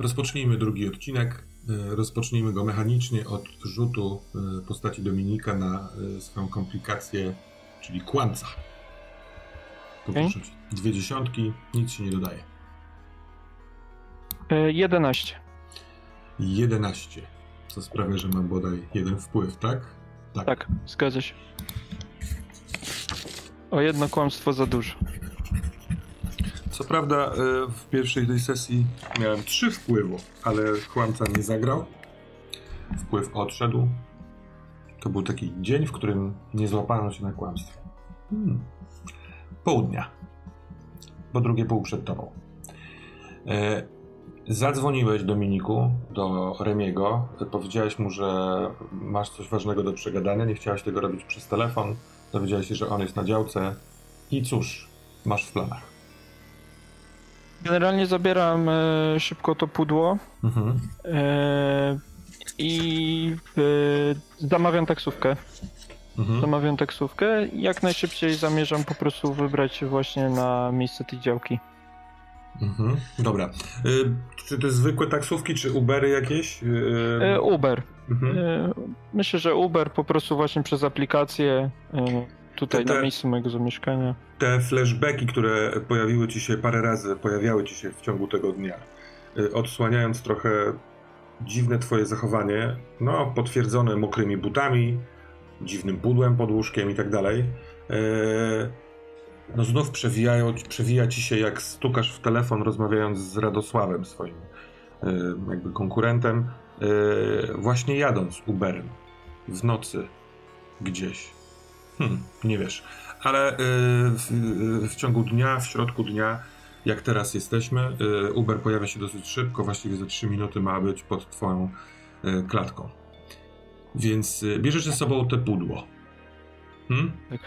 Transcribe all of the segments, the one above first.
Rozpocznijmy drugi odcinek. E, rozpocznijmy go mechanicznie od rzutu e, postaci Dominika na e, swoją komplikację, czyli kłamca. Poproszę okay. Dwie dziesiątki, nic się nie dodaje. 11. 11. Co sprawia, że mam bodaj jeden wpływ, tak? Tak, tak zgadza się. O jedno kłamstwo za dużo. Prawda e, w pierwszej tej sesji miałem trzy wpływów, ale kłamca nie zagrał. Wpływ odszedł. To był taki dzień, w którym nie złapano się na kłamstwie. Hmm. Południa. Bo drugie pół przed tobą. E, zadzwoniłeś Dominiku do Remiego. Powiedziałeś mu, że masz coś ważnego do przegadania. Nie chciałeś tego robić przez telefon. Dowiedziałeś się, że on jest na działce. I cóż, masz w planach? Generalnie zabieram e, szybko to pudło mhm. e, i e, zamawiam taksówkę. Mhm. Zamawiam taksówkę. Jak najszybciej zamierzam po prostu wybrać się właśnie na miejsce tej działki. Mhm. Dobra. E, czy to zwykłe taksówki, czy Ubery jakieś? E, e, Uber. Mhm. myślę, że Uber po prostu właśnie przez aplikację tutaj te, na miejscu mojego zamieszkania. Te flashbacki, które pojawiły ci się parę razy, pojawiały ci się w ciągu tego dnia, y, odsłaniając trochę dziwne twoje zachowanie, no potwierdzone mokrymi butami, dziwnym pudłem pod łóżkiem i tak dalej, y, no znów przewijają, przewija ci się jak stukasz w telefon rozmawiając z Radosławem swoim y, jakby konkurentem, właśnie jadąc Uberem w nocy gdzieś Hmm, nie wiesz. Ale y, w, y, w, ciągu dnia, w środku dnia, jak teraz jesteśmy, y, Uber pojawia się dosyć szybko, właściwie za 3 minuty ma być pod twoją klatką. Więc bierzesz ze sobą te pudło. Hmm? Tak.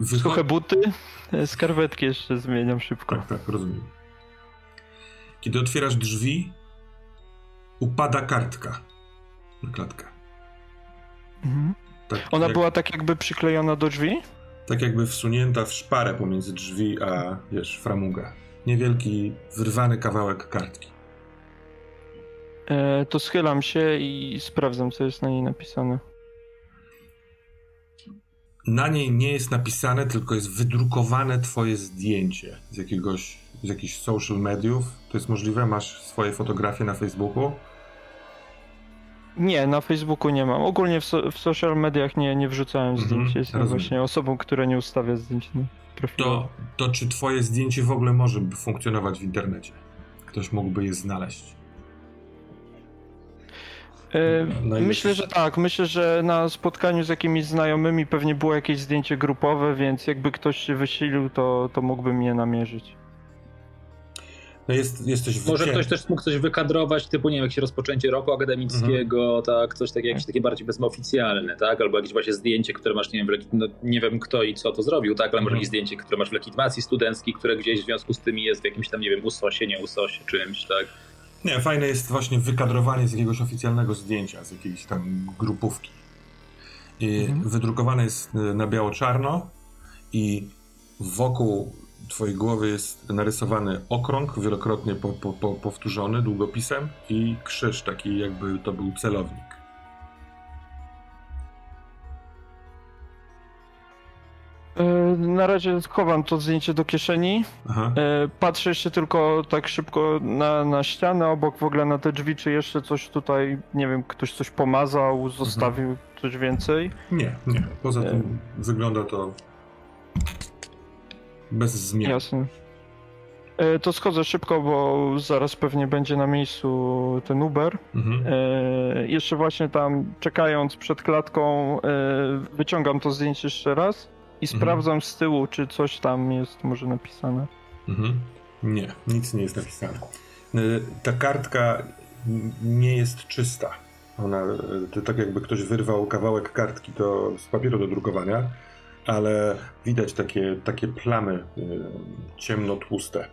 Wycho- Suche buty, skarpetki jeszcze zmieniam szybko. Tak, tak, rozumiem. Kiedy otwierasz drzwi, upada kartka na klatkę. Mhm. Tak Ona jak, była tak jakby przyklejona do drzwi? Tak jakby wsunięta w szparę pomiędzy drzwi a, wiesz, framugę. Niewielki, wyrwany kawałek kartki. E, to schylam się i sprawdzam, co jest na niej napisane. Na niej nie jest napisane, tylko jest wydrukowane twoje zdjęcie z jakiegoś, z jakichś social mediów. To jest możliwe? Masz swoje fotografie na Facebooku? Nie, na Facebooku nie mam. Ogólnie w, so, w social mediach nie, nie wrzucałem mhm, zdjęć. Mhm, Jestem rozumiem. właśnie osobą, która nie ustawia zdjęć na profilu. To, to czy twoje zdjęcie w ogóle może funkcjonować w internecie? Ktoś mógłby je znaleźć? E, myślę, że tak. Myślę, że na spotkaniu z jakimiś znajomymi pewnie było jakieś zdjęcie grupowe, więc jakby ktoś się wysilił, to, to mógłby mnie namierzyć. No jest, jesteś Może ktoś też mógł coś wykadrować, typu nie wiem, jakieś rozpoczęcie roku akademickiego, mhm. tak, coś takie, jakieś takie bardziej bezoficjalne, tak, albo jakieś właśnie zdjęcie, które masz, nie wiem, no, nie wiem kto i co to zrobił, tak, ale mhm. może jakieś zdjęcie, które masz w legitymacji studenckiej, które gdzieś w związku z tym jest w jakimś tam, nie wiem, usosie, nie usosie, czymś, tak. Nie, fajne jest właśnie wykadrowanie z jakiegoś oficjalnego zdjęcia, z jakiejś tam grupówki. I mhm. Wydrukowane jest na biało-czarno i wokół twojej głowy jest narysowany okrąg, wielokrotnie po, po, po, powtórzony długopisem i krzyż, taki jakby to był celownik. E, na razie chowam to zdjęcie do kieszeni. Aha. E, patrzę jeszcze tylko tak szybko na, na ścianę obok, w ogóle na te drzwi, czy jeszcze coś tutaj, nie wiem, ktoś coś pomazał, zostawił mhm. coś więcej. Nie, nie. Poza tym e... wygląda to bez zmian. Jasne. E, to schodzę szybko, bo zaraz pewnie będzie na miejscu ten Uber. Mhm. E, jeszcze właśnie tam czekając przed klatką, e, wyciągam to zdjęcie jeszcze raz i mhm. sprawdzam z tyłu, czy coś tam jest może napisane. Mhm. Nie, nic nie jest napisane. Ta kartka nie jest czysta. Ona, to tak jakby ktoś wyrwał kawałek kartki do, z papieru do drukowania ale widać takie, takie plamy y, ciemno-tłuste.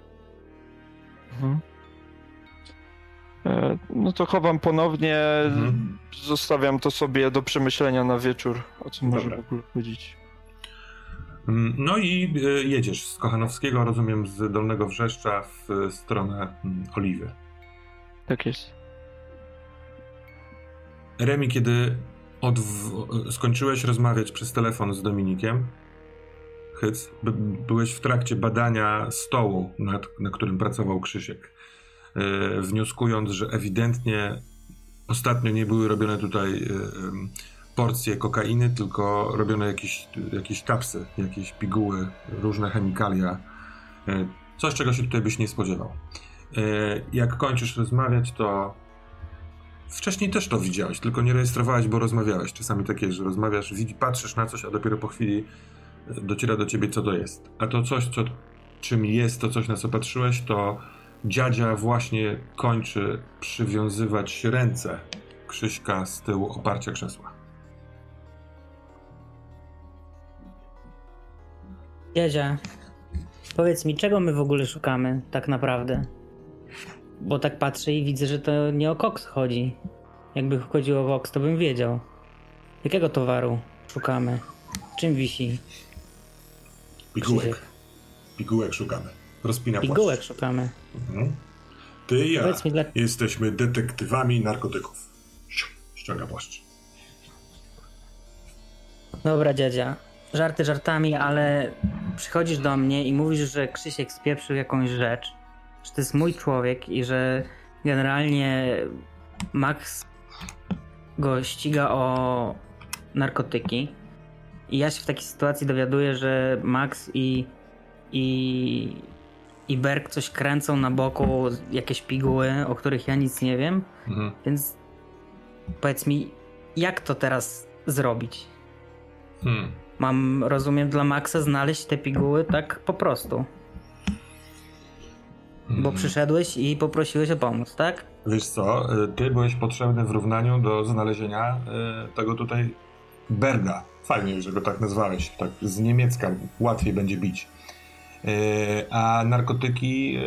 Mhm. E, no to chowam ponownie, mhm. zostawiam to sobie do przemyślenia na wieczór, o czym może w ogóle chodzić. Mm, no i y, jedziesz z Kochanowskiego, rozumiem, z Dolnego Wrzeszcza w stronę mm, Oliwy. Tak jest. Remi, kiedy skończyłeś rozmawiać przez telefon z Dominikiem, Hyc, byłeś w trakcie badania stołu, nad, na którym pracował Krzysiek, yy, wnioskując, że ewidentnie ostatnio nie były robione tutaj yy, porcje kokainy, tylko robione jakieś, jakieś kapsy, jakieś piguły, różne chemikalia. Yy, coś, czego się tutaj byś nie spodziewał. Jak kończysz rozmawiać, to Wcześniej też to widziałeś, tylko nie rejestrowałeś, bo rozmawiałeś. Czasami takie, że rozmawiasz, patrzysz na coś, a dopiero po chwili e, dociera do ciebie, co to jest. A to coś, co, czym jest to coś, na co patrzyłeś, to dziadzia właśnie kończy przywiązywać ręce Krzyśka z tyłu oparcia krzesła. Dziadzia, powiedz mi, czego my w ogóle szukamy tak naprawdę? Bo tak patrzę i widzę, że to nie o koks chodzi. Jakby chodziło o koks, to bym wiedział. Jakiego towaru szukamy? Czym wisi? Pigułek. Pigułek szukamy. Rozpina Pigułek płaszcz. szukamy. Mhm. Ty i ja dla... jesteśmy detektywami narkotyków. Ściąga płaszcz. Dobra, dziadzia. Żarty żartami, ale przychodzisz do mnie i mówisz, że Krzysiek spieprzył jakąś rzecz że to jest mój człowiek i że generalnie Max go ściga o narkotyki. I ja się w takiej sytuacji dowiaduję, że Max i, i, i Berg coś kręcą na boku, jakieś piguły, o których ja nic nie wiem. Mhm. Więc powiedz mi, jak to teraz zrobić? Hmm. Mam, rozumiem, dla Maxa znaleźć te piguły tak po prostu. Bo mhm. przyszedłeś i poprosiłeś o pomoc, tak? Wiesz co, y, ty byłeś potrzebny w równaniu do znalezienia y, tego tutaj Berga. Fajnie, że go tak nazwałeś. Tak z niemiecka łatwiej będzie bić. Y, a narkotyki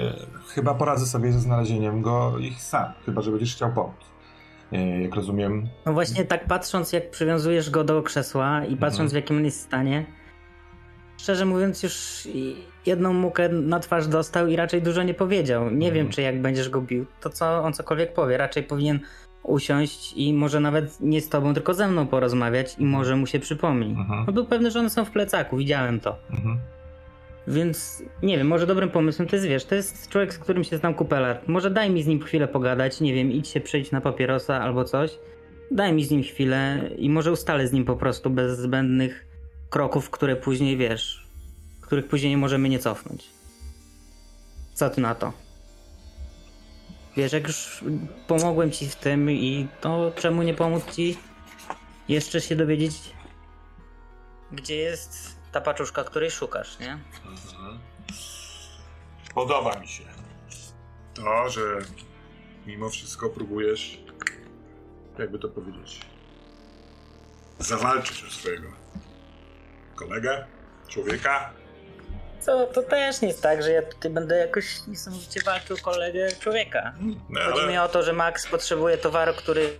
chyba poradzę sobie ze znalezieniem go ich sam, chyba że będziesz chciał pomóc. Jak rozumiem. No właśnie tak patrząc, jak przywiązujesz go do krzesła i patrząc mhm. w jakim on jest stanie, szczerze mówiąc, już jedną mukę na twarz dostał i raczej dużo nie powiedział. Nie mhm. wiem, czy jak będziesz go bił, to co on cokolwiek powie. Raczej powinien usiąść i może nawet nie z tobą, tylko ze mną porozmawiać i może mu się przypomni. Mhm. No był pewny, że one są w plecaku, widziałem to. Mhm. Więc nie wiem, może dobrym pomysłem to jest, wiesz, to jest człowiek, z którym się znam kupę lat. Może daj mi z nim chwilę pogadać, nie wiem, idź się przejść na papierosa albo coś. Daj mi z nim chwilę i może ustalę z nim po prostu bez zbędnych kroków, które później wiesz, których później nie możemy nie cofnąć. Co ty na to? Wiesz, jak już pomogłem ci w tym i to czemu nie pomóc ci jeszcze się dowiedzieć, gdzie jest ta paczuszka, której szukasz, nie? Mhm. Podoba mi się to, że mimo wszystko próbujesz, jakby to powiedzieć, zawalczyć o swojego kolegę, człowieka. Co, to też nie jest tak, że ja tutaj będę jakoś niesamowicie walczył kolegę człowieka. No, ale... Chodzi mi o to, że Max potrzebuje towaru, który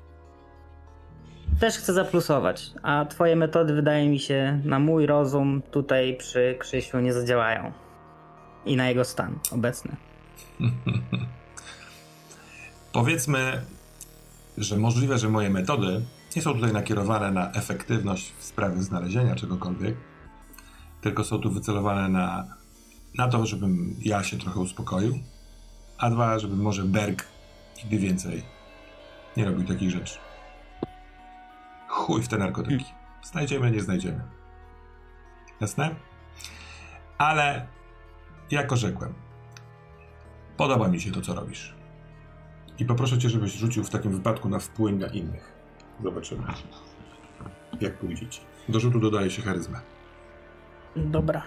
też chce zaplusować, a twoje metody wydaje mi się na mój rozum tutaj przy Krzysiu nie zadziałają. I na jego stan obecny. Powiedzmy, że możliwe, że moje metody nie są tutaj nakierowane na efektywność w sprawie znalezienia czegokolwiek, tylko są tu wycelowane na, na to, żebym ja się trochę uspokoił, a dwa, żeby może Berg nigdy więcej nie robił takich rzeczy. Chuj w te narkotyki. Znajdziemy, nie znajdziemy. Jasne? Ale jak orzekłem, podoba mi się to, co robisz. I poproszę cię, żebyś rzucił w takim wypadku na wpływ na innych. Zobaczymy, jak pójdziecie. Do rzutu dodaje się charyzmę. Dobra.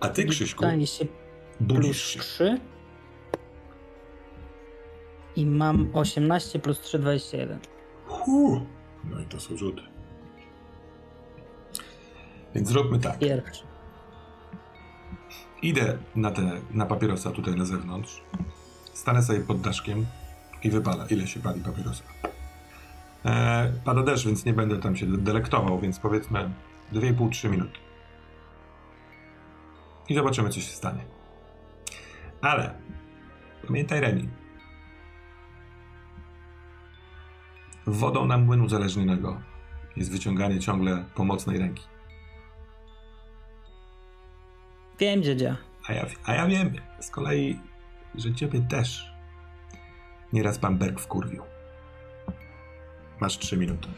A ty, Krzyśku, Daje się budzisz się. 3. I mam 18 plus 3, 21. Huh. No i to są rzuty. Więc zróbmy tak. Pierwszy. Idę na, te, na papierosa tutaj na zewnątrz. Stanę sobie pod daszkiem i wypalę, ile się pali papierosa. E, pada deszcz, więc nie będę tam się delektował, więc powiedzmy 2,5-3 minuty. i zobaczymy, co się stanie. Ale pamiętaj, Reni. Wodą na młyn uzależnionego jest wyciąganie ciągle pomocnej ręki. Wiem, dziedzia. A ja, a ja wiem z kolei, że ciebie też nieraz pan Berg wkurwił. Masz trzy minuty.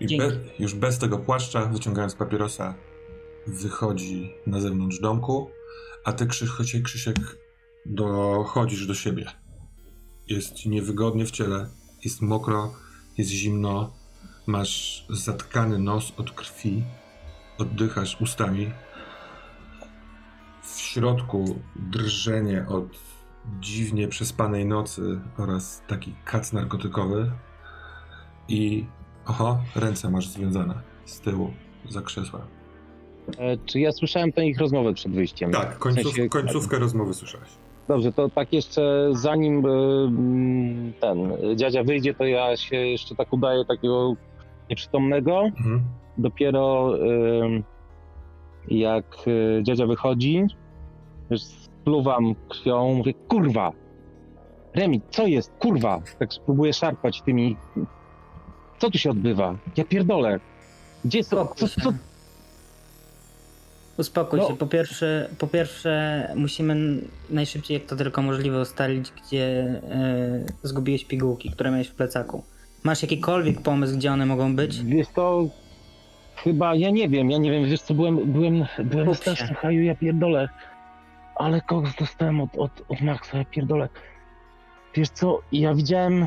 I be, już bez tego płaszcza, wyciągając papierosa, wychodzi na zewnątrz domku, a ty, Krzysiek, Krzysiek dochodzisz do siebie. Jest ci niewygodnie w ciele, jest mokro, jest zimno, masz zatkany nos od krwi, oddychasz ustami. W środku drżenie od dziwnie przespanej nocy oraz taki kac narkotykowy i oho, ręce masz związane z tyłu, za krzesła. E, czy ja słyszałem tę ich rozmowę przed wyjściem? Tak, końców, w sensie... końcówkę rozmowy słyszałeś. Dobrze, to tak jeszcze zanim e, ten dziadzia wyjdzie, to ja się jeszcze tak udaję takiego nieprzytomnego. Mhm. Dopiero jak e, dziadzia wychodzi, spluwam krwią, mówię, kurwa! Remi, co jest? Kurwa! Tak spróbuję szarpać tymi... Co tu się odbywa? Ja pierdolę. Gdzie są... Co, co, Uspokój no. się. Po pierwsze, po pierwsze, musimy najszybciej, jak to tylko możliwe, ustalić, gdzie e, zgubiłeś pigułki, które miałeś w plecaku. Masz jakikolwiek pomysł, gdzie one mogą być? Wiesz to chyba, ja nie wiem, ja nie wiem, wiesz co, byłem, byłem, byłem na strasznym haju, ja pierdolę. Ale kogoś dostałem od, od, od Maxa, ja pierdolę. Wiesz co, ja widziałem...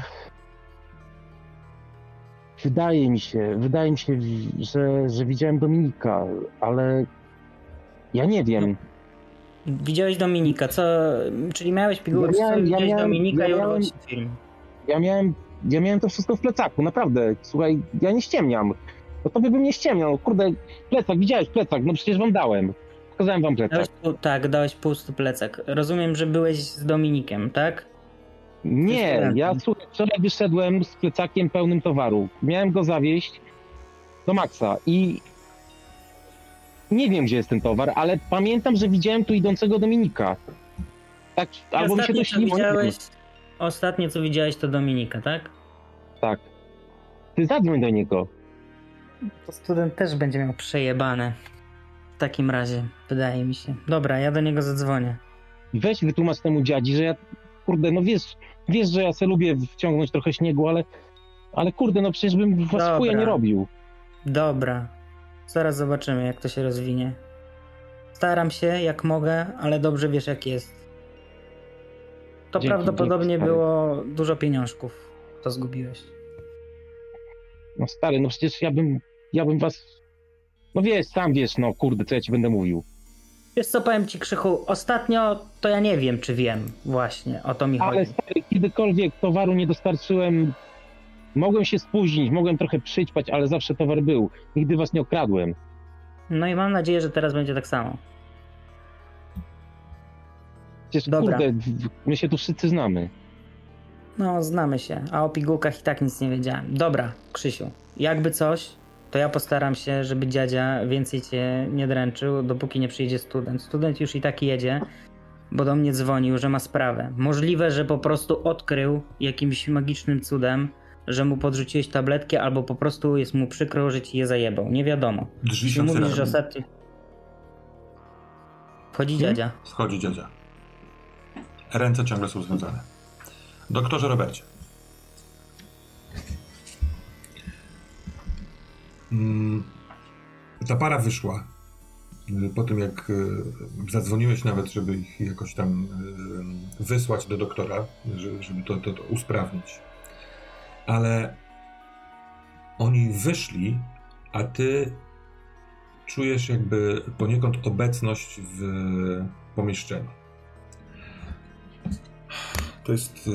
Wydaje mi się, wydaje mi się, że, że widziałem Dominika, ale ja nie wiem. Widziałeś Dominika, co? Czyli miałeś pigułkę, ja miałem, widziałeś ja miałem, Dominika ja miałem, i film. Ja miałem, ja miałem to wszystko w plecaku, naprawdę. Słuchaj, ja nie ściemniam. No to by bym nie ściemniał. Kurde, plecak, widziałeś plecak, no przecież wam dałem. Pokazałem wam plecak. Dałeś, tak, dałeś pusty plecak. Rozumiem, że byłeś z Dominikiem, tak? Nie, ja słuchaj, wczoraj wyszedłem z plecakiem pełnym towaru. Miałem go zawieźć do Maxa i nie wiem, gdzie jest ten towar, ale pamiętam, że widziałem tu idącego Dominika. Tak, albo mi się to śniło. Widziałeś, ostatnie, co widziałeś, to Dominika, tak? Tak. Ty zadzwoń do niego. To student też będzie miał przejebane. W takim razie, wydaje mi się. Dobra, ja do niego zadzwonię. Weź wytłumacz temu dziadzi, że ja, kurde, no wiesz, wiesz, że ja sobie lubię wciągnąć trochę śniegu, ale, ale kurde, no przecież bym was chuja nie robił. Dobra, Zaraz zobaczymy, jak to się rozwinie. Staram się, jak mogę, ale dobrze wiesz, jak jest. To dzięki, prawdopodobnie dzięki, było dużo pieniążków. To zgubiłeś. No stary, no przecież ja bym, ja bym was... No wiesz, sam wiesz, no kurde, co ja ci będę mówił. Wiesz co, powiem ci Krzychu, ostatnio to ja nie wiem, czy wiem właśnie, o to mi ale, chodzi. Ale stary, kiedykolwiek towaru nie dostarczyłem Mogłem się spóźnić, mogłem trochę przyćpać, ale zawsze towar był. Nigdy was nie okradłem. No i mam nadzieję, że teraz będzie tak samo. Przecież Dobra. kurde, my się tu wszyscy znamy. No, znamy się, a o pigułkach i tak nic nie wiedziałem. Dobra, Krzysiu, jakby coś, to ja postaram się, żeby dziadzia więcej cię nie dręczył, dopóki nie przyjdzie student. Student już i tak jedzie, bo do mnie dzwonił, że ma sprawę. Możliwe, że po prostu odkrył jakimś magicznym cudem, że mu podrzuciłeś tabletki, albo po prostu jest mu przykro, że ci je zajebał. Nie wiadomo. Drzwi się mówisz, że ostatnio... Wchodzi hmm? dziadzia. Wchodzi dziadzia. Ręce ciągle są związane. Doktorze Robercie. Ta para wyszła. Po tym, jak e, zadzwoniłeś nawet, żeby ich jakoś tam e, wysłać do doktora, żeby to, to, to usprawnić ale oni wyszli, a ty czujesz jakby poniekąd obecność w pomieszczeniu. To jest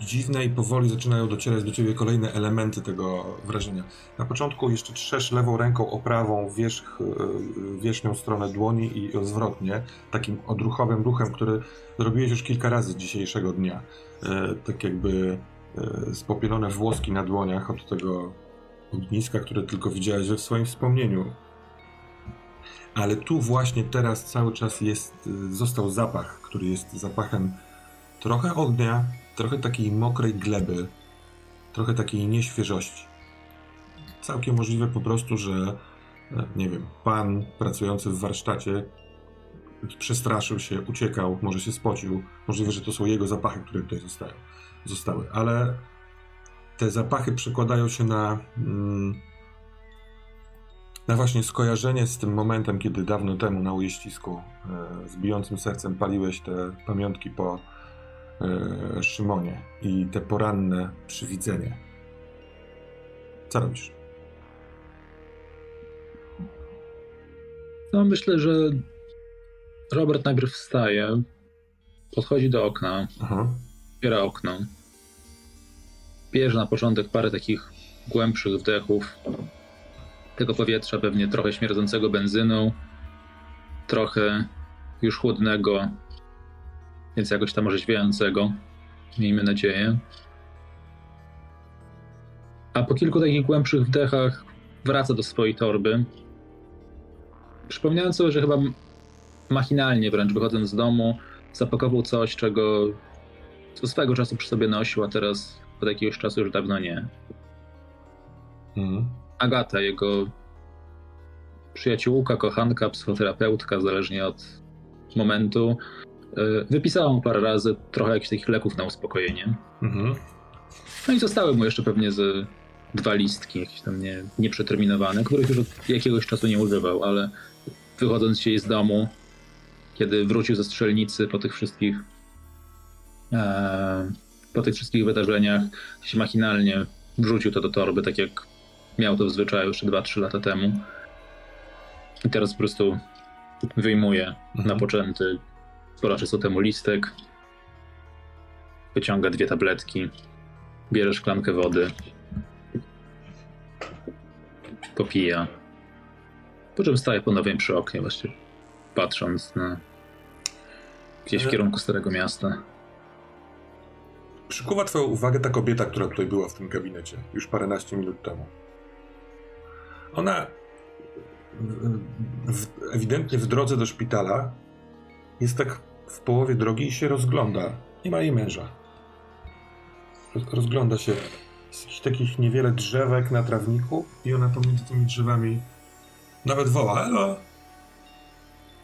dziwne i powoli zaczynają docierać do ciebie kolejne elementy tego wrażenia. Na początku jeszcze trzesz lewą ręką o prawą wierzch, e, wierzchnią stronę dłoni i zwrotnie, takim odruchowym ruchem, który zrobiłeś już kilka razy dzisiejszego dnia. E, tak jakby e, spopielone włoski na dłoniach od tego ogniska, które tylko widziałeś we swoim wspomnieniu. Ale tu właśnie teraz cały czas jest, został zapach, który jest zapachem trochę ognia, trochę takiej mokrej gleby, trochę takiej nieświeżości. Całkiem możliwe po prostu, że e, nie wiem, pan pracujący w warsztacie przestraszył się, uciekał, może się spocił. Możliwe, że to są jego zapachy, które tutaj zostają, zostały. Ale te zapachy przekładają się na, mm, na właśnie skojarzenie z tym momentem, kiedy dawno temu na ujeździsku e, z bijącym sercem paliłeś te pamiątki po Szymonie i te poranne przywidzenie. Co robisz? No myślę, że Robert najpierw wstaje, podchodzi do okna, Aha. otwiera okno, bierze na początek parę takich głębszych wdechów tego powietrza, pewnie trochę śmierdzącego benzyną, trochę już chłodnego, więc jakoś tam orzeźwiającego, miejmy nadzieję. A po kilku takich głębszych wdechach wraca do swojej torby, przypominając sobie, że chyba machinalnie wręcz wychodząc z domu, zapakował coś, czego co swego czasu przy sobie nosił, a teraz od jakiegoś czasu już dawno nie. Mhm. Agata, jego przyjaciółka, kochanka, psychoterapeutka, zależnie od momentu, wypisała mu parę razy trochę jakichś takich leków na uspokojenie. Mhm. No i zostały mu jeszcze pewnie z dwa listki, jakieś tam nie, nieprzeterminowane, których już od jakiegoś czasu nie używał, ale wychodząc się z domu, kiedy wrócił ze strzelnicy po tych wszystkich e, po tych wszystkich wydarzeniach się machinalnie wrzucił to do torby, tak jak miał to w zwyczaju jeszcze 2-3 lata temu. I teraz po prostu wyjmuje mhm. napoczęty sporo czasu temu listek, wyciąga dwie tabletki, bierze szklankę wody, popija, po czym staje ponownie przy oknie, właśnie patrząc na Gdzieś w kierunku Starego Miasta. Przykuwa twoją uwagę ta kobieta, która tutaj była w tym gabinecie już paręnaście minut temu. Ona w, ewidentnie w drodze do szpitala jest tak w połowie drogi i się rozgląda. Nie ma jej męża. Rozgląda się z takich niewiele drzewek na trawniku i ona pomiędzy tymi drzewami nawet woła, elo!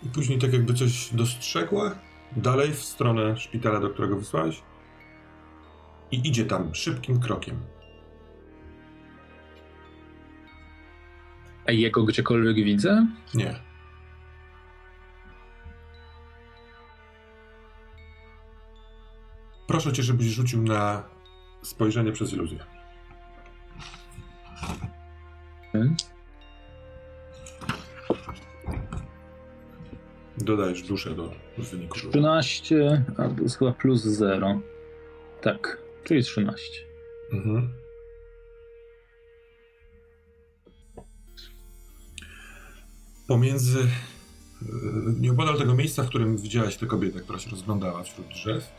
I później tak jakby coś dostrzegła dalej w stronę szpitala, do którego wysłałeś i idzie tam szybkim krokiem. A jego gdziekolwiek widzę? Nie. Proszę cię, żebyś rzucił na spojrzenie przez iluzję. Hmm? Dodajesz duszę do wyniku. 13, a to jest chyba plus 0. Tak, czyli 13. Mhm. Pomiędzy. E, nieopodal tego miejsca, w którym widziałaś tę kobietę, która się rozglądała wśród drzew,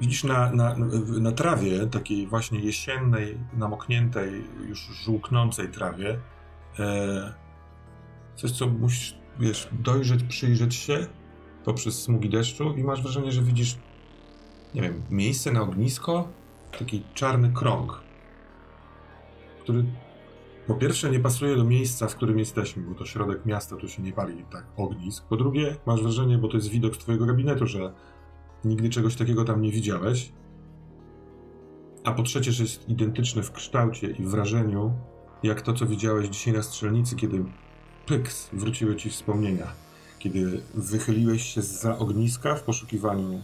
widzisz na, na, na trawie, takiej właśnie jesiennej, namokniętej, już żółknącej trawie, e, Coś, co musisz, wiesz, dojrzeć, przyjrzeć się poprzez smugi deszczu i masz wrażenie, że widzisz, nie wiem, miejsce na ognisko, taki czarny krąg, który po pierwsze nie pasuje do miejsca, w którym jesteśmy, bo to środek miasta, tu się nie pali tak ognisk. Po drugie, masz wrażenie, bo to jest widok z twojego gabinetu, że nigdy czegoś takiego tam nie widziałeś. A po trzecie, że jest identyczny w kształcie i wrażeniu, jak to, co widziałeś dzisiaj na strzelnicy, kiedy pyks, wróciły ci wspomnienia. Kiedy wychyliłeś się za ogniska w poszukiwaniu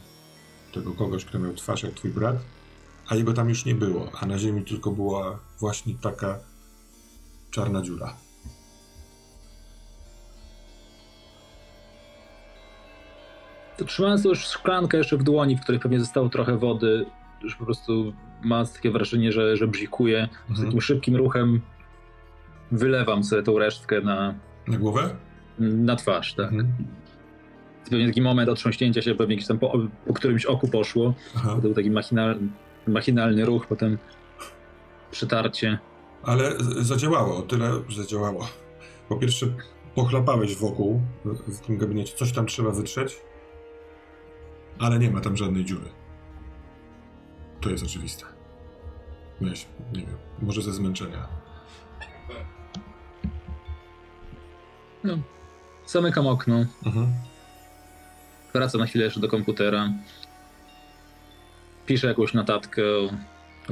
tego kogoś, kto miał twarz jak twój brat, a jego tam już nie było, a na ziemi tylko była właśnie taka czarna dziura. Trzymając już szklankę jeszcze w dłoni, w której pewnie zostało trochę wody, już po prostu ma takie wrażenie, że, że bzikuje. Mhm. Z takim szybkim ruchem wylewam sobie tą resztkę na, na głowę? Na twarz, tak. Mhm. Pewnie taki moment otrząśnięcia się, pewnie tam po, po którymś oku poszło. Aha. To był taki machinal, machinalny ruch, potem przytarcie Ale zadziałało, tyle zadziałało. Po pierwsze, pochlapałeś wokół w tym gabinecie, coś tam trzeba wytrzeć, ale nie ma tam żadnej dziury. To jest oczywiste. Nie wiem, może ze zmęczenia. No, zamykam okno. Mhm. Wracam na chwilę jeszcze do komputera. Piszę jakąś notatkę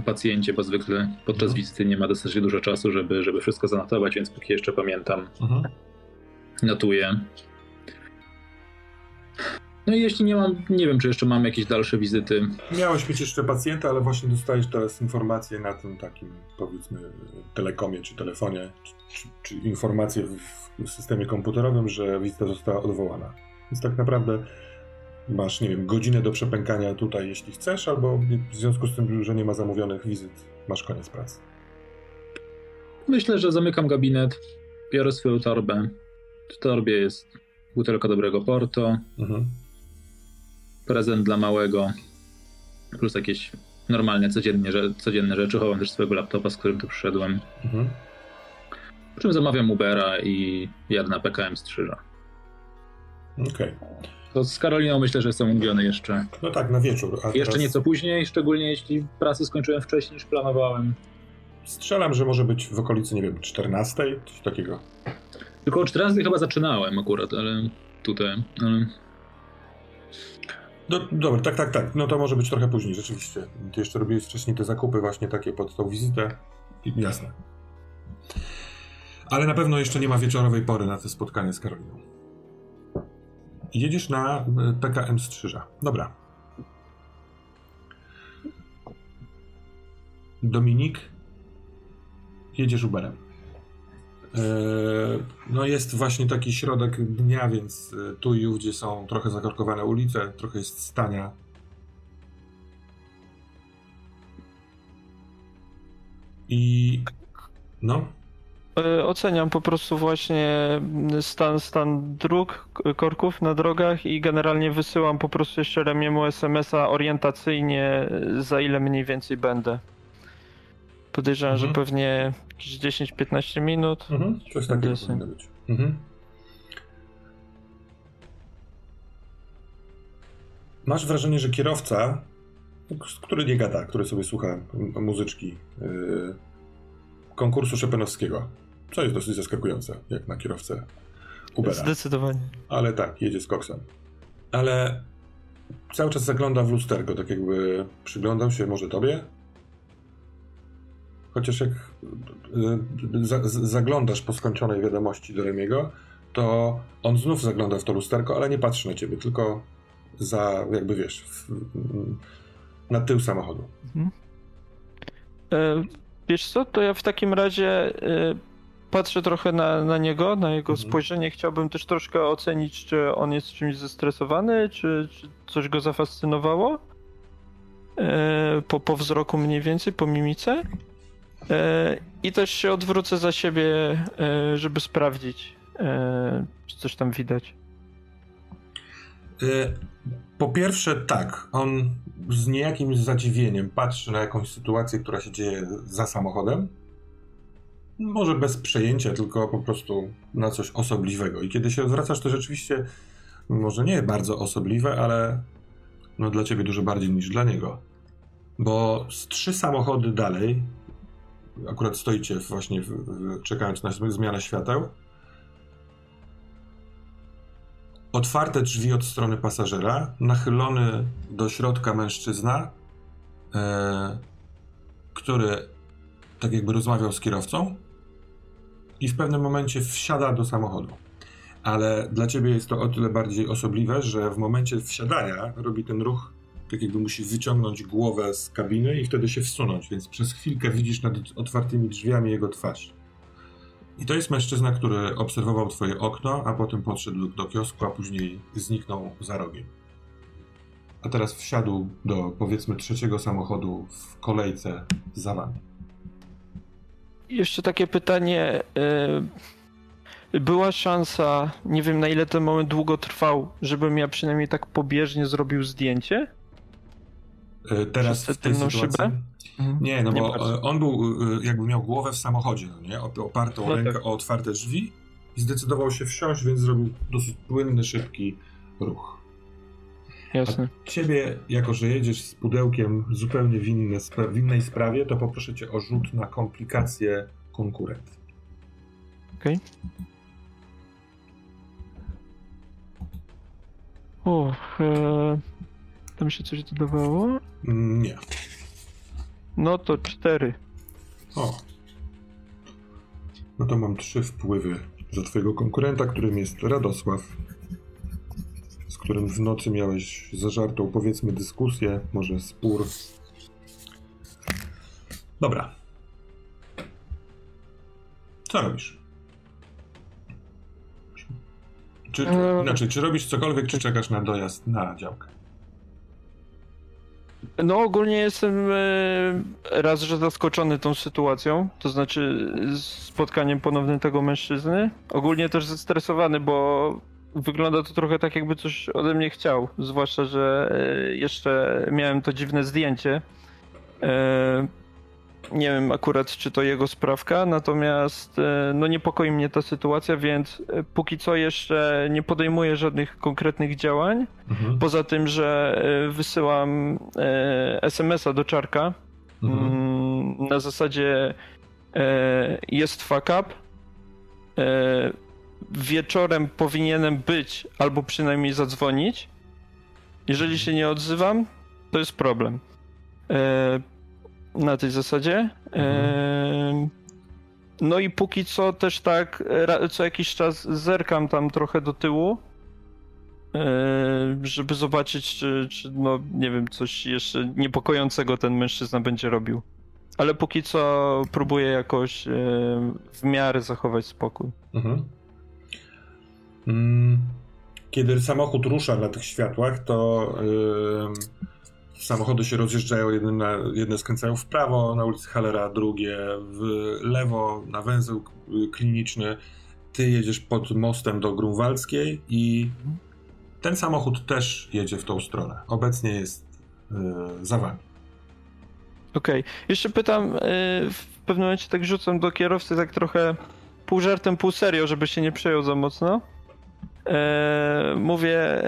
pacjencie, bo zwykle podczas mhm. wizyty nie ma dosyć dużo czasu, żeby, żeby wszystko zanotować, więc póki jeszcze pamiętam, mhm. notuję. No i jeśli nie mam, nie wiem, czy jeszcze mam jakieś dalsze wizyty. Miałeś mieć jeszcze pacjenta, ale właśnie dostajesz teraz informacje na tym takim, powiedzmy, telekomie czy telefonie, czy, czy informacje w systemie komputerowym, że wizyta została odwołana. Więc tak naprawdę masz, nie wiem, godzinę do przepękania tutaj, jeśli chcesz, albo w związku z tym, że nie ma zamówionych wizyt, masz koniec pracy. Myślę, że zamykam gabinet, biorę swoją torbę. W torbie jest butelka dobrego Porto, mhm. prezent dla małego, plus jakieś normalne, codziennie, codzienne rzeczy. Chowam też swojego laptopa, z którym tu przyszedłem. Mhm. Po czym zamawiam Ubera i jadę na PKM Strzyża. Okej. Okay. To z Karoliną myślę, że jestem umówiony jeszcze. No tak, na wieczór. jeszcze teraz... nieco później, szczególnie jeśli pracę skończyłem wcześniej niż planowałem. Strzelam, że może być w okolicy, nie wiem, 14, coś takiego. Tylko o 14 chyba zaczynałem akurat, ale tutaj. Ale... No, dobra, tak, tak, tak. No to może być trochę później, rzeczywiście. Ty jeszcze robiłeś wcześniej te zakupy właśnie takie pod tą wizytę. Jasne. Ale na pewno jeszcze nie ma wieczorowej pory na to spotkanie z Karoliną. Jedziesz na e, PKM Strzyża. Dobra. Dominik, jedziesz Uberem. Eee, no jest właśnie taki środek dnia, więc e, tu i ówdzie są trochę zakorkowane ulice, trochę jest stania. I no. E, oceniam po prostu właśnie stan, stan dróg, korków na drogach i generalnie wysyłam po prostu jeszcze Remiemu SMS-a orientacyjnie, za ile mniej więcej będę. Podejrzewam, mhm. że pewnie jakieś 10-15 minut. Mhm. Coś takiego powinno być. Mhm. Masz wrażenie, że kierowca, który nie gada, który sobie słucha muzyczki yy, konkursu Szopenowskiego, co jest dosyć zaskakujące, jak na kierowcę Ubera. Zdecydowanie. Ale tak, jedzie z koksem. Ale cały czas zagląda w lusterko, tak jakby przyglądał się może tobie, Chociaż jak y, za, zaglądasz po skończonej wiadomości do Remiego, to on znów zagląda w to lusterko, ale nie patrzy na ciebie, tylko za, jakby wiesz, w, na tył samochodu. Mhm. E, wiesz co, to ja w takim razie e, patrzę trochę na, na niego, na jego mhm. spojrzenie. Chciałbym też troszkę ocenić, czy on jest czymś zestresowany, czy, czy coś go zafascynowało. E, po, po wzroku mniej więcej, po mimice. E, I też się odwrócę za siebie, e, żeby sprawdzić, e, czy coś tam widać. Po pierwsze, tak. On z niejakim zadziwieniem patrzy na jakąś sytuację, która się dzieje za samochodem. Może bez przejęcia, tylko po prostu na coś osobliwego. I kiedy się odwracasz, to rzeczywiście może nie bardzo osobliwe, ale no dla ciebie dużo bardziej niż dla niego. Bo z trzy samochody dalej akurat stoicie właśnie w, w, czekając na zmianę świateł. Otwarte drzwi od strony pasażera, nachylony do środka mężczyzna, e, który tak jakby rozmawiał z kierowcą i w pewnym momencie wsiada do samochodu. Ale dla ciebie jest to o tyle bardziej osobliwe, że w momencie wsiadania robi ten ruch tak jakby musi wyciągnąć głowę z kabiny i wtedy się wsunąć, więc przez chwilkę widzisz nad otwartymi drzwiami jego twarz. I to jest mężczyzna, który obserwował twoje okno, a potem podszedł do kiosku, a później zniknął za rogiem. A teraz wsiadł do powiedzmy trzeciego samochodu w kolejce za wami. Jeszcze takie pytanie. Y, była szansa, nie wiem na ile ten moment długo trwał, żebym ja przynajmniej tak pobieżnie zrobił zdjęcie? E, teraz w tej sytuacji. Szybę? Mhm. Nie, no nie bo bardzo. on był, jakby miał głowę w samochodzie, no nie? Opartą no rękę tak. o otwarte drzwi i zdecydował się wsiąść, więc zrobił dosyć płynny, szybki ruch. Jasne. A ciebie, jako że jedziesz z pudełkiem zupełnie w, inne, w innej sprawie, to poproszę cię o rzut na komplikację konkurent. Okej. Okay. O, e, tam się coś dodawało? Nie. No to cztery. O. No to mam trzy wpływy za twojego konkurenta, którym jest Radosław, z którym w nocy miałeś zażartą, powiedzmy, dyskusję, może spór. Dobra. Co robisz? Czy, eee... Znaczy, czy robisz cokolwiek, czy czekasz na dojazd na działkę? No ogólnie jestem e, raz, że zaskoczony tą sytuacją, to znaczy spotkaniem ponownym tego mężczyzny. Ogólnie też zestresowany, bo wygląda to trochę tak jakby coś ode mnie chciał, zwłaszcza, że e, jeszcze miałem to dziwne zdjęcie. E, nie wiem akurat, czy to jego sprawka, natomiast e, no niepokoi mnie ta sytuacja, więc póki co jeszcze nie podejmuję żadnych konkretnych działań. Mhm. Poza tym, że wysyłam SMS-a do czarka mhm. Mm, na zasadzie jest fuck up. Wieczorem powinienem być albo przynajmniej zadzwonić. Jeżeli się nie odzywam, to jest problem na tej zasadzie. Mhm. No i póki co też tak co jakiś czas zerkam tam trochę do tyłu, żeby zobaczyć, czy, czy no nie wiem, coś jeszcze niepokojącego ten mężczyzna będzie robił. Ale póki co próbuję jakoś w miarę zachować spokój. Mhm. Mm, kiedy samochód rusza na tych światłach, to yy samochody się rozjeżdżają, jedne, na, jedne skręcają w prawo na ulicy Hallera, drugie w lewo na węzeł kliniczny. Ty jedziesz pod mostem do Grunwaldzkiej i ten samochód też jedzie w tą stronę. Obecnie jest yy, za wami. Okej. Okay. Jeszcze pytam, yy, w pewnym momencie tak rzucam do kierowcy tak trochę pół żartem, pół serio, żeby się nie przejął za mocno. Yy, mówię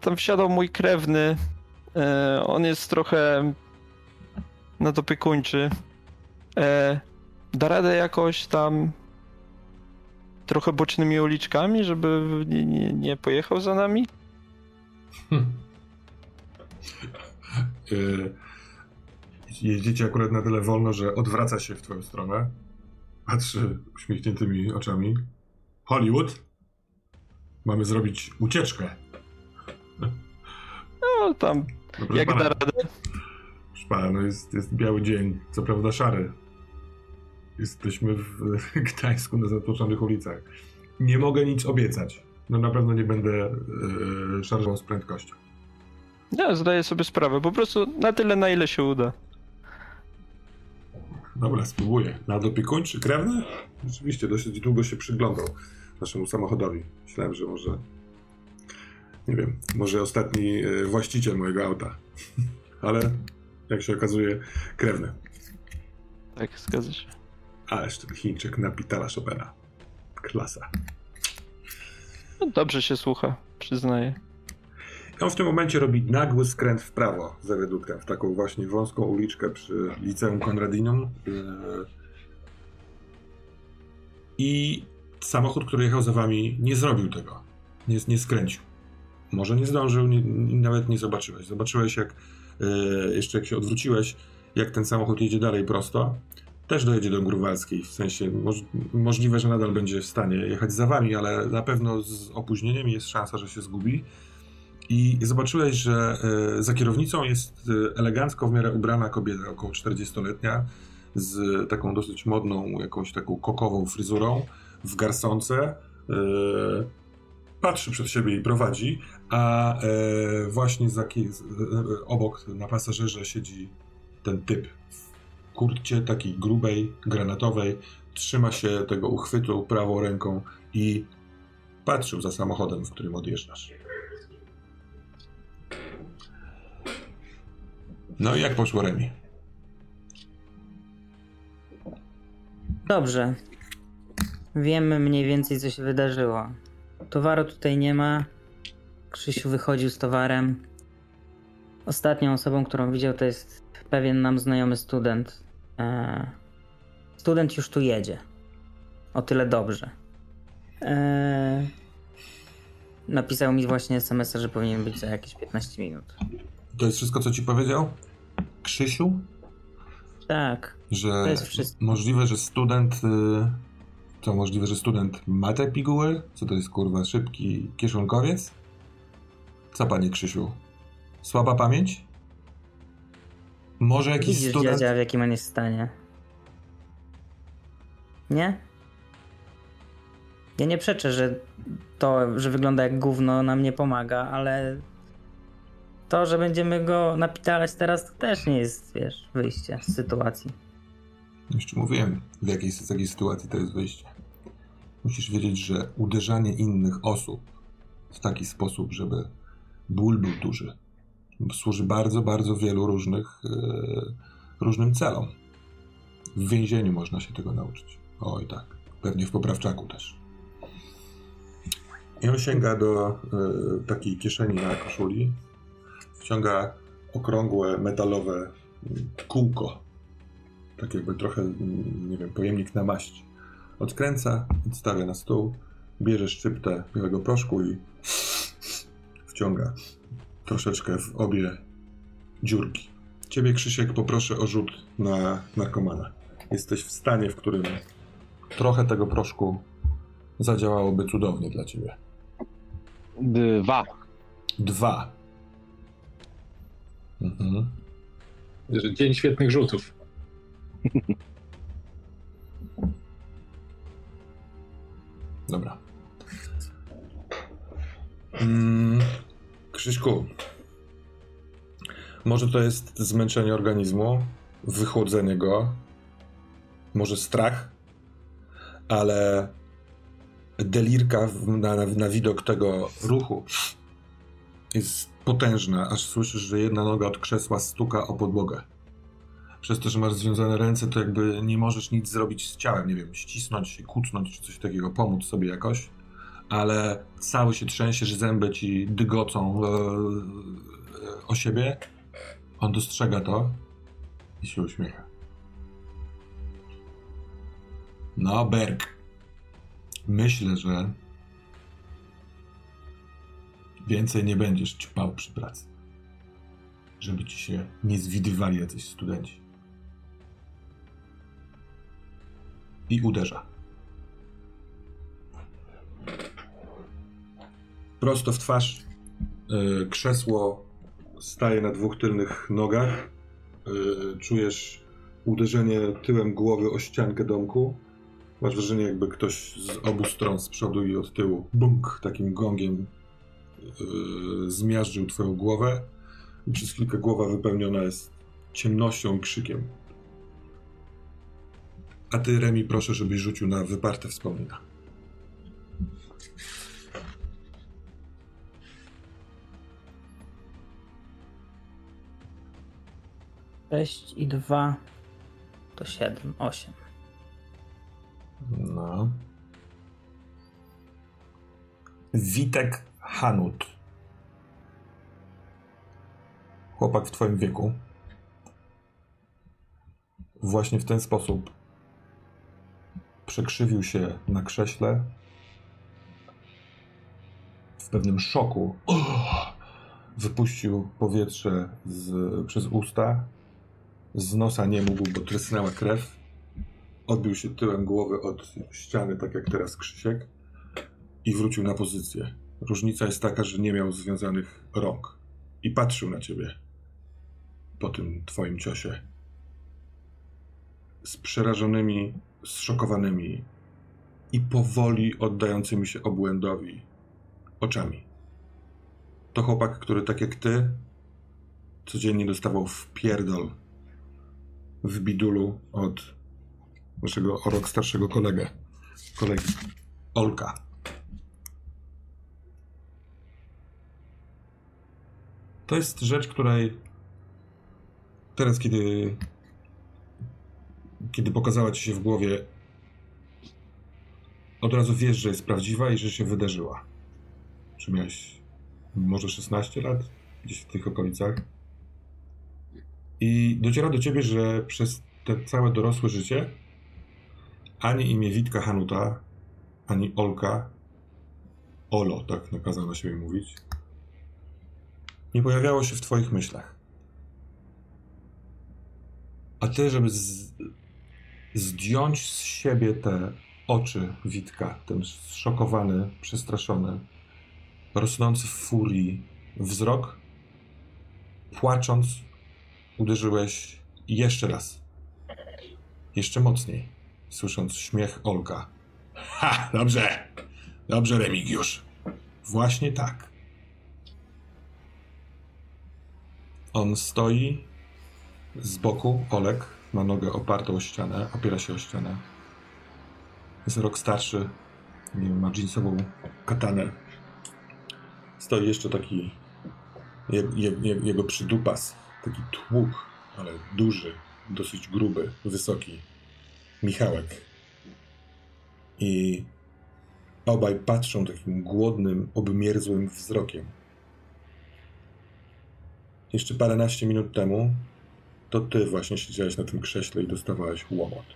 tam wsiadał mój krewny. E, on jest trochę nadopiekuńczy. E, da radę jakoś tam trochę bocznymi uliczkami, żeby nie, nie, nie pojechał za nami? Hmm. E, jeździcie akurat na tyle wolno, że odwraca się w twoją stronę. Patrzy uśmiechniętymi oczami. Hollywood? Mamy zrobić ucieczkę. No tam, no, jak pana, da radę. Proszę pana, no jest, jest biały dzień, co prawda szary. Jesteśmy w Gdańsku na zatłoczonych ulicach. Nie mogę nic obiecać. No na pewno nie będę yy, szarżował z prędkością. Ja zdaję sobie sprawę, po prostu na tyle, na ile się uda. Dobra, spróbuję. Nadopiekuńczy, krewny? Rzeczywiście, dosyć długo się przyglądał naszemu samochodowi. Myślałem, że może nie wiem, może ostatni e, właściciel mojego auta. Ale jak się okazuje, krewny. Tak, zgadza się. Ależ ten Chińczyk na Pitala Chopina. Klasa. No dobrze się słucha, przyznaję. On w tym momencie robi nagły skręt w prawo za reduktem, w taką właśnie wąską uliczkę przy liceum Konradinum. E, I samochód, który jechał za wami, nie zrobił tego. Nie, nie skręcił. Może nie zdążył, nie, nawet nie zobaczyłeś. Zobaczyłeś, jak e, jeszcze jak się odwróciłeś, jak ten samochód jedzie dalej prosto. Też dojedzie do Grunwaldzkiej, w sensie moż, możliwe, że nadal będzie w stanie jechać za wami, ale na pewno z opóźnieniem jest szansa, że się zgubi. I zobaczyłeś, że e, za kierownicą jest e, elegancko w miarę ubrana kobieta, około 40-letnia, z taką dosyć modną, jakąś taką kokową fryzurą, w garsonce patrzy przed siebie i prowadzi, a e, właśnie za, e, obok na pasażerze siedzi ten typ w kurcie takiej grubej, granatowej, trzyma się tego uchwytu prawą ręką i patrzył za samochodem, w którym odjeżdżasz. No i jak poszło Remi? Dobrze. Wiemy mniej więcej, co się wydarzyło. Towaru tutaj nie ma. Krzysiu wychodził z towarem. Ostatnią osobą, którą widział, to jest pewien nam znajomy student. Eee, student już tu jedzie. O tyle dobrze. Eee, napisał mi właśnie SMS, że powinien być za jakieś 15 minut. To jest wszystko, co ci powiedział? Krzysiu? Tak. Że to jest wszystko. możliwe, że student. Y, to możliwe, że student ma te piguły? Co to jest kurwa? Szybki kieszonkowiec? Co panie Krzysiu? Słaba pamięć? Może jakiś Widzisz, student... dziadzia, w jakim on jest stanie. Nie? Ja nie przeczę, że to, że wygląda jak gówno nam nie pomaga, ale to, że będziemy go napitalać teraz, to też nie jest, wiesz, wyjście z sytuacji. Jeszcze mówiłem, w jakiej, z jakiej sytuacji to jest wyjście. Musisz wiedzieć, że uderzanie innych osób w taki sposób, żeby ból był duży, służy bardzo, bardzo wielu różnych, yy, różnym celom. W więzieniu można się tego nauczyć. Oj tak, pewnie w poprawczaku też. I on sięga do y, takiej kieszeni na koszuli, wciąga okrągłe, metalowe kółko. Tak jakby trochę, nie wiem, pojemnik na maść. Odkręca, odstawia na stół, bierze szczyptę białego proszku i wciąga troszeczkę w obie dziurki. Ciebie, Krzysiek, poproszę o rzut na narkomana. Jesteś w stanie, w którym trochę tego proszku zadziałałoby cudownie dla ciebie. Dwa. Dwa. Mhm. Dzień świetnych rzutów. Dobra. Mm, Krzyśku, może to jest zmęczenie organizmu, wychłodzenie go, może strach, ale delirka na, na, na widok tego ruchu jest potężna, aż słyszysz, że jedna noga od krzesła stuka o podłogę. Przez to, że masz związane ręce, to jakby nie możesz nic zrobić z ciałem, nie wiem, ścisnąć się, kucnąć czy coś takiego, pomóc sobie jakoś, ale cały się trzęsiesz, zęby ci dygocą e, o siebie. On dostrzega to i się uśmiecha. No, Berg. Myślę, że więcej nie będziesz ćpał przy pracy. Żeby ci się nie zwidywali jacyś studenci. I uderza. Prosto w twarz. Yy, krzesło staje na dwóch tylnych nogach. Yy, czujesz uderzenie tyłem głowy o ściankę domku. Masz wrażenie, jakby ktoś z obu stron, z przodu i od tyłu, bunk, takim gongiem zmiażdżył twoją głowę. I przez chwilkę głowa wypełniona jest ciemnością i krzykiem. A ty, Remi, proszę, żebyś rzucił na wyparte wspomnienia. Sześć i dwa to siedem, osiem. No. Witek Hanut. Chłopak w twoim wieku. Właśnie w ten sposób przekrzywił się na krześle. W pewnym szoku wypuścił powietrze z, przez usta. Z nosa nie mógł, bo trysnęła krew odbił się tyłem głowy od ściany, tak jak teraz Krzysiek, i wrócił na pozycję. Różnica jest taka, że nie miał związanych rąk i patrzył na ciebie po tym twoim ciosie. Z przerażonymi, zszokowanymi i powoli oddającymi się obłędowi oczami. To chłopak, który tak jak ty codziennie dostawał w pierdol w bidulu od naszego o rok starszego kolegę, kolegi Olka. To jest rzecz, której teraz, kiedy kiedy pokazała ci się w głowie, od razu wiesz, że jest prawdziwa i że się wydarzyła. Czy miałeś może 16 lat? Gdzieś w tych okolicach. I dociera do ciebie, że przez te całe dorosłe życie ani imię Witka Hanuta, ani Olka, Olo, tak nakazano na siebie mówić, nie pojawiało się w twoich myślach. A ty, żeby z, zdjąć z siebie te oczy Witka, ten zszokowany, przestraszony, rosnący w furii wzrok, płacząc, uderzyłeś jeszcze raz. Jeszcze mocniej, słysząc śmiech Olka. Ha, dobrze, dobrze, Remigiusz. Właśnie tak. On stoi z boku, Olek, ma nogę opartą o ścianę, opiera się o ścianę. Jest rok starszy, nie wiem, ma jeansową katanę. Stoi jeszcze taki je, je, jego przydupas, taki tłuk, ale duży, dosyć gruby, wysoki. Michałek. I obaj patrzą takim głodnym, obmierzłym wzrokiem. Jeszcze paręnaście minut temu to ty właśnie siedziałeś na tym krześle i dostawałeś łomot.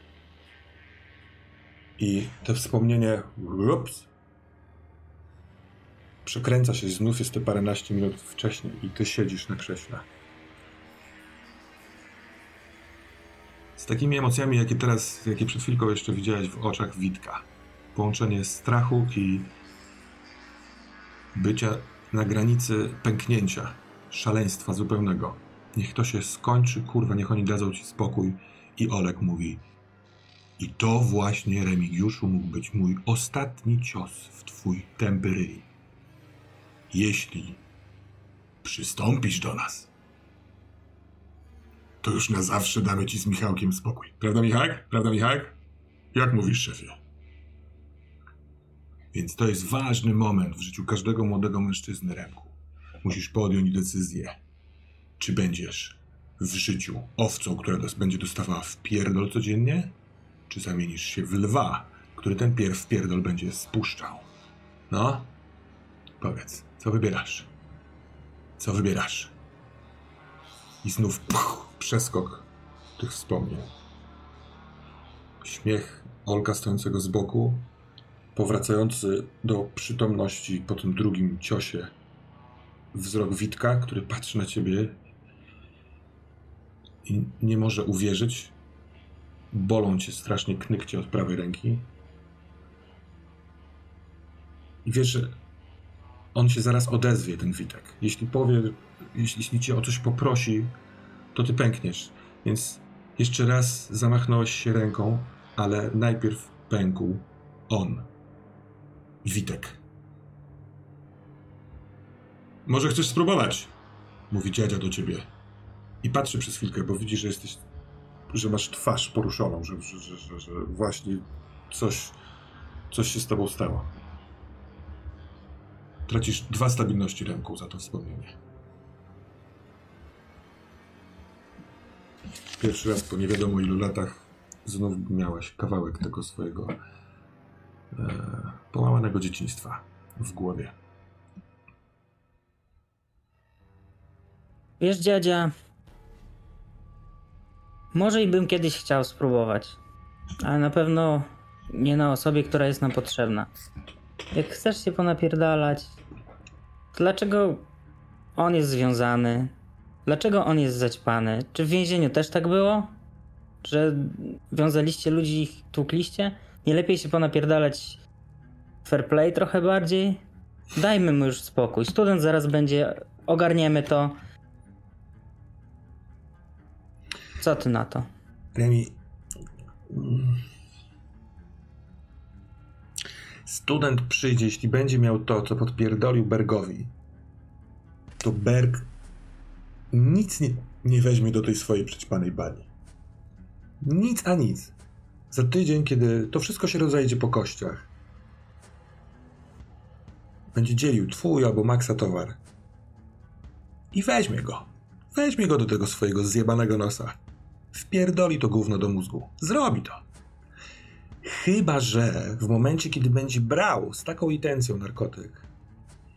I to wspomnienie ups, przekręca się, znów jest te paręnaście minut wcześniej i ty siedzisz na krześle. Z takimi emocjami, jakie teraz, jakie przed chwilką jeszcze widziałeś w oczach Witka. Połączenie strachu i bycia na granicy pęknięcia, szaleństwa zupełnego. Niech to się skończy, kurwa, niech oni dadzą ci spokój. I Olek mówi, i to właśnie, Remigiuszu, mógł być mój ostatni cios w twój tępy. Jeśli przystąpisz do nas, to już na zawsze damy ci z Michałkiem spokój. Prawda, Michałek? Prawda, Michałek? Jak mówisz, szefie? Więc to jest ważny moment w życiu każdego młodego mężczyzny, Remku. Musisz podjąć decyzję czy będziesz w życiu owcą, która będzie dostawała w pierdol codziennie, czy zamienisz się w lwa, który ten pierdol będzie spuszczał? No? Powiedz, co wybierasz? Co wybierasz? I znów puch, przeskok tych wspomnień. Śmiech Olka stojącego z boku, powracający do przytomności po tym drugim ciosie. Wzrok Witka, który patrzy na ciebie i nie może uwierzyć. Bolą cię strasznie knykcie od prawej ręki. I wiesz, że on się zaraz odezwie, ten Witek. Jeśli powie, jeśli, jeśli cię o coś poprosi, to ty pękniesz. Więc jeszcze raz zamachnąłeś się ręką, ale najpierw pękł on. Witek. Może chcesz spróbować? Mówi dziadzia do ciebie. I patrzy przez chwilkę, bo widzi, że jesteś, że masz twarz poruszoną, że, że, że, że, właśnie coś, coś się z tobą stało. Tracisz dwa stabilności ręką za to wspomnienie. Pierwszy raz po nie wiadomo ilu latach znów miałaś kawałek tego swojego e, połamanego dzieciństwa w głowie. Wiesz, dziadzia, może i bym kiedyś chciał spróbować, ale na pewno nie na osobie, która jest nam potrzebna. Jak chcesz się ponapierdalać, dlaczego on jest związany? Dlaczego on jest zaćpany? Czy w więzieniu też tak było? Że wiązaliście ludzi i tłukliście? Nie lepiej się ponapierdalać fair play trochę bardziej? Dajmy mu już spokój. Student zaraz będzie, ogarniemy to. Co ty na to? Remi. Student przyjdzie, jeśli będzie miał to, co podpierdolił Bergowi, to Berg nic nie, nie weźmie do tej swojej przećpanej bani. Nic a nic. Za tydzień, kiedy to wszystko się rozejdzie po kościach, będzie dzielił twój albo Maxa towar. I weźmie go. Weźmie go do tego swojego zjebanego nosa. Wpierdoli to gówno do mózgu. Zrobi to. Chyba, że w momencie, kiedy będzie brał z taką intencją narkotyk,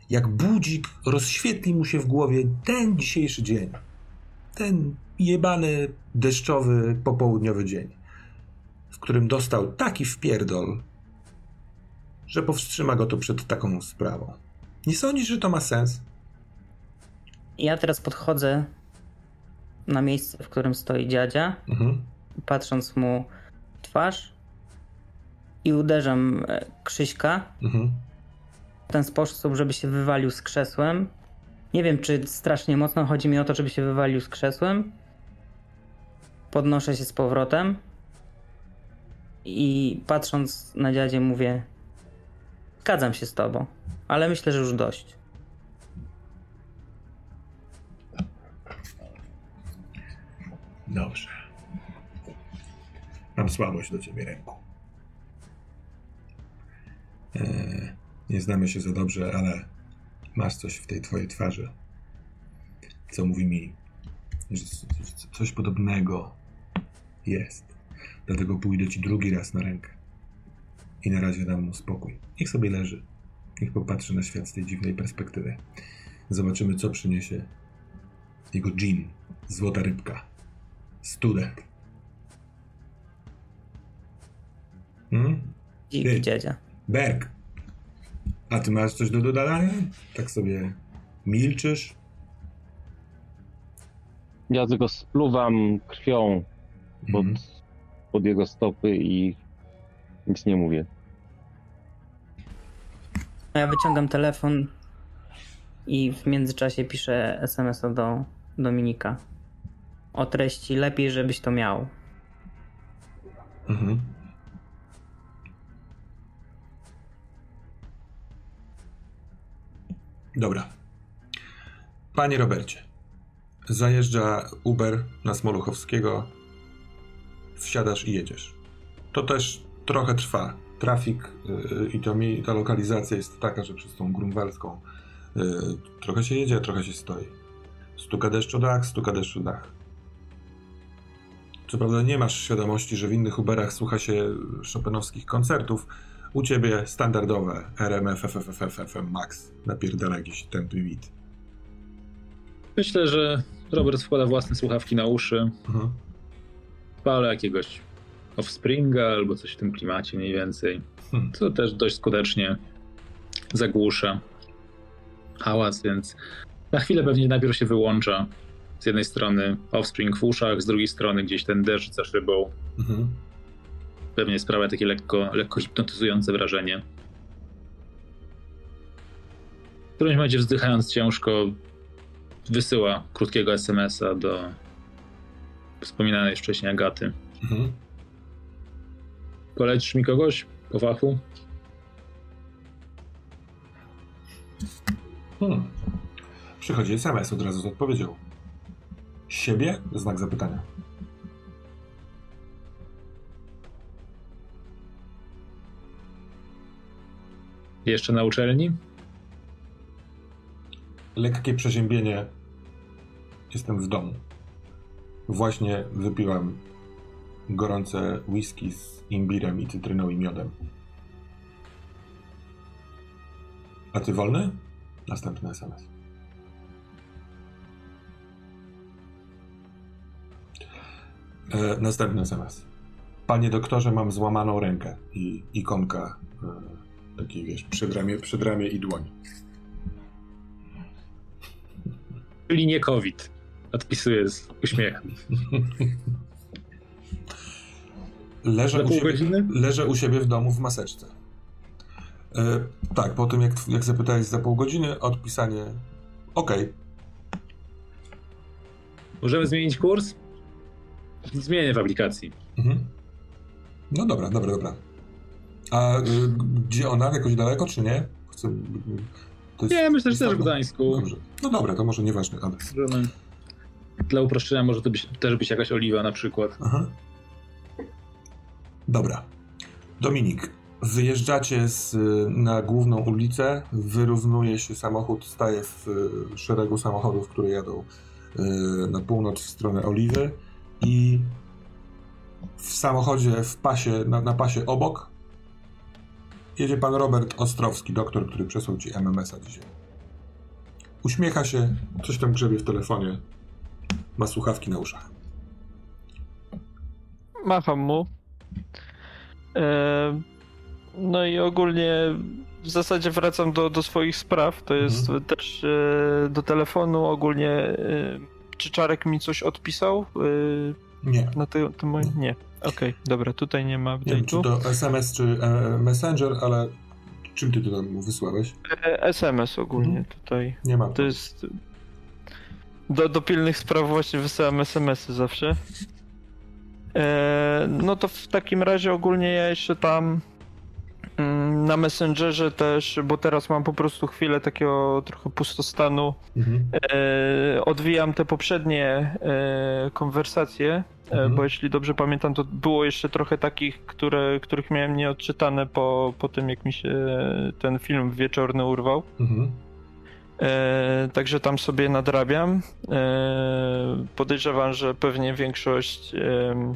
jak budzik rozświetli mu się w głowie ten dzisiejszy dzień. Ten jebany, deszczowy, popołudniowy dzień, w którym dostał taki wpierdol, że powstrzyma go to przed taką sprawą. Nie sądzisz, że to ma sens? Ja teraz podchodzę na miejsce, w którym stoi dziadzia, mhm. patrząc mu w twarz i uderzam e, Krzyśka mhm. w ten sposób, żeby się wywalił z krzesłem. Nie wiem, czy strasznie mocno chodzi mi o to, żeby się wywalił z krzesłem. Podnoszę się z powrotem i patrząc na dziadzie mówię Zgadzam się z tobą, ale myślę, że już dość. Dobrze. Mam słabość do ciebie, ręku. Eee, nie znamy się za dobrze, ale masz coś w tej twojej twarzy, co mówi mi, że coś podobnego jest. Dlatego pójdę ci drugi raz na rękę. I na razie dam mu spokój. Niech sobie leży. Niech popatrzy na świat z tej dziwnej perspektywy. Zobaczymy, co przyniesie jego dżin, złota rybka, student. Hmm? Dziki dziadzia. Berg, a ty masz coś do dodania? Tak sobie milczysz? Ja tylko spluwam krwią pod, mm. pod jego stopy i nic nie mówię. Ja wyciągam telefon i w międzyczasie piszę SMS-a do Dominika. O treści lepiej, żebyś to miał. Mhm. Dobra. Panie Robercie, zajeżdża Uber na Smoluchowskiego, wsiadasz i jedziesz. To też trochę trwa. Trafik yy, i to mi, ta lokalizacja jest taka, że przez tą grunwaldzką yy, trochę się jedzie, trochę się stoi. Stuka deszczu dach, stuka deszczu dach. Co prawda nie masz świadomości, że w innych Uberach słucha się Chopinowskich koncertów, u ciebie standardowe RMF, FFF, FM Max. Napierdala jakiś tępy wid. Myślę, że Robert wkłada własne słuchawki na uszy. Mhm. Jakiegoś Offspringa albo coś w tym klimacie mniej więcej. Hmm. Co też dość skutecznie zagłusza hałas, więc na chwilę pewnie najpierw się wyłącza. Z jednej strony Offspring w uszach, z drugiej strony gdzieś ten deszcz za szybą. Mhm pewnie sprawia takie lekko, lekko hipnotyzujące wrażenie. W którymś momencie wzdychając ciężko wysyła krótkiego SMS-a do wspominanej wcześniej Agaty. Mhm. Polecisz mi kogoś po fachu? Hmm. Przychodzi SMS od razu z odpowiedzią. Siebie? Znak zapytania. Jeszcze na uczelni? Lekkie przeziębienie. Jestem w domu. Właśnie wypiłam gorące whisky z imbirem i cytryną i miodem. A ty wolny? Następny SMS. E, następny SMS. Panie doktorze, mam złamaną rękę i ikonka e, Taki, wiesz, przedramię, przedramię i dłoń. Czyli nie COVID. Odpisuję z uśmiechem. Leżę u, siebie, leżę u siebie w domu w maseczce. E, tak, po tym jak, jak zapytałeś za pół godziny, odpisanie OK. Możemy zmienić kurs? Zmienię w aplikacji. Mhm. No dobra, dobra, dobra. A y, gdzie ona? Jakoś daleko, czy nie? Chcę, jest, nie, myślę, że też w Gdańsku. Dobrze. No dobra, to może nieważny adres. Dla uproszczenia może to być, też być jakaś oliwa na przykład. Aha. Dobra. Dominik, wyjeżdżacie z, na główną ulicę, wyrównuje się samochód, staje w szeregu samochodów, które jadą na północ w stronę Oliwy i w samochodzie w pasie, na, na pasie obok jedzie pan Robert Ostrowski, doktor, który przesłał ci MMS-a dzisiaj. Uśmiecha się, coś tam grzebie w telefonie, ma słuchawki na uszach. Macham mu. E, no i ogólnie w zasadzie wracam do, do swoich spraw. To jest mhm. też e, do telefonu ogólnie. E, czy Czarek mi coś odpisał? Nie. Na ty, ty moje... Nie. Okej, okay, dobra, tutaj nie ma update'u. Nie wiem, czy to SMS, czy e, Messenger, ale czym ty to tam wysłałeś? E, SMS ogólnie mhm. tutaj. Nie ma. To jest... Do, do pilnych spraw właśnie wysyłam SMS-y zawsze. E, no to w takim razie ogólnie ja jeszcze tam na Messengerze też, bo teraz mam po prostu chwilę takiego trochę pustostanu. Mhm. E, odwijam te poprzednie e, konwersacje, mhm. bo jeśli dobrze pamiętam, to było jeszcze trochę takich, które, których miałem nieodczytane po, po tym, jak mi się ten film wieczorny urwał. Mhm. E, także tam sobie nadrabiam. E, podejrzewam, że pewnie większość e,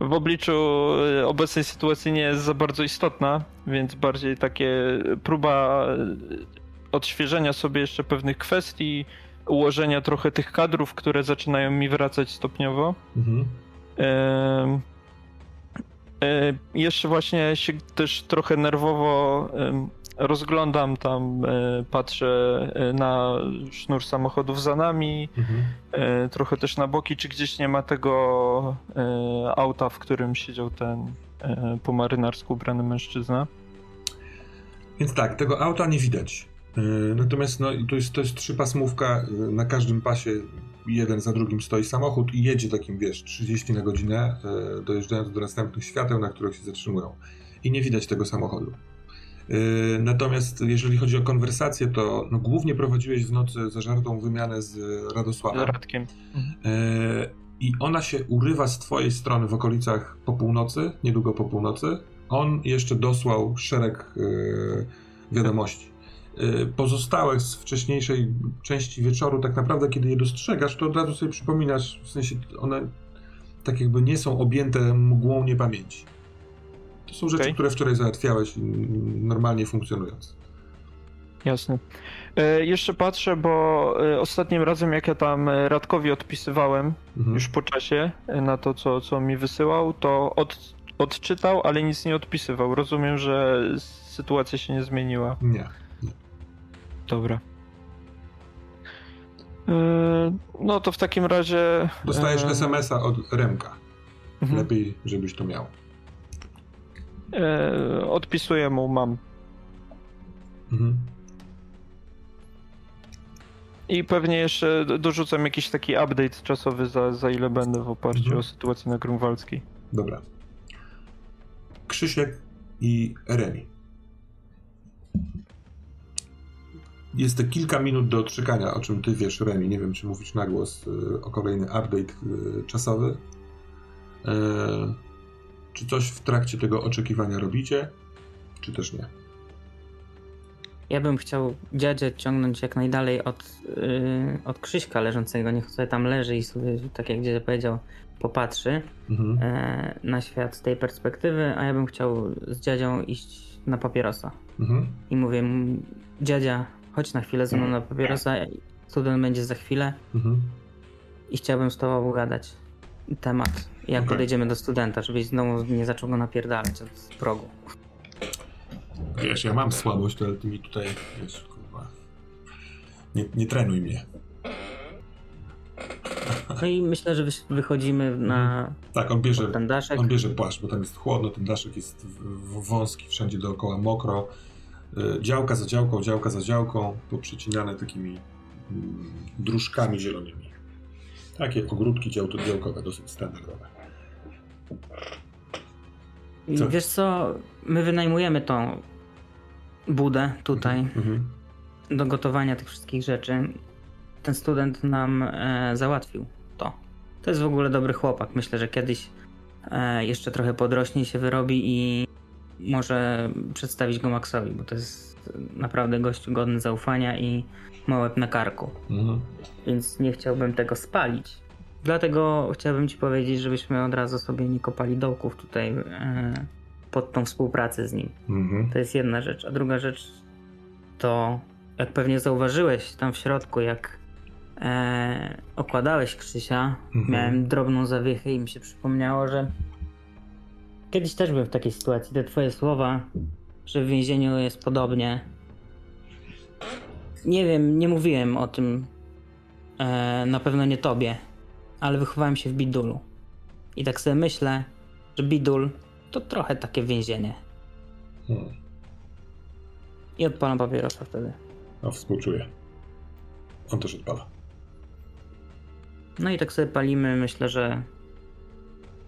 w obliczu e, obecnej sytuacji nie jest za bardzo istotna, więc bardziej takie próba e, odświeżenia sobie jeszcze pewnych kwestii, ułożenia trochę tych kadrów, które zaczynają mi wracać stopniowo. Mhm. E, jeszcze właśnie się też trochę nerwowo rozglądam tam, e, patrzę e, na sznur samochodów za nami, mhm. E, trochę też na boki, czy gdzieś nie ma tego auta, w którym siedział ten po marynarsku ubrany mężczyzna. Więc tak, tego auta nie widać. Natomiast no, to, jest, to jest trzypasmówka, na każdym pasie jeden za drugim stoi samochód i jedzie takim, wiesz, 30 na godzinę, dojeżdżając do następnych świateł, na których się zatrzymują. I nie widać tego samochodu. Yy, natomiast jeżeli chodzi o konwersację, to no, głównie prowadziłeś w nocy zażartą wymianę z Radosławem. Radkiem. Yy, I ona się urywa z twojej strony w okolicach po północy, niedługo po północy. On jeszcze dosłał szereg yy, wiadomości. Pozostałe z wcześniejszej części wieczoru, tak naprawdę, kiedy je dostrzegasz, to od razu sobie przypominasz, w sensie one tak jakby nie są objęte mgłą niepamięci. To są rzeczy, okay. które wczoraj załatwiałeś normalnie funkcjonując. Jasne. E, jeszcze patrzę, bo e, ostatnim razem, jak ja tam e, Radkowi odpisywałem, mhm. już po czasie, e, na to, co, co mi wysyłał, to od, odczytał, ale nic nie odpisywał. Rozumiem, że sytuacja się nie zmieniła. Nie. nie. Dobra. E, no to w takim razie. Dostajesz e, SMS-a od Remka. Mhm. Lepiej, żebyś to miał. E, odpisuję mu, mam. Mhm. I pewnie jeszcze dorzucam jakiś taki update czasowy, za, za ile będę w oparciu mhm. o sytuację na Grunwaldzkiej. Dobra. Krzysiek i Remi. Jest to kilka minut do odczekania, o czym ty wiesz, Remi. Nie wiem, czy mówić na głos y, o kolejny update y, czasowy. Y, czy coś w trakcie tego oczekiwania robicie, czy też nie? Ja bym chciał dziadzie ciągnąć jak najdalej od, yy, od Krzyśka leżącego. Niech sobie tam leży i sobie, tak jak dziadzia powiedział, popatrzy mhm. e, na świat z tej perspektywy, a ja bym chciał z dziadzią iść na papierosa. Mhm. I mówię, dziadzia, chodź na chwilę ze mną na papierosa, student będzie za chwilę mhm. i chciałbym z tobą gadać temat, jak okay. podejdziemy do studenta, żebyś znowu nie zaczął go napierdalać od progu. Wiesz, ja mam słabość, ale ty mi tutaj, wiesz, kurwa, nie, nie trenuj mnie. No i myślę, że wychodzimy na mhm. tak, on bierze, ten daszek. On bierze płaszcz, bo tam jest chłodno, ten daszek jest wąski, wszędzie dookoła mokro. Y, działka za działką, działka za działką, poprzecinane takimi mm, dróżkami zielonymi. Takie ogródki działkowe, dosyć standardowe. Co? Wiesz co, my wynajmujemy tą budę tutaj mhm. mhm. do gotowania tych wszystkich rzeczy. Ten student nam e, załatwił to. To jest w ogóle dobry chłopak. Myślę, że kiedyś e, jeszcze trochę podrośnie się wyrobi i może przedstawić go Maxowi, bo to jest naprawdę gość godny zaufania i ma łeb na karku. Mhm. Więc nie chciałbym tego spalić. Dlatego chciałbym ci powiedzieć, żebyśmy od razu sobie nie kopali dołków tutaj e, pod tą współpracę z nim. Mhm. To jest jedna rzecz. A druga rzecz to, jak pewnie zauważyłeś tam w środku, jak e, okładałeś Krzysia, mhm. miałem drobną zawiechę i mi się przypomniało, że kiedyś też byłem w takiej sytuacji. Te twoje słowa, że w więzieniu jest podobnie. Nie wiem, nie mówiłem o tym e, na pewno nie tobie, ale wychowałem się w Bidulu. I tak sobie myślę, że Bidul to trochę takie więzienie. Hmm. I odpalam papierosa wtedy. A współczuję. On też odpala. No i tak sobie palimy. Myślę, że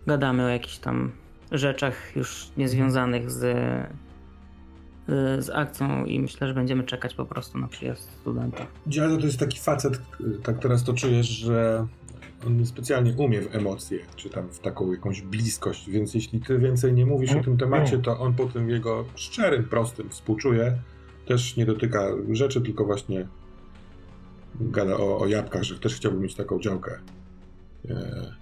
gadamy o jakichś tam rzeczach już niezwiązanych z, z akcją i myślę, że będziemy czekać po prostu na przyjazd studenta. Dziado to jest taki facet, tak teraz to czujesz, że on specjalnie umie w emocje, czy tam w taką jakąś bliskość, więc jeśli ty więcej nie mówisz o tym temacie, to on po tym jego szczerym, prostym współczuje, też nie dotyka rzeczy, tylko właśnie gada o, o jabłkach, że też chciałby mieć taką działkę. E,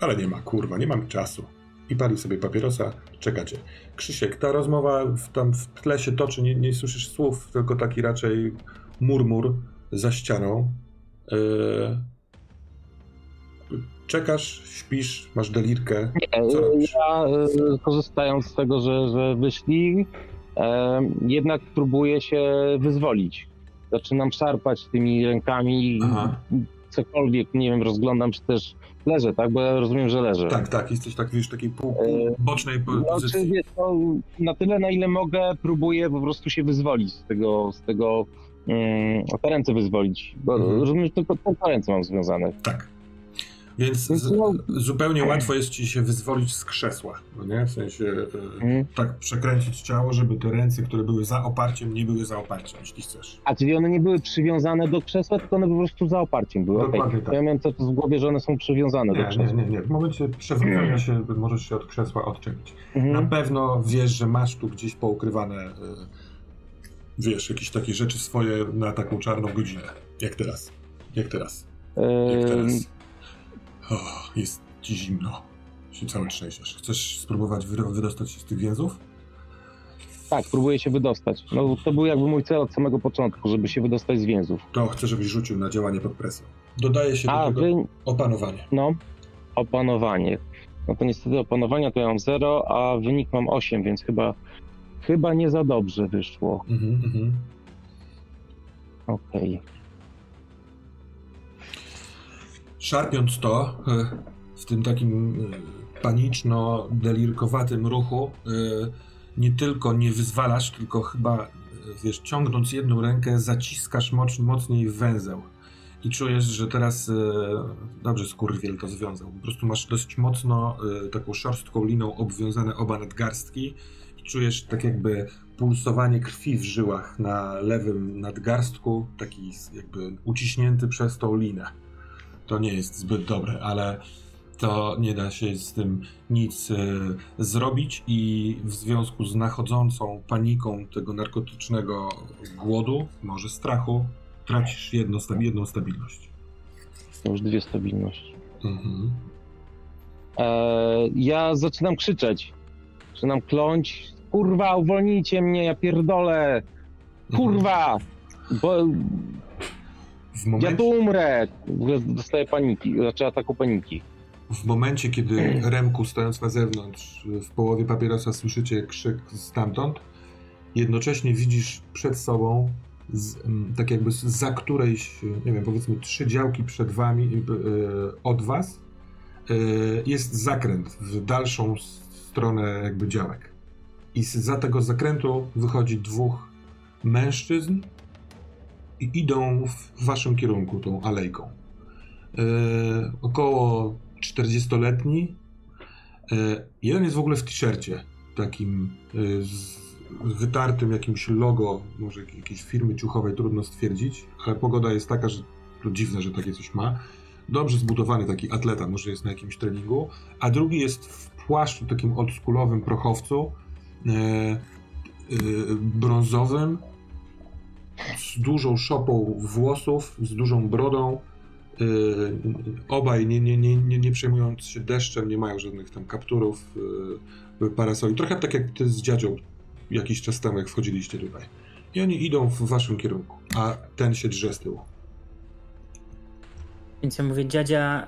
ale nie ma, kurwa, nie mam czasu. I pali sobie papierosa, czekacie. Krzysiek, ta rozmowa w, tam w tle się toczy, nie, nie słyszysz słów, tylko taki raczej murmur za ścianą. E, czekasz, śpisz, masz delirkę. Nie, Co robisz? ja e, korzystając z tego, że, że wyszli, e, jednak próbuję się wyzwolić. Zaczynam szarpać tymi rękami, Aha. cokolwiek, nie wiem, rozglądam się też leżę, tak? Bo ja rozumiem, że leżę. Tak, tak, jesteś tak, wiesz, takiej pół, pół e, bocznej pozycji. No, wiesz, no, na tyle, na ile mogę, próbuję po prostu się wyzwolić z tego, z tego, te ręce wyzwolić, bo mhm. rozumiem, że tylko te ręce mam związane. Tak. Więc z, zupełnie łatwo jest ci się wyzwolić z krzesła, no nie? W sensie e, mhm. tak przekręcić ciało, żeby te ręce, które były za oparciem, nie były za oparciem, jeśli chcesz. A czyli one nie były przywiązane do krzesła, tylko one po prostu za oparciem były. Dokładnie okay. tak. Ja miałem to w głowie, że one są przywiązane nie, do krzesła. Nie, nie, nie. W momencie przewrócenia się możesz się od krzesła odczepić. Mhm. Na pewno wiesz, że masz tu gdzieś poukrywane, e, wiesz, jakieś takie rzeczy swoje na taką czarną godzinę. Jak teraz. Jak teraz. Jak teraz. Oh, jest ci zimno. Się cały trzęsiesz. Chcesz spróbować wydostać się z tych więzów? Tak, próbuję się wydostać. No to był jakby mój cel od samego początku, żeby się wydostać z więzów. To chcę, żebyś rzucił na działanie pod presją. Dodaje się do A, tego wy... opanowanie. No, opanowanie. No to niestety opanowania to ja mam 0, a wynik mam 8, więc chyba chyba nie za dobrze wyszło. Mhm, mhm. Okej. Okay. Szarpiąc to e, w tym takim e, paniczno-delirkowatym ruchu, e, nie tylko nie wyzwalasz, tylko chyba, wiesz, ciągnąc jedną rękę, zaciskasz mocniej węzeł. I czujesz, że teraz dobrze skurwiel to związał. Po prostu masz dość mocno taką szorstką liną obwiązane oba nadgarstki i czujesz tak jakby pulsowanie krwi w żyłach na lewym nadgarstku, taki jakby uciśnięty przez tą linę to nie jest zbyt dobre, ale to nie da się z tym nic y, zrobić i w związku z nachodzącą paniką tego narkotycznego głodu, może strachu, tracisz jedno, jedną stabilność. To już dwie stabilności. Mhm. E, ja zaczynam krzyczeć. Zaczynam kląć. Kurwa, uwolnijcie mnie, ja pierdolę. Kurwa! Mhm. Bo w momencie... Ja tu umrę! Dostaję paniki, znaczy ataku paniki. W momencie, kiedy Remku, stojąc na zewnątrz, w połowie papierosa słyszycie krzyk stamtąd, jednocześnie widzisz przed sobą, z, tak jakby za którejś, nie wiem, powiedzmy trzy działki przed wami, yy, od was, yy, jest zakręt w dalszą stronę jakby działek. I za tego zakrętu wychodzi dwóch mężczyzn i idą w waszym kierunku tą alejką. E, około 40-letni. E, jeden jest w ogóle w t-shircie, takim e, z wytartym jakimś logo, może jakiejś firmy ciuchowej, trudno stwierdzić, ale pogoda jest taka, że to dziwne, że takie coś ma. Dobrze zbudowany taki atleta, może jest na jakimś treningu, a drugi jest w płaszczu takim oldschoolowym prochowcu, brązowym, z dużą szopą włosów, z dużą brodą. obaj, nie, nie, nie, nie, nie przejmując się deszczem, nie mają żadnych tam kapturów, parasoli. Trochę tak jak ty z dziadzią jakiś czas temu, jak wchodziliście tutaj. I oni idą w waszym kierunku, a ten się drze z tyłu. Więc ja mówię, dziadzia,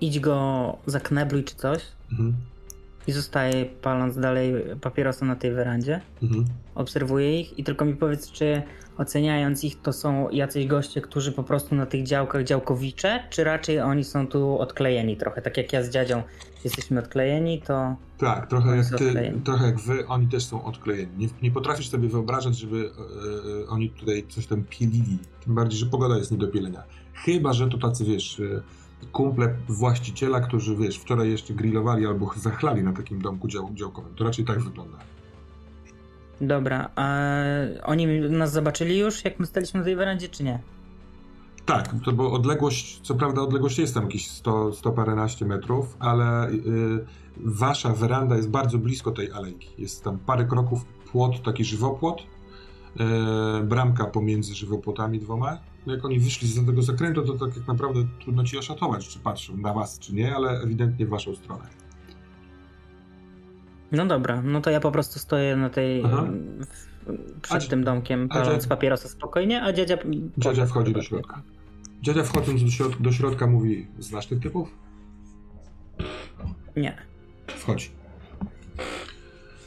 idź go zaknebluj czy coś. Mhm. I zostaje paląc dalej papierosa na tej werandzie. Mhm. Obserwuję ich i tylko mi powiedz, czy oceniając ich, to są jacyś goście, którzy po prostu na tych działkach działkowicze, czy raczej oni są tu odklejeni trochę, tak jak ja z dziadzią jesteśmy odklejeni, to... Tak, trochę jak, ty, trochę jak wy, oni też są odklejeni. Nie, nie potrafisz sobie wyobrażać, żeby yy, oni tutaj coś tam pilili, tym bardziej, że pogoda jest nie do pielenia. Chyba, że to tacy, wiesz, yy, kumple właściciela, którzy, wiesz, wczoraj jeszcze grillowali albo zachlali na takim domku dział, działkowym. To raczej tak wygląda. Dobra, a oni nas zobaczyli już, jak my staliśmy na tej werandzie, czy nie? Tak, to bo odległość, co prawda odległość jest tam jakieś 100, 100 paręnaście metrów, ale yy, wasza weranda jest bardzo blisko tej alejki. Jest tam parę kroków płot, taki żywopłot, yy, bramka pomiędzy żywopłotami dwoma. No jak oni wyszli z tego zakrętu, to tak jak naprawdę trudno ci oszatować, czy patrzą na was, czy nie, ale ewidentnie w waszą stronę. No dobra, no to ja po prostu stoję na tej. Przed a, tym domkiem, paląc papierosa spokojnie, a dziadzia. Dziadzia wchodzi do środka. Dziadzia wchodząc do środka, do środka mówi: Znasz tych typów? Nie. Wchodzi.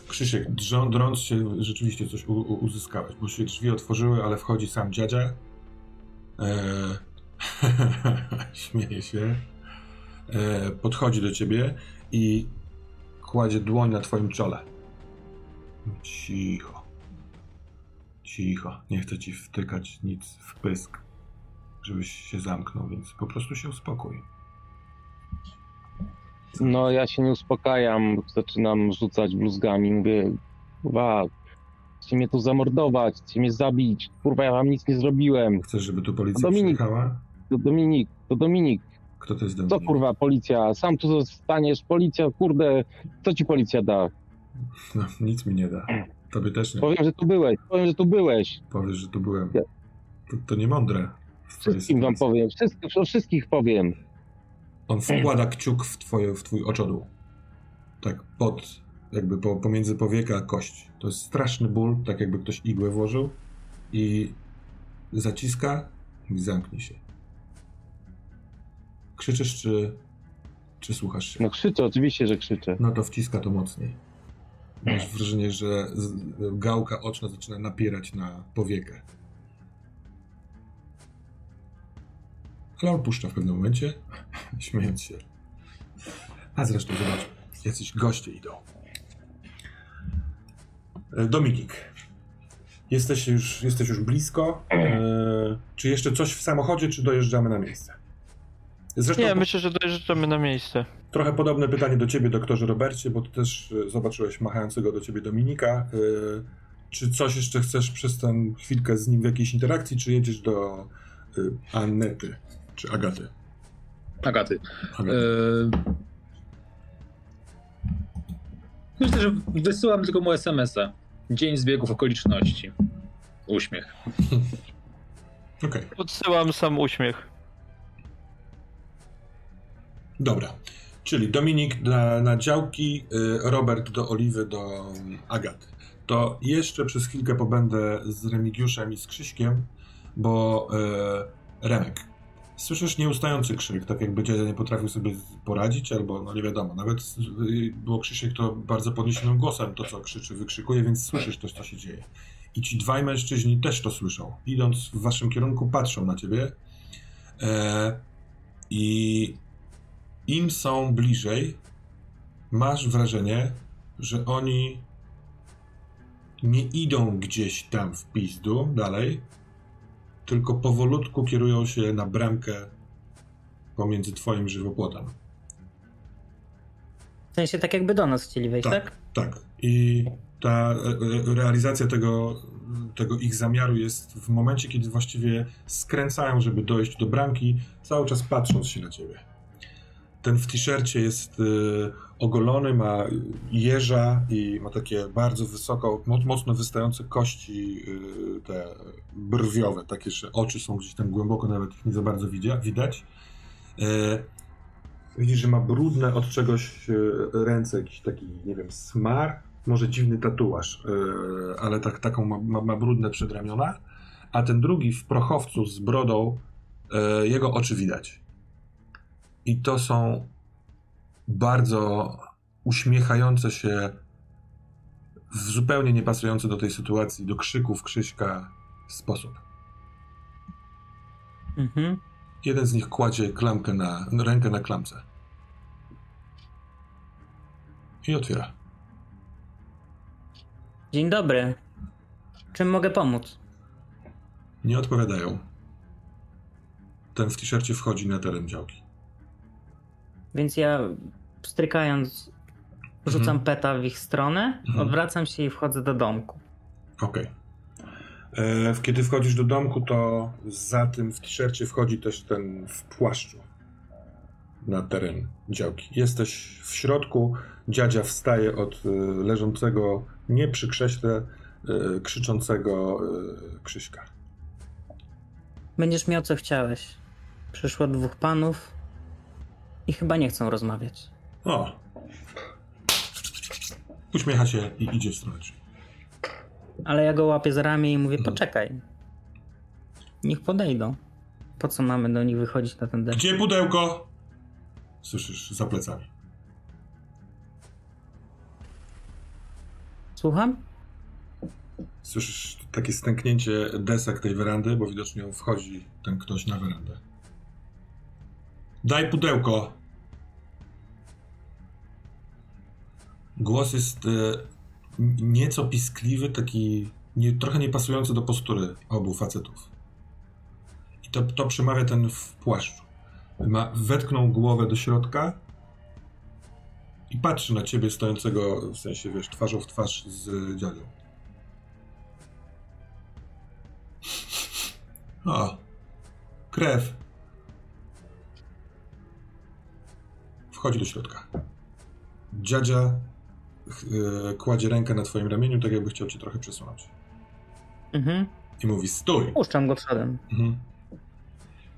Krzysiek, drąc się, rzeczywiście coś uzyskałeś, bo się drzwi otworzyły, ale wchodzi sam dziadzia. Eee, śmieje się. Eee, podchodzi do ciebie i kładzie dłoń na twoim czole. Cicho. Cicho. Nie chcę ci wtykać nic w pysk, żebyś się zamknął, więc po prostu się uspokój. No, ja się nie uspokajam. Zaczynam rzucać bluzgami. Mówię, kurwa, chcecie mnie tu zamordować, chcecie mnie zabić. Kurwa, ja wam nic nie zrobiłem. Chcesz, żeby tu policja Dominik, przyjechała? To Dominik, to Dominik. Kto to jest Dominik? Co kurwa, policja? Sam tu zostaniesz, policja, kurde, co ci policja da? No, nic mi nie da. Tobie też nie. Powiem, że tu byłeś, powiem, że tu byłeś. Powiesz, że tu byłem. To, to nie mądre. Wszystkim wam powiem, wszystkich, o wszystkich powiem. On wkłada kciuk w, twoje, w twój oczodół. Tak pod, jakby po, pomiędzy powieka a kość. To jest straszny ból, tak jakby ktoś igłę włożył i zaciska i zamknij się. Krzyczysz, czy, czy słuchasz się? No krzyczę, oczywiście, że krzyczę. No to wciska to mocniej. Masz wrażenie, że gałka oczna zaczyna napierać na powiekę. Ale on puszcza w pewnym momencie, śmiejąc się. A zresztą zobacz, jacyś goście idą. E, Dominik, jesteś już, jesteś już blisko. E, czy jeszcze coś w samochodzie, czy dojeżdżamy na miejsce? Zresztą, nie, myślę, że dojeżdżamy na miejsce. Trochę podobne pytanie do ciebie, doktorze Robercie, bo ty też e, zobaczyłeś machającego do ciebie Dominika. E, czy coś jeszcze chcesz przez tę chwilkę z nim w jakiejś interakcji, czy jedziesz do e, Annety, czy Agaty? Agaty. Agaty. Myślę, że wysyłam tylko mu SMS-a. Dzień zbiegów okoliczności. Uśmiech. Okej. Okay. Podsyłam sam uśmiech. Dobra. Czyli Dominik na, na działki, y, Robert do Oliwy, do mm, Agaty. To jeszcze przez chwilkę pobędę z Remigiuszem i z Krzyśkiem, bo e, Remek, słyszysz nieustający krzyk, tak jakby dziadzia nie potrafił sobie poradzić, albo no nie wiadomo, nawet było Krzysiek to bardzo podniesionym głosem to, co krzyczy, wykrzykuje, więc słyszysz to, co się dzieje. I ci dwaj mężczyźni też to słyszą. Idąc w waszym kierunku, patrzą na ciebie e, i im są bliżej, masz wrażenie, że oni nie idą gdzieś tam w pizdu dalej, tylko powolutku kierują się na bramkę pomiędzy twoim żywopłotem. W sensie tak jakby do nas chcieli wejść, tak? Tak, tak. I ta realizacja tego, tego ich zamiaru jest w momencie, kiedy właściwie skręcają, żeby dojść do bramki, cały czas patrząc się na ciebie. Ten w t-shircie jest y, ogolony, ma jeża i ma takie bardzo wysoko, mocno wystające kości, y, te brwiowe, takie, że oczy są gdzieś tam głęboko, nawet ich nie za bardzo widać. Y, widzisz, że ma brudne od czegoś y, ręce, jakiś taki, nie wiem, smar, może dziwny tatuaż, ale tak, taką ma, ma, ma brudne przedramiona, a ten drugi w prochowcu z brodą, jego oczy widać. I to są bardzo uśmiechające się w zupełnie niepasujący do tej sytuacji, do krzyków Krzyśka sposób. Mhm. Jeden z nich kładzie klamkę na, rękę na klamce. I otwiera. Dzień dobry. Czym mogę pomóc? Nie odpowiadają. Ten w t-shircie wchodzi na teren działki. Więc ja strykając, rzucam mhm. peta w ich stronę, mhm. odwracam się i wchodzę do domku. Okej. Okay. E, kiedy wchodzisz do domku, to za tym w t-shircie wchodzi też ten w płaszczu na teren działki. Jesteś w środku, dziadzia wstaje od e, leżącego nie przy krześle, e, krzyczącego Krzyśka. Będziesz miał co chciałeś. Przyszło dwóch panów i chyba nie chcą rozmawiać. O. Uśmiecha się i idzie w stronę. Ale ja go łapię za ramię i mówię, poczekaj. Niech podejdą. Po co mamy do nich wychodzić na ten deszcz? Gdzie pudełko? Słyszysz za plecami. Słucham? Słyszysz takie stęknięcie desek tej werandy, bo widocznie wchodzi ten ktoś na werandę. Daj pudełko. Głos jest e, nieco piskliwy, taki nie, trochę niepasujący do postury obu facetów. I to, to przemawia ten w płaszczu. Ma, wetknął głowę do środka i patrzy na ciebie stojącego, w sensie, wiesz, twarzą w twarz z dziadą. O, krew. Wchodzi do środka. Dziadzia yy, kładzie rękę na twoim ramieniu, tak jakby chciał cię trochę przesunąć. Mhm. I mówi, stój. Puszczam go przodem. Mhm.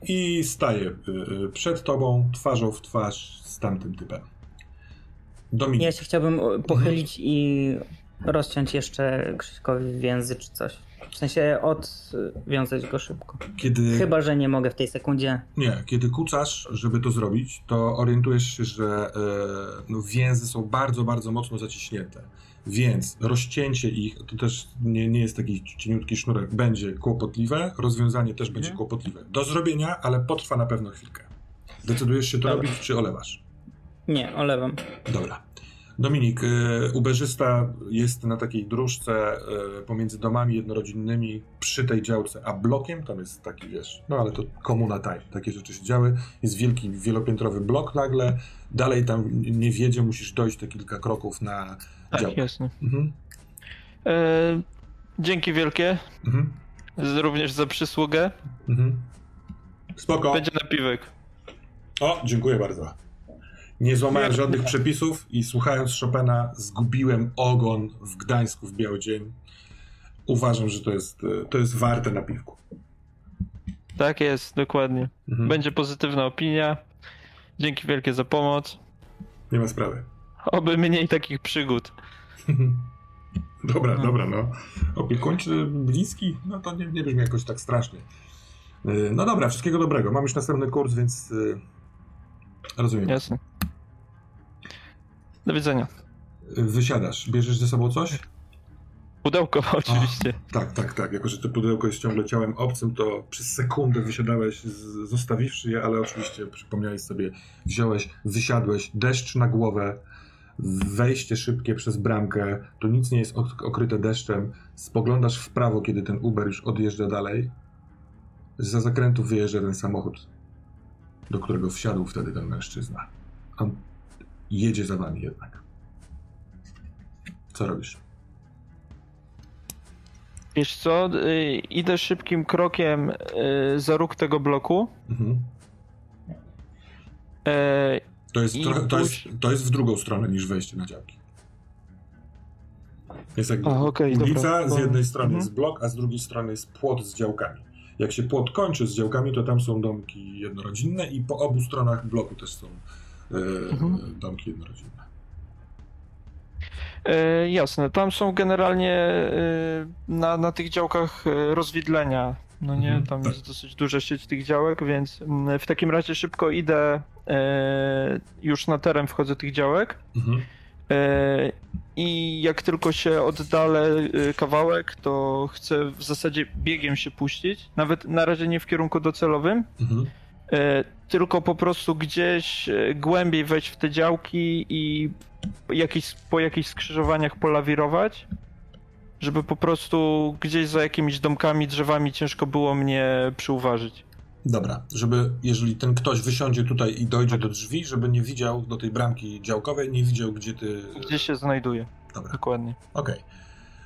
I staje yy, przed tobą, twarzą w twarz z tamtym typem. Dominik. Ja się chciałbym pochylić mhm. i rozciąć jeszcze Krzyśkowi więzy czy coś. W sensie odwiązać go szybko. Kiedy... Chyba, że nie mogę w tej sekundzie. Nie, kiedy kucasz, żeby to zrobić, to orientujesz się, że e, no, więzy są bardzo, bardzo mocno zaciśnięte. Więc rozcięcie ich, to też nie, nie jest taki cieniutki sznurek, będzie kłopotliwe, rozwiązanie też będzie mhm. kłopotliwe. Do zrobienia, ale potrwa na pewno chwilkę. Decydujesz się to Dobra. robić, czy olewasz? Nie, olewam. Dobra. Dominik, y, uberzysta jest na takiej dróżce y, pomiędzy domami jednorodzinnymi przy tej działce, a blokiem tam jest taki, wiesz, no ale to komuna time, takie rzeczy się działy. Jest wielki, wielopiętrowy blok nagle, dalej tam nie wiedzie, musisz dojść te kilka kroków na tak, działkę. jasne. Mhm. E, dzięki wielkie. Mhm. Również za przysługę. Mhm. Spoko. Będzie napiwek. O, dziękuję bardzo. Nie złamałem żadnych przepisów i słuchając Chopina zgubiłem ogon w Gdańsku w biały dzień. Uważam, że to jest, to jest warte napiwku. Tak jest, dokładnie. Mhm. Będzie pozytywna opinia. Dzięki wielkie za pomoc. Nie ma sprawy. Oby mniej takich przygód. dobra, no. dobra, no. Opiekuńczy, bliski, no to nie, nie brzmi jakoś tak strasznie. Y, no dobra, wszystkiego dobrego. Mam już następny kurs, więc rozumiem. Jasne. Do widzenia. Wysiadasz. Bierzesz ze sobą coś? Pudełko, oczywiście. A, tak, tak, tak. Jako, że to pudełko jest ciągle ciałem obcym, to przez sekundę wysiadałeś, z, zostawiwszy je, ale oczywiście przypomniałeś sobie, wziąłeś, wysiadłeś, deszcz na głowę, wejście szybkie przez bramkę, to nic nie jest okryte deszczem, spoglądasz w prawo, kiedy ten Uber już odjeżdża dalej, za zakrętu wyjeżdża ten samochód, do którego wsiadł wtedy ten mężczyzna. On jedzie za wami jednak. Co robisz? Wiesz co, y, idę szybkim krokiem y, za róg tego bloku. Mhm. E, To jest, trochę, to, jest, to jest w drugą stronę niż wejście na działki. Jest jakby a, okay, ulica, dobra. z jednej strony mhm. jest blok, a z drugiej strony jest płot z działkami. Jak się płot kończy z działkami, to tam są domki jednorodzinne i po obu stronach bloku też są mhm. domki jednorodzinne. E, jasne, tam są generalnie e, na, na tych działkach e, rozwidlenia. No nie, mhm, tam tak. jest dosyć duża sieć tych działek, więc mm, w takim razie szybko idę e, już na teren, wchodzę tych działek. Mhm. E, I jak tylko się oddalę e, kawałek, to chcę w zasadzie biegiem się puścić. Nawet na razie nie w kierunku docelowym. Mhm. E, tylko po prostu gdzieś głębiej wejść w te działki i jakieś, po jakichś skrzyżowaniach polawirować, żeby po prostu gdzieś za jakimiś domkami, drzewami ciężko było mnie przyuważyć. Dobra, żeby jeżeli ten ktoś wysiądzie tutaj i dojdzie do drzwi, żeby nie widział do tej bramki działkowej, nie widział gdzie ty... Gdzie się znajduje. Dobra. Dokładnie. Okej. Okay.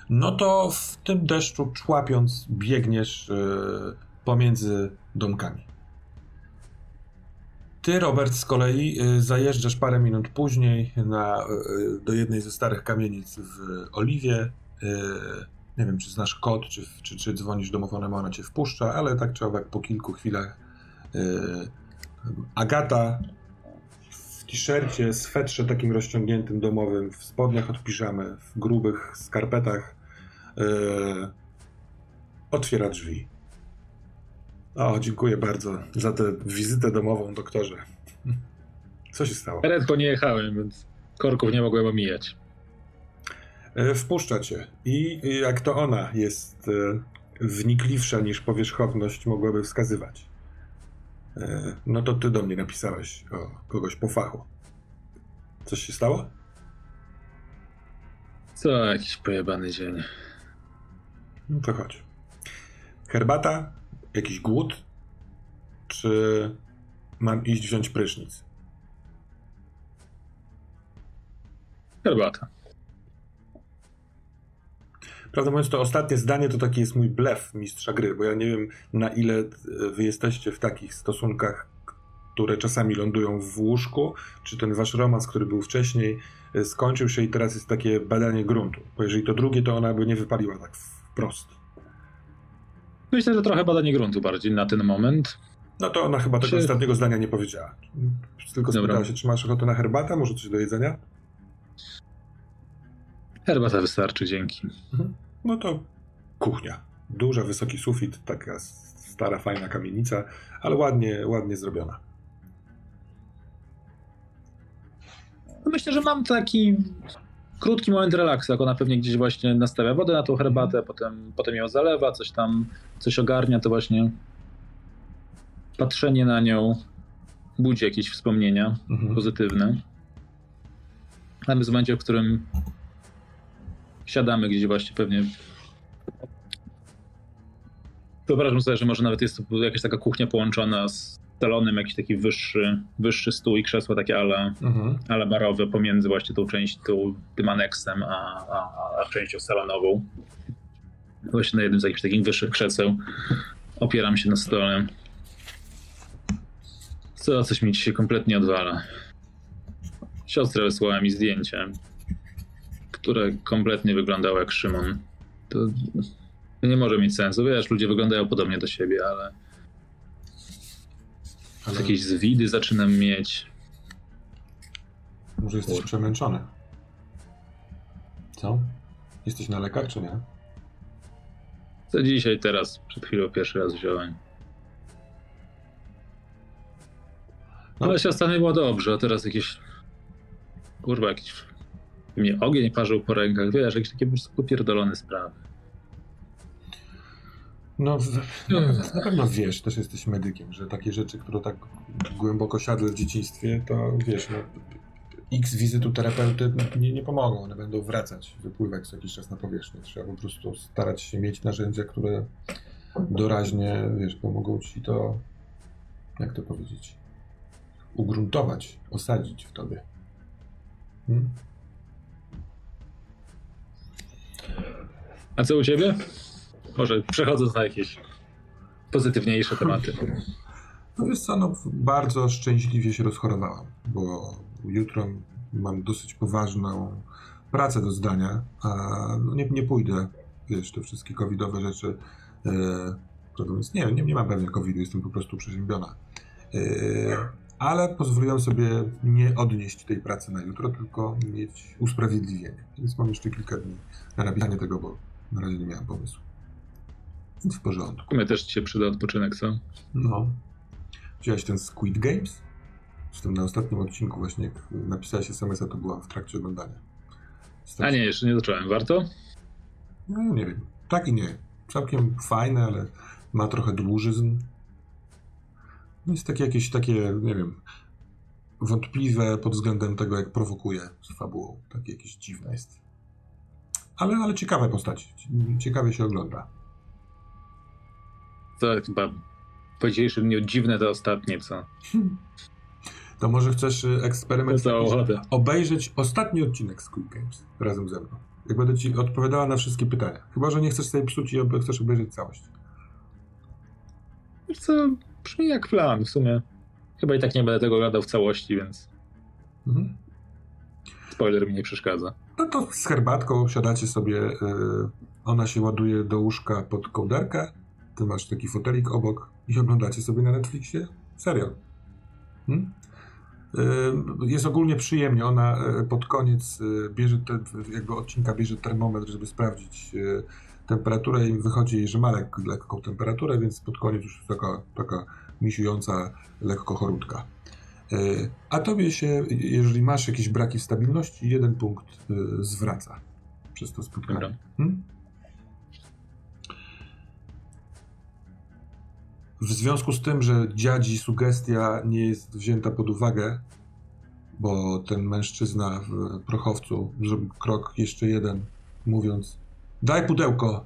No to w tym deszczu człapiąc biegniesz yy, pomiędzy domkami. Ty, Robert, z kolei yy, zajeżdżasz parę minut później na, yy, do jednej ze starych kamienic w Oliwie nie wiem, czy znasz kod, czy, czy, czy dzwonisz domofonem, ona cię wpuszcza, ale tak czy owak po kilku chwilach Agata w t-shircie, swetrze takim rozciągniętym domowym, w spodniach od piżamy, w grubych skarpetach otwiera drzwi. O, dziękuję bardzo za tę wizytę domową, doktorze. Co się stało? Prędko nie jechałem, więc korków nie mogłem omijać. E, wpuszcza cię. I jak to ona jest e, wnikliwsza niż powierzchowność mogłaby wskazywać. E, no to ty do mnie napisałeś o kogoś po fachu. Coś się stało? Co, jakiś pojebany dzień. No to chodź. Herbata? Jakiś głód? Czy mam iść wziąć prysznic? Herbata. Prawdę mówiąc, to ostatnie zdanie to taki jest mój blef mistrza gry, bo ja nie wiem na ile wy jesteście w takich stosunkach, które czasami lądują w łóżku, czy ten wasz romans, który był wcześniej, skończył się i teraz jest takie badanie gruntu. Bo jeżeli to drugie, to ona by nie wypaliła tak wprost. Myślę, że trochę badanie gruntu bardziej na ten moment. No to ona chyba tego czy... ostatniego zdania nie powiedziała. Tylko spytała się, czy masz ochotę na herbatę, może coś do jedzenia? Herbata wystarczy, dzięki. Mhm. No to kuchnia. Duża, wysoki sufit, taka stara, fajna kamienica, ale ładnie, ładnie zrobiona. No myślę, że mam taki krótki moment relaksu, jak ona pewnie gdzieś właśnie nastawia wodę na tą herbatę, potem, potem ją zalewa, coś tam, coś ogarnia, to właśnie patrzenie na nią budzi jakieś wspomnienia mhm. pozytywne. Ale w momencie, w którym siadamy gdzieś właśnie pewnie. Wyobrażam sobie, że może nawet jest to jakaś taka kuchnia połączona z salonem, jakiś taki wyższy, wyższy stół i krzesło takie ale, mhm. ale barowe pomiędzy właśnie tą częścią, tym aneksem, a, a, a częścią salonową. Właśnie na jednym z jakichś takich wyższych krzeseł opieram się na stole. Co, coś mi dzisiaj kompletnie odwala. Siostra wysłała mi zdjęcie które kompletnie wyglądało jak Szymon. To nie może mieć sensu. Wiesz, ludzie wyglądają podobnie do siebie, ale, ale... jakieś zwidy zaczynam mieć. Może jesteś przemęczony. Co? Jesteś na lekach, czy nie? Co dzisiaj, teraz, przed chwilą pierwszy raz wziąłem. No. Ale się ostatnio było dobrze, a teraz jakieś... Kurwa, jakieś mnie ogień parzył po rękach, wiesz, jakieś takie po prostu popierdolone sprawy. No, na, na pewno wiesz, też jesteś medykiem, że takie rzeczy, które tak głęboko siadły w dzieciństwie, to wiesz, no, x wizyt u terapeuty nie, nie pomogą, one będą wracać, wypływać co jakiś czas na powierzchnię. Trzeba po prostu starać się mieć narzędzia, które doraźnie, wiesz, pomogą ci to, jak to powiedzieć, ugruntować, osadzić w tobie. Hmm? A co u ciebie? Może przechodząc na jakieś pozytywniejsze tematy. No wiesz co, no bardzo szczęśliwie się rozchorowałam, bo jutro mam dosyć poważną pracę do zdania, a no nie, nie pójdę, wiesz, te wszystkie covidowe rzeczy, e, więc nie, nie, nie mam pewnie covidu, jestem po prostu przeziębiona. E, ale pozwoliłem sobie nie odnieść tej pracy na jutro, tylko mieć usprawiedliwienie. Więc mam jeszcze kilka dni na napisanie tego, bo na razie nie miałem pomysłu. W porządku. My też ci się przyda odpoczynek, co? No. Widziałeś ten Squid Games? Zresztą na ostatnim odcinku właśnie, jak napisałeś SMS-a, to byłam w trakcie oglądania. A nie, jeszcze nie zacząłem. Warto? No nie wiem. Tak i nie. Całkiem fajne, ale ma trochę dłużyzn. Jest takie jakieś takie, nie wiem, wątpliwe pod względem tego, jak prowokuje z fabułą. Takie jakieś dziwne jest. Ale, ale ciekawe postaci. Ciekawie się ogląda. To chyba powiedzieliśmy mnie dziwne to ostatnie, co? To może chcesz y, eksperyment obejrzeć ostatni odcinek Squid Games razem ze mną. Jak będę ci odpowiadała na wszystkie pytania. Chyba, że nie chcesz sobie psuć i chcesz obejrzeć całość. Wiesz co, brzmi jak plan w sumie. Chyba i tak nie będę tego oglądał w całości, więc... Mhm. Spoiler mi nie przeszkadza. No to z herbatką siadacie sobie, yy, ona się ładuje do łóżka pod kołderkę, ty masz taki fotelik obok i oglądacie sobie na Netflixie serial. Hmm? Jest ogólnie przyjemnie. Ona y, pod koniec y, bierze te, jakby odcinka bierze termometr, żeby sprawdzić temperaturę i wychodzi jej, że ma lek, lekką temperaturę, więc pod koniec już taka, taka misiująca lekko chorutka. A tobie się, jeżeli masz jakieś braki w stabilności, jeden punkt zwraca przez to spotkanie. Hmm? W związku z tym, że dziadzi sugestia nie jest wzięta pod uwagę, bo ten mężczyzna w prochowcu zrobił krok jeszcze jeden, mówiąc: Daj pudełko!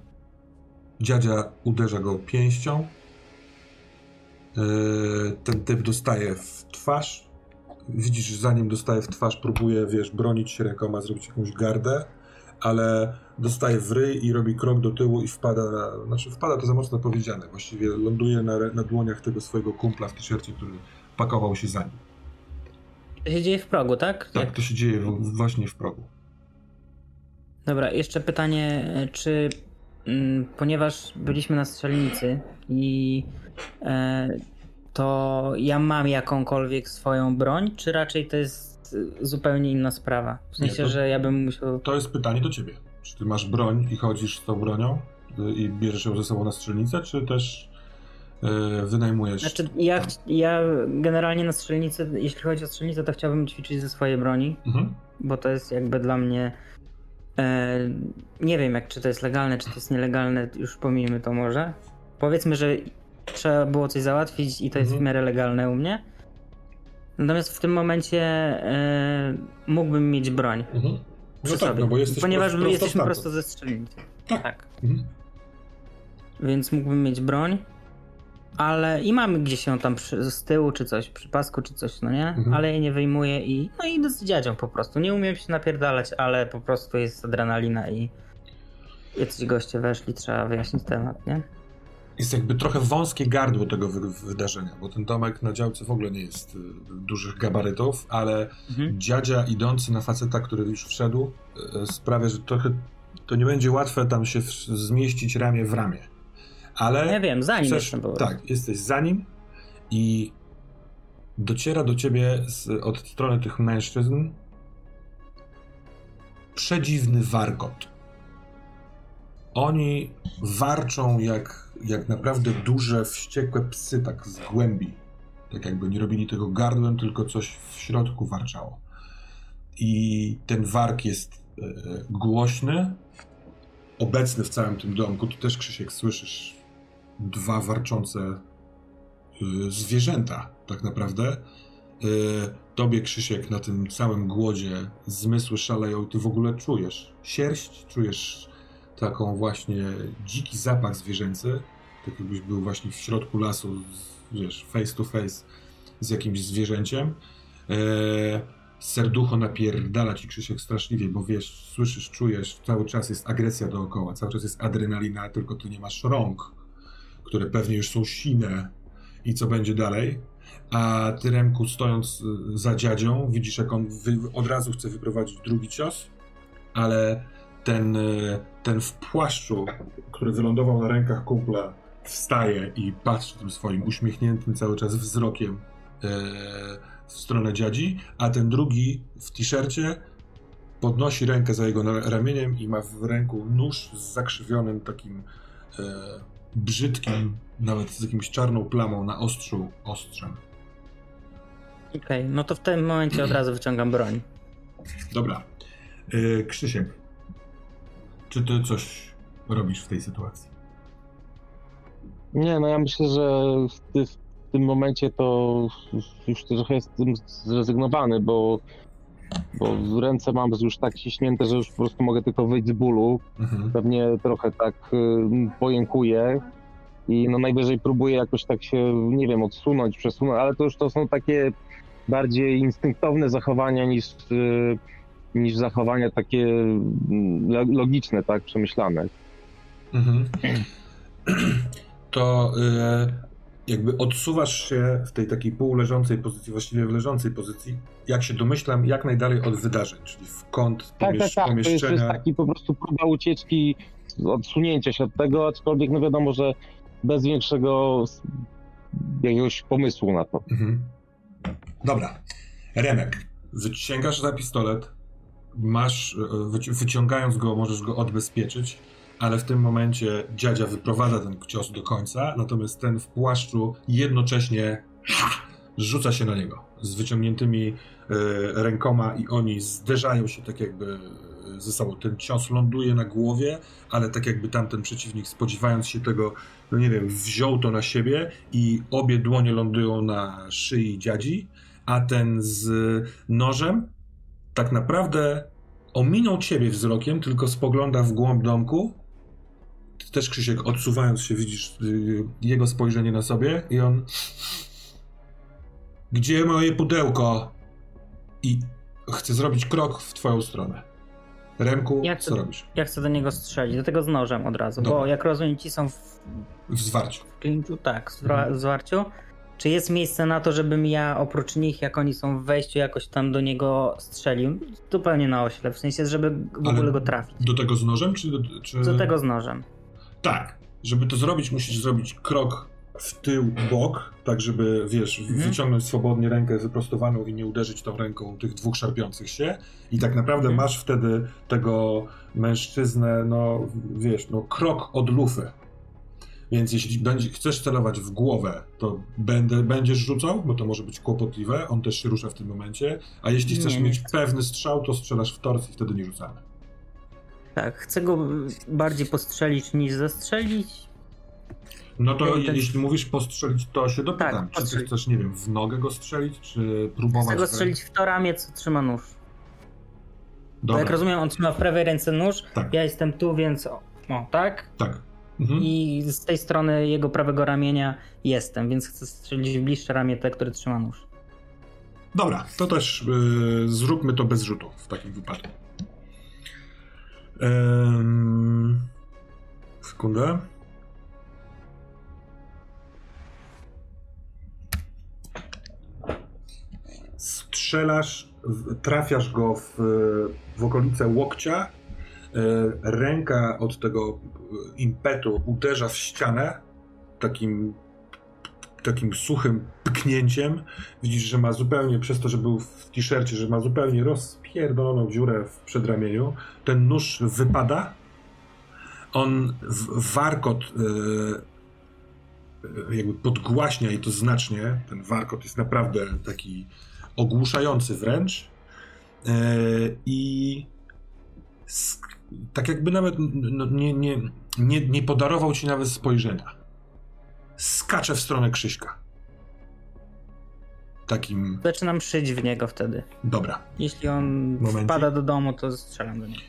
Dziadzia uderza go pięścią. Yy, ten typ dostaje w twarz. Widzisz, zanim dostaje w twarz, próbuje, wiesz, bronić się rękoma, zrobić jakąś gardę ale dostaje w ryj i robi krok do tyłu i wpada na, znaczy wpada to za mocno powiedziane, właściwie ląduje na, na dłoniach tego swojego kumpla w t-shircie, który pakował się za nim. To się dzieje w progu, tak? Tak, to się dzieje w, właśnie w progu. Dobra, jeszcze pytanie, czy mm, ponieważ byliśmy na strzelnicy i e, to ja mam jakąkolwiek swoją broń, czy raczej to jest zupełnie inna sprawa. W sensie, Nie, to, że ja bym musiał. To jest pytanie do ciebie. Czy ty masz broń i chodzisz z tą bronią y, i bierzesz ją ze sobą na strzelnicę, czy też yy, wynajmujesz? Znaczy, ja, ja generalnie na strzelnicy, jeśli chodzi o strzelnicę, to chciałbym ćwiczyć ze swojej broni, mhm. bo to jest jakby dla mnie. E, nie wiem, jak czy to jest legalne, czy to jest nielegalne, już pomijmy to może. Powiedzmy, że trzeba było coś załatwić i to jest w mhm. miarę legalne u mnie. Natomiast w tym momencie e, mógłbym mieć broń. Mhm. No tak, no bo jesteś ponieważ prosto, jesteśmy prosto ze strzelnicy. Tak. tak. Mhm. Więc mógłbym mieć broń, ale i mamy gdzieś ją tam przy, z tyłu czy coś, przy pasku czy coś, no nie? Mhm. Ale jej nie wyjmuję i no i idę z dziadzią po prostu. Nie umiem się napierdalać, ale po prostu jest adrenalina i jacyś goście weszli, trzeba wyjaśnić temat, nie? Jest jakby trochę wąskie gardło tego wy wydarzenia, bo ten domek na działce w ogóle nie jest y, dużych gabarytów, ale mhm. dziadzia idący na faceta, który już wszedł, y, sprawia, że trochę to nie będzie łatwe tam się zmieścić ramię w ramię. Ale. Ja wiem, za nim chcesz, jestem Tak, jesteś za nim i dociera do ciebie z, od strony tych mężczyzn przedziwny warkot. Oni warczą jak jak naprawdę duże, wściekłe psy, tak z głębi. Tak jakby nie robili tego gardłem, tylko coś w środku warczało. I ten wark jest e, głośny, obecny w całym tym domku. Tu też, Krzysiek, słyszysz dwa warczące e, zwierzęta, tak naprawdę. E, tobie, Krzysiek, na tym całym głodzie zmysły szaleją, ty w ogóle czujesz sierść, czujesz taką właśnie dziki zapach zwierzęcy, tak jakbyś był właśnie w środku lasu, wiesz, face to face z jakimś zwierzęciem. E, serducho napierdala ci Krzysiek straszliwie, bo wiesz, słyszysz, czujesz, cały czas jest agresja dookoła, cały czas jest adrenalina, tylko ty nie masz rąk, które pewnie już są sine i co będzie dalej. A ty, Remku, stojąc y, za dziadzią, widzisz, jak on od razu chce wyprowadzić drugi cios, ale ten, y, ten w płaszczu, który wylądował na rękach kumpla, wstaje i patrzy tym swoim uśmiechniętym cały czas wzrokiem e, w stronę dziadzi, a ten drugi w t-shircie podnosi rękę za jego ramieniem i ma w ręku nóż z zakrzywionym takim e, brzydkim, nawet z jakimś czarną plamą na ostrzu ostrzem. Okej, okay, no to w tym momencie od razu wyciągam broń. Dobra. E, Krzysiek, czy ty coś robisz w tej sytuacji? Nie, no ja myślę, że w, w tym momencie to już trochę jestem zrezygnowany, bo, bo ręce mam już tak ściśnięte, że już po prostu mogę tylko wyjść z bólu. Mhm. Pewnie trochę tak y, pojękuję i no najwyżej próbuję jakoś tak się, nie wiem, odsunąć, przesunąć, ale to już to są takie bardziej instynktowne zachowania niż, y, niż zachowania takie mm, logiczne, tak, przemyślane. Mhm. to y, jakby odsuwasz się w tej takiej półleżącej pozycji, właściwie w leżącej pozycji, jak się domyślam, jak najdalej od wydarzeń, czyli w kąt tak, pomiesz- tak, tak. pomieszczenia. To jest, to jest taki po prostu próba ucieczki, odsunięcia się od tego, aczkolwiek no wiadomo, że bez większego jakiegoś pomysłu na to. Mhm. Dobra. Remek, wyciągasz za pistolet, masz, y, wyciągając go, możesz go odbezpieczyć ale w tym momencie dziadzia wyprowadza ten cios do końca, natomiast ten w płaszczu jednocześnie rzuca się na niego z wyciągniętymi y, rękoma i oni zderzają się tak jakby ze sobą. Ten cios ląduje na głowie, ale tak jakby tamten przeciwnik spodziewając się tego, no nie wiem, wziął to na siebie i obie dłonie lądują na szyi dziadzi, a ten z nożem tak naprawdę ominął ciebie wzrokiem, tylko spogląda w głąb domku też Krzysiek, odsuwając się, widzisz yy, jego spojrzenie na sobie i on... Gdzie moje pudełko? I chce zrobić krok w twoją stronę. Remku, ja chcę, co robisz? Ja chcę do niego strzelić, do tego z nożem od razu, Dobra. bo jak rozumiem, ci są w... W zwarciu. W klinczu, tak, w mhm. zwarciu. Czy jest miejsce na to, żebym ja oprócz nich, jak oni są w wejściu, jakoś tam do niego strzelił? Zupełnie na ośle, w sensie, żeby w Ale ogóle go trafić. Do tego z nożem, czy... Do, czy... do tego z nożem. Tak. Żeby to zrobić, musisz zrobić krok w tył, bok, tak żeby, wiesz, mhm. wyciągnąć swobodnie rękę wyprostowaną i nie uderzyć tą ręką tych dwóch szarpiących się. I tak naprawdę mhm. masz wtedy tego mężczyznę, no, wiesz, no, krok od lufy. Więc jeśli będzie, chcesz celować w głowę, to będę, będziesz rzucał, bo to może być kłopotliwe, on też się rusza w tym momencie. A jeśli chcesz nie, mieć chcę. pewny strzał, to strzelasz w tors i wtedy nie rzucamy. Tak, chcę go bardziej postrzelić niż zastrzelić. No to ten... jeśli mówisz postrzelić, to się dopytam. Tak, czy ty chcesz, nie wiem, w nogę go strzelić, czy próbować... Chcę go strzelić w to ramię, co trzyma nóż. Dobra. Jak rozumiem, on trzyma w prawej ręce nóż, tak. ja jestem tu, więc o, o tak? Tak. Mhm. I z tej strony jego prawego ramienia jestem, więc chcę strzelić w bliższe ramię te, które trzyma nóż. Dobra, to też yy, zróbmy to bez rzutu w takim wypadku. Um, sekundę. Strzelasz, trafiasz go w, w okolice łokcia. E, ręka od tego impetu uderza w ścianę takim takim suchym pyknięciem. Widzisz, że ma zupełnie, przez to, że był w t-shircie, że ma zupełnie rozpierdoloną dziurę w przedramieniu. Ten nóż wypada. On w warkot yy, jakby podgłaśnia i to znacznie. Ten warkot jest naprawdę taki ogłuszający wręcz. I tak jakby nawet no, nie, nie, nie, nie podarował ci nawet spojrzenia skacze w stronę Krzyśka. Takim... Zaczynam szyć w niego wtedy. Dobra. Jeśli on Momencik. wpada do domu, to strzelam do niego.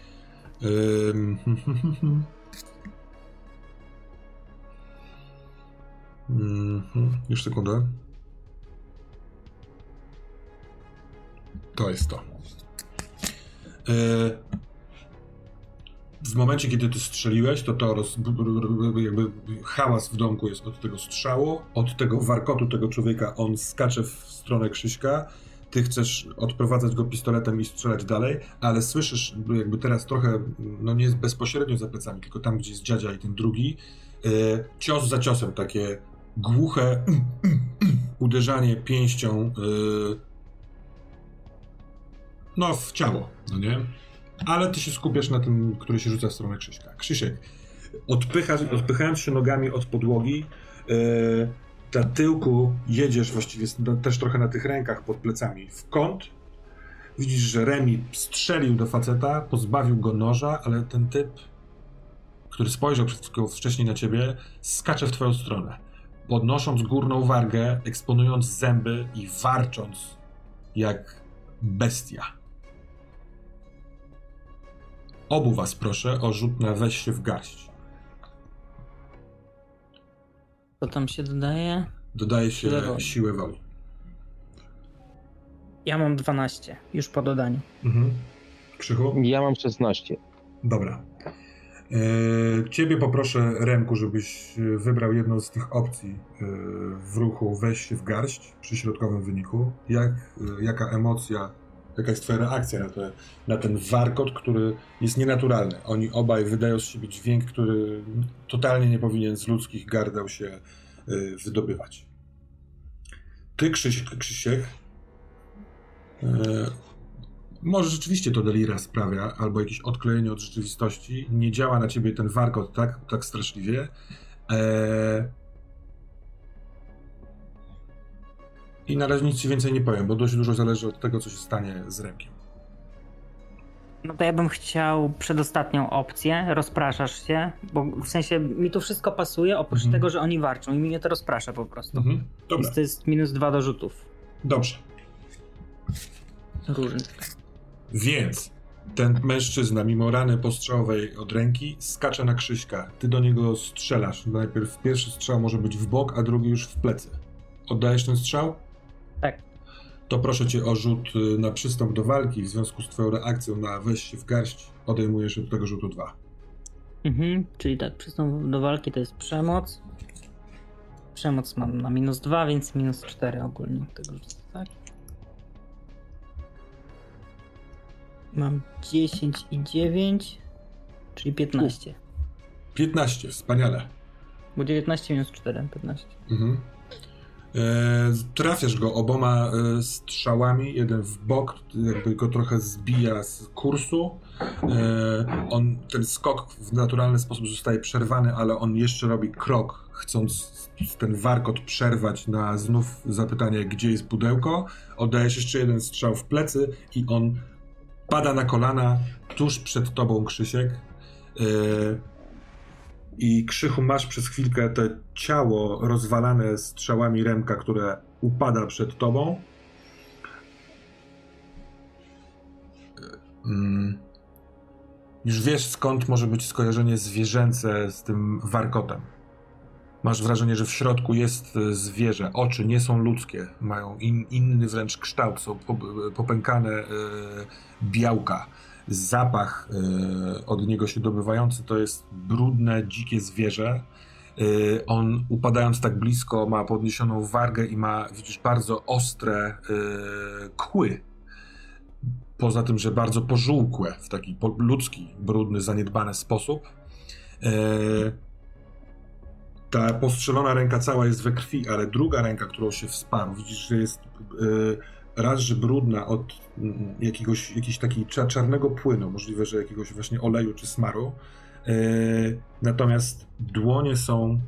Ym... Mhm. Już sekundę. To jest to. Yy... w momencie, kiedy ty strzeliłeś, to to roz, jakby hałas w domku jest od tego strzału, od tego warkotu tego człowieka, on skacze w stronę Krzyśka, ty chcesz odprowadzać go pistoletem i strzelać dalej, ale słyszysz jakby teraz trochę, no nie bezpośrednio za plecami, tylko tam, gdzie jest dziadzia i ten drugi, yy, cios za ciosem, takie głuche uderzanie pięścią yy, no w ciało, no nie? Ale ty się skupiasz na tym, który się rzuca w stronę Krzyśka. Krzysiek, odpychasz, odpychając się nogami od podłogi, yy, na tyłku jedziesz właściwie też trochę na tych rękach pod plecami w kąt. Widzisz, że Remi strzelił do faceta, pozbawił go noża, ale ten typ, który spojrzał wcześniej na ciebie, skacze w twoją stronę. Podnosząc górną wargę, eksponując zęby i warcząc jak bestia. Obu was proszę o rzut na weź się w garść. Co tam się dodaje? Dodaje się siłę woli. Siłę woli. Ja mam 12, już po dodaniu. Mhm. Krzychu? Ja mam 16. Dobra. E, ciebie poproszę, Remku, żebyś wybrał jedną z tych opcji e, w ruchu weź się w garść przy środkowym wyniku. Jak, e, jaka emocja, jaka jest twoja reakcja na, te, na ten warkot, który jest nienaturalny. Oni obaj wydają z siebie dźwięk, który totalnie nie powinien z ludzkich gardeł się wydobywać. Ty, Krzysiek, Krzysiek może rzeczywiście to delira sprawia, albo jakieś odklejenie od rzeczywistości. Nie działa na ciebie ten warkot tak, tak straszliwie. Eee... I na razie nic ci więcej nie powiem, bo dość dużo zależy od tego, co się stanie z rękiem. No to ja bym chciał przedostatnią opcję, rozpraszasz się, bo w sensie mi to wszystko pasuje, oprócz mhm. tego, że oni warczą i mnie to rozprasza po prostu. Mhm. Dobra. Więc to jest minus dwa do rzutów. Dobrze. Różny. Więc ten mężczyzna, mimo rany postrzałowej od ręki, skacze na Krzyśka. Ty do niego strzelasz. Najpierw pierwszy strzał może być w bok, a drugi już w plecy. Oddajesz ten strzał? Tak. To proszę cię o rzut y, na przystąp do walki w związku z twoją reakcją na weź się w garść. Odejmujesz od tego rzutu dwa. Mhm, czyli tak, przystąp do walki to jest przemoc. Przemoc mam na minus dwa, więc minus cztery ogólnie tego rzutu, tak? Mam 10 i 9, czyli 15. 15, wspaniale. Bo 19 minus 4, 15. Mhm. E, trafiasz go oboma e, strzałami, jeden w bok, jakby go trochę zbija z kursu. E, on, ten skok w naturalny sposób zostaje przerwany, ale on jeszcze robi krok, chcąc ten warkot przerwać na znów zapytanie, gdzie jest pudełko. Oddajesz jeszcze jeden strzał w plecy i on pada na kolana tuż przed tobą, Krzysiek. I Krzychu, masz przez chwilkę to ciało rozwalane strzałami Remka, które upada przed tobą. Yy, już wiesz, skąd może być skojarzenie zwierzęce z tym warkotem. Masz wrażenie, że w środku jest e, zwierzę. Oczy nie są ludzkie, mają in, inny wręcz kształt, są popękane e, białka. Zapach e, od niego się dobywający to jest brudne, dzikie zwierzę. E, on upadając tak blisko ma podniesioną wargę i ma, widzisz, bardzo ostre e, kły. Poza tym, że bardzo pożółkłe w taki ludzki, brudny, zaniedbany sposób. Ta postrzelona ręka cała jest we krwi, ale druga ręka, którą się wsparł, widzisz, że jest raz, że brudna od mm, jakiegoś, jakiegoś takiego czarnego płynu, możliwe, że jakiegoś właśnie oleju czy smaru. E, natomiast dłonie są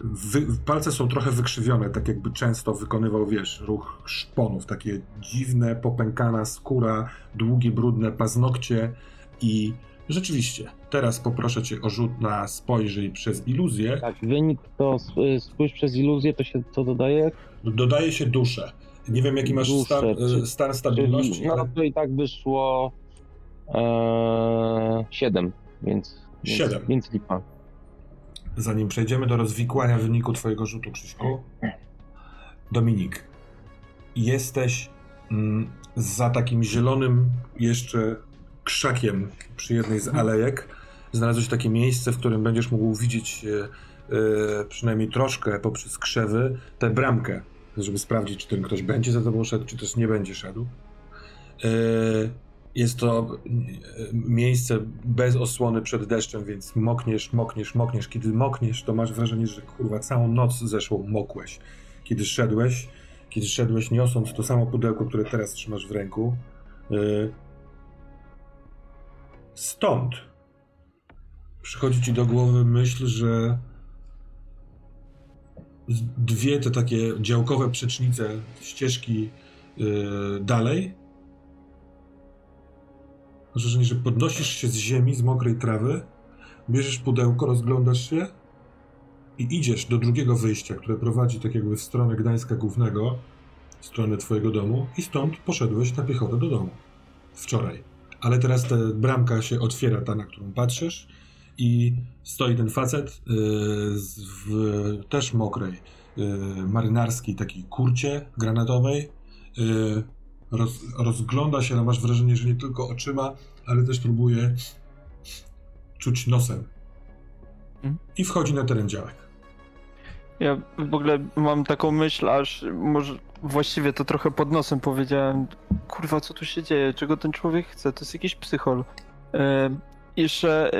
Wy, palce są trochę wykrzywione, tak jakby często wykonywał, wiesz, ruch szponów, takie dziwne, popękana skóra, długie, brudne paznokcie i Rzeczywiście. Teraz poproszę cię o rzut na spojrzyj przez iluzję. Tak, wynik to spójrz przez iluzję, to się co dodaje? Dodaje się duszę. Nie wiem, jaki masz stan, czy, stan stabilności. Czyli, no ale... to i tak wyszło e, 7, więc, 7. Więc, więc lipa. Zanim przejdziemy do rozwikłania wyniku twojego rzutu, Krzyśku. Dominik, jesteś mm, za takim zielonym jeszcze krzakiem przy jednej z alejek znalazłeś takie miejsce, w którym będziesz mógł widzieć e, przynajmniej troszkę poprzez krzewy tę bramkę, żeby sprawdzić, czy ten ktoś będzie za tobą szedł, czy też nie będzie szedł. Jest to miejsce bez osłony przed deszczem, więc mokniesz, mokniesz, mokniesz. Kiedy mokniesz, to masz wrażenie, że kurwa całą noc zeszłą mokłeś. Kiedy szedłeś, kiedy szedłeś niosąc to samo pudełko, które teraz trzymasz w ręku, yy, stąd przychodzi ci do głowy myśl, że dwie te takie działkowe przecznice, ścieżki yy, dalej wrażenie, że podnosisz się z ziemi, z mokrej trawy, bierzesz pudełko, rozglądasz się i idziesz do drugiego wyjścia, które prowadzi tak jakby w stronę Gdańska Głównego, w stronę twojego domu i stąd poszedłeś na piechotę do domu. Wczoraj. Ale teraz ta bramka się otwiera, ta na którą patrzysz i stoi ten facet yy, w też mokrej, yy, marynarskiej takiej kurcie granatowej, yy, roz, rozgląda się, ale masz wrażenie, że nie tylko oczyma, ale też próbuje czuć nosem. Mhm. I wchodzi na teren działek. Ja w ogóle mam taką myśl, aż może właściwie to trochę pod nosem powiedziałem, kurwa, co tu się dzieje, czego ten człowiek chce, to jest jakiś psychol. Jeszcze e,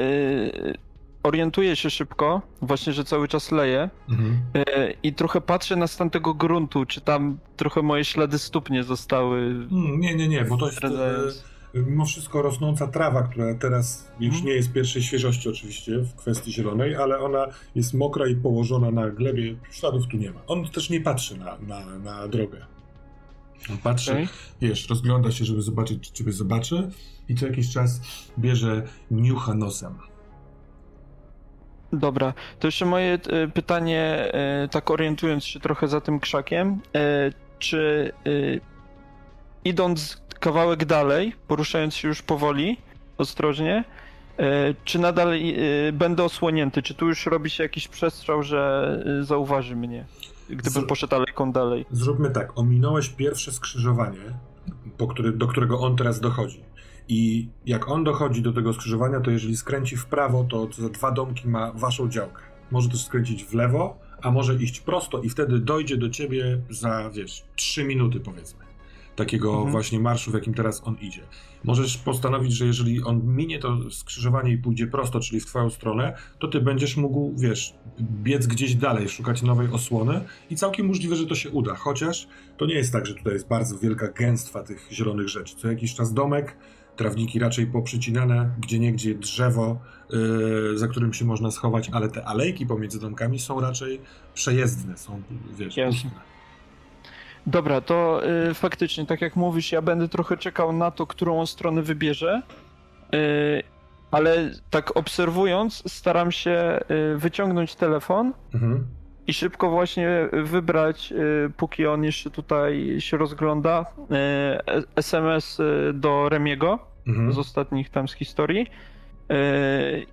orientuję się szybko, właśnie, że cały czas leje mhm. e, i trochę patrzę na stan tego gruntu, czy tam trochę moje ślady stóp nie zostały. Mm, nie, nie, nie, bo to jest e, mimo wszystko rosnąca trawa, która teraz już mhm. nie jest pierwszej świeżości oczywiście w kwestii zielonej, ale ona jest mokra i położona na glebie, śladów tu nie ma. On też nie patrzy na, na, na drogę. On patrzy, okay. wiesz, rozgląda się, żeby zobaczyć, czy ciebie zobaczy i co jakiś czas bierze niucha nosem. Dobra, to jeszcze moje e, pytanie, e, tak orientując się trochę za tym krzakiem, e, czy idąc kawałek dalej, poruszając się już powoli, ostrożnie, czy nadal będę osłonięty? Czy tu już robi się jakiś przestrzał, że zauważy mnie, gdybym poszedł alejką dalej? Zróbmy tak, ominąłeś pierwsze skrzyżowanie, po który, do którego on teraz dochodzi. I jak on dochodzi do tego skrzyżowania, to jeżeli skręci w prawo, to za dwa domki ma waszą działkę. Może też skręcić w lewo, a może iść prosto i wtedy dojdzie do ciebie za, wiesz, trzy minuty powiedzmy. Takiego mhm. właśnie marszu, w jakim teraz on idzie. Możesz postanowić, że jeżeli on minie to skrzyżowanie i pójdzie prosto, czyli w twoją stronę, to ty będziesz mógł, wiesz, biec gdzieś dalej, szukać nowej osłony i całkiem możliwe, że to się uda. Chociaż to nie jest tak, że tutaj jest bardzo wielka gęstwa tych zielonych rzeczy. Co jakiś czas domek, trawniki raczej poprzycinane, gdzie niegdzie drzewo, yy, za którym się można schować, ale te alejki pomiędzy domkami są raczej przejezdne, są, wiesz, Jasne. Dobra, to yy, faktycznie, tak jak mówisz, ja będę trochę czekał na to, którą stronę wybierze, yy, ale tak obserwując, staram się y, wyciągnąć telefon mhm. i szybko właśnie wybrać, y, póki on jeszcze tutaj się rozgląda, SMS y, do Remiego mhm. z ostatnich tam z historii.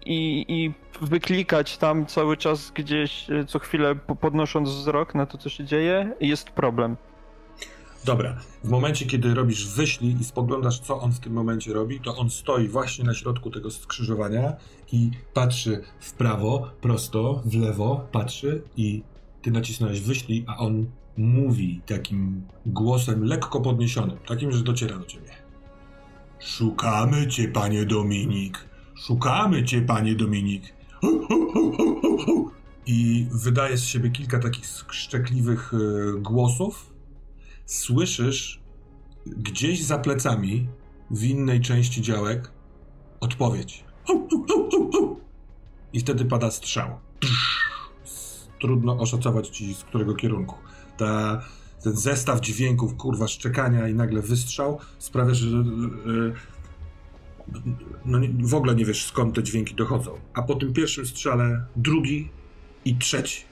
I, I wyklikać tam cały czas gdzieś co chwilę podnosząc wzrok na to, co się dzieje, jest problem. Dobra, w momencie, kiedy robisz wyślij i spoglądasz, co on w tym momencie robi, to on stoi właśnie na środku tego skrzyżowania i patrzy w prawo, prosto, w lewo, patrzy i ty nacisnąłeś wyślij, a on mówi takim głosem lekko podniesionym, takim, że dociera do ciebie. Szukamy cię, panie Dominik. Szukamy cię, panie Dominik. I wydaje z siebie kilka takich szczekliwych e, głosów. Słyszysz gdzieś za plecami, w innej części działek, odpowiedź. I wtedy pada strzał. Trudno oszacować ci z którego kierunku. Ta ten zestaw dźwięków, kurwa, szczekania i nagle wystrzał sprawia, że no, w ogóle nie wiesz skąd te dźwięki dochodzą. A po tym pierwszym strzale drugi i trzeci.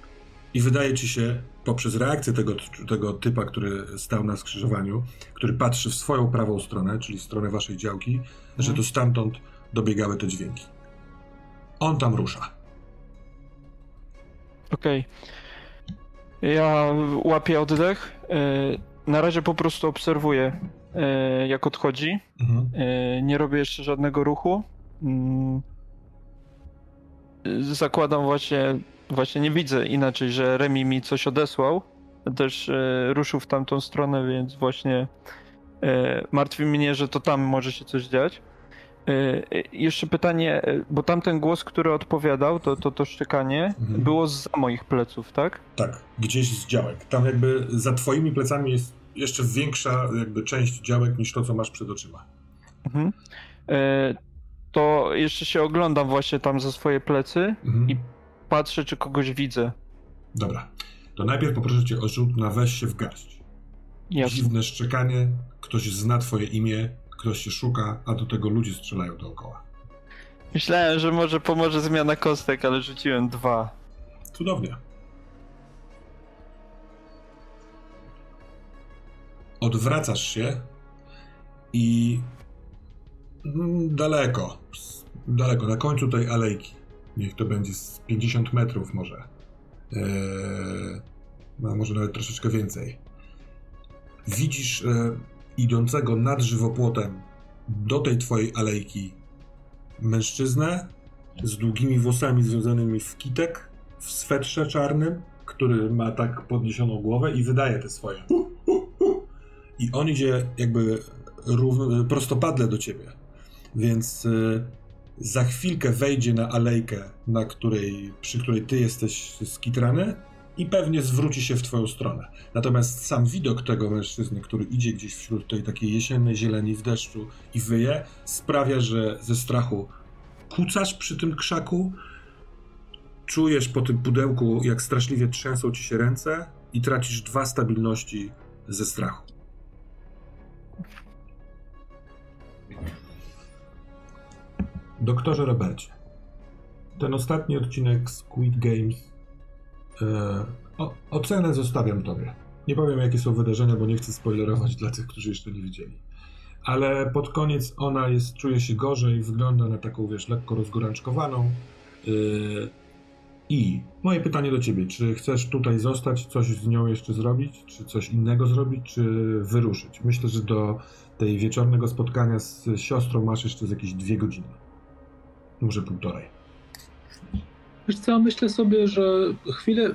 I wydaje ci się, poprzez reakcję tego, tego typa, który stał na skrzyżowaniu, który patrzy w swoją prawą stronę, czyli w stronę waszej działki, mhm. że to stamtąd dobiegały te dźwięki. On tam rusza. Okej. Okay. Ja łapię oddech. E, na razie po prostu obserwuję e, jak odchodzi. Mhm. E, nie robię jeszcze żadnego ruchu. Mm. Zakładam właśnie, właśnie nie widzę inaczej, że Remi mi coś odesłał. Też ruszył w tamtą stronę, więc właśnie martwi mnie, że to tam może się coś dziać. Jeszcze pytanie, bo tamten głos, który odpowiadał, to to, to szczekanie, mhm. było za moich pleców, tak? Tak, gdzieś z działek. Tam jakby za twoimi plecami jest jeszcze większa jakby część działek niż to, co masz przed oczyma. Mhm. E, to jeszcze się oglądam właśnie tam za swoje plecy mhm. i patrzę, czy kogoś widzę. Dobra. To najpierw poproszę cię o rzut na weź się w garść. Jasne. Dziwne szczekanie, ktoś zna twoje imię, ktoś się szuka, a do tego ludzie strzelają dookoła. Myślałem, że może pomoże zmiana kostek, ale rzuciłem dwa. Cudownie. odwracasz się i daleko, daleko, na końcu tej alejki, niech to będzie z 50 metrów może, eee, no może nawet troszeczkę więcej, widzisz e, idącego nad żywopłotem do tej twojej alejki mężczyznę z długimi włosami związanymi w kitek, w swetrze czarnym, który ma tak podniesioną głowę i wydaje te swoje. I on idzie jakby równo, prostopadle do ciebie. Więc y, za chwilkę wejdzie na alejkę, na której, przy której ty jesteś skitrany i pewnie zwróci się w twoją stronę. Natomiast sam widok tego mężczyzny, który idzie gdzieś wśród tej takiej jesiennej zieleni w deszczu i wyje, sprawia, że ze strachu kucasz przy tym krzaku, czujesz po tym pudełku, jak straszliwie trzęsą ci się ręce i tracisz dwa stabilności ze strachu. Doktorze Robercie, ten ostatni odcinek Squid Games e, o, ocenę zostawiam tobie. Nie powiem, jakie są wydarzenia, bo nie chcę spoilerować dla tych, którzy jeszcze nie widzieli. Ale pod koniec ona jest, czuje się gorzej, wygląda na taką, wiesz, lekko rozgorączkowaną. E, I moje pytanie do ciebie, czy chcesz tutaj zostać, coś z nią jeszcze zrobić, czy coś innego zrobić, czy wyruszyć? Myślę, że do tej wieczornego spotkania z siostrą masz jeszcze jakieś dwie godziny może półtorej. Wiesz co, myślę sobie, że chwilę,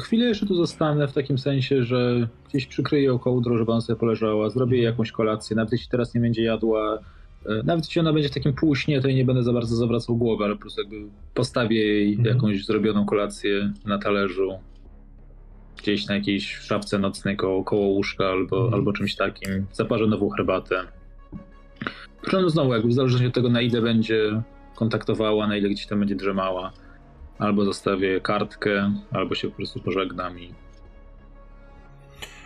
chwilę jeszcze tu zostanę w takim sensie, że gdzieś przykryję ją kołdrą, żeby ona sobie poleżała, zrobię jej jakąś kolację, nawet jeśli teraz nie będzie jadła, e, nawet jeśli ona będzie w takim półśnie, to jej nie będę za bardzo zawracał głowy, ale po prostu jakby postawię jej mhm. jakąś zrobioną kolację na talerzu, gdzieś na jakiejś szafce nocnej koło, koło łóżka albo, mhm. albo czymś takim, zaparzę nową herbatę. Zresztą znowu, jakby w zależności od tego, na ile będzie kontaktowała, na ile gdzieś tam będzie drzemała. Albo zostawię kartkę, albo się po prostu pożegnam i...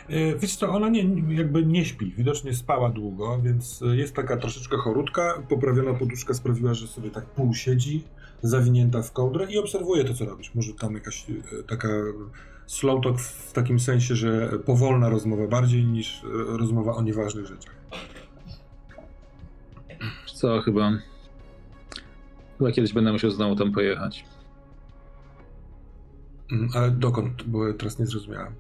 E, wiesz co, ona nie, jakby nie śpi, widocznie spała długo, więc jest taka troszeczkę chorutka, poprawiona poduszka sprawiła, że sobie tak pół siedzi, zawinięta w kołdrę i obserwuje to, co robisz. Może tam jakaś e, taka slow talk w takim sensie, że powolna rozmowa bardziej niż e, rozmowa o nieważnych rzeczach. Co, chyba Chyba kiedyś będę musiał znowu tam pojechać. Mm, ale dokąd? Bo teraz nie zrozumiałem.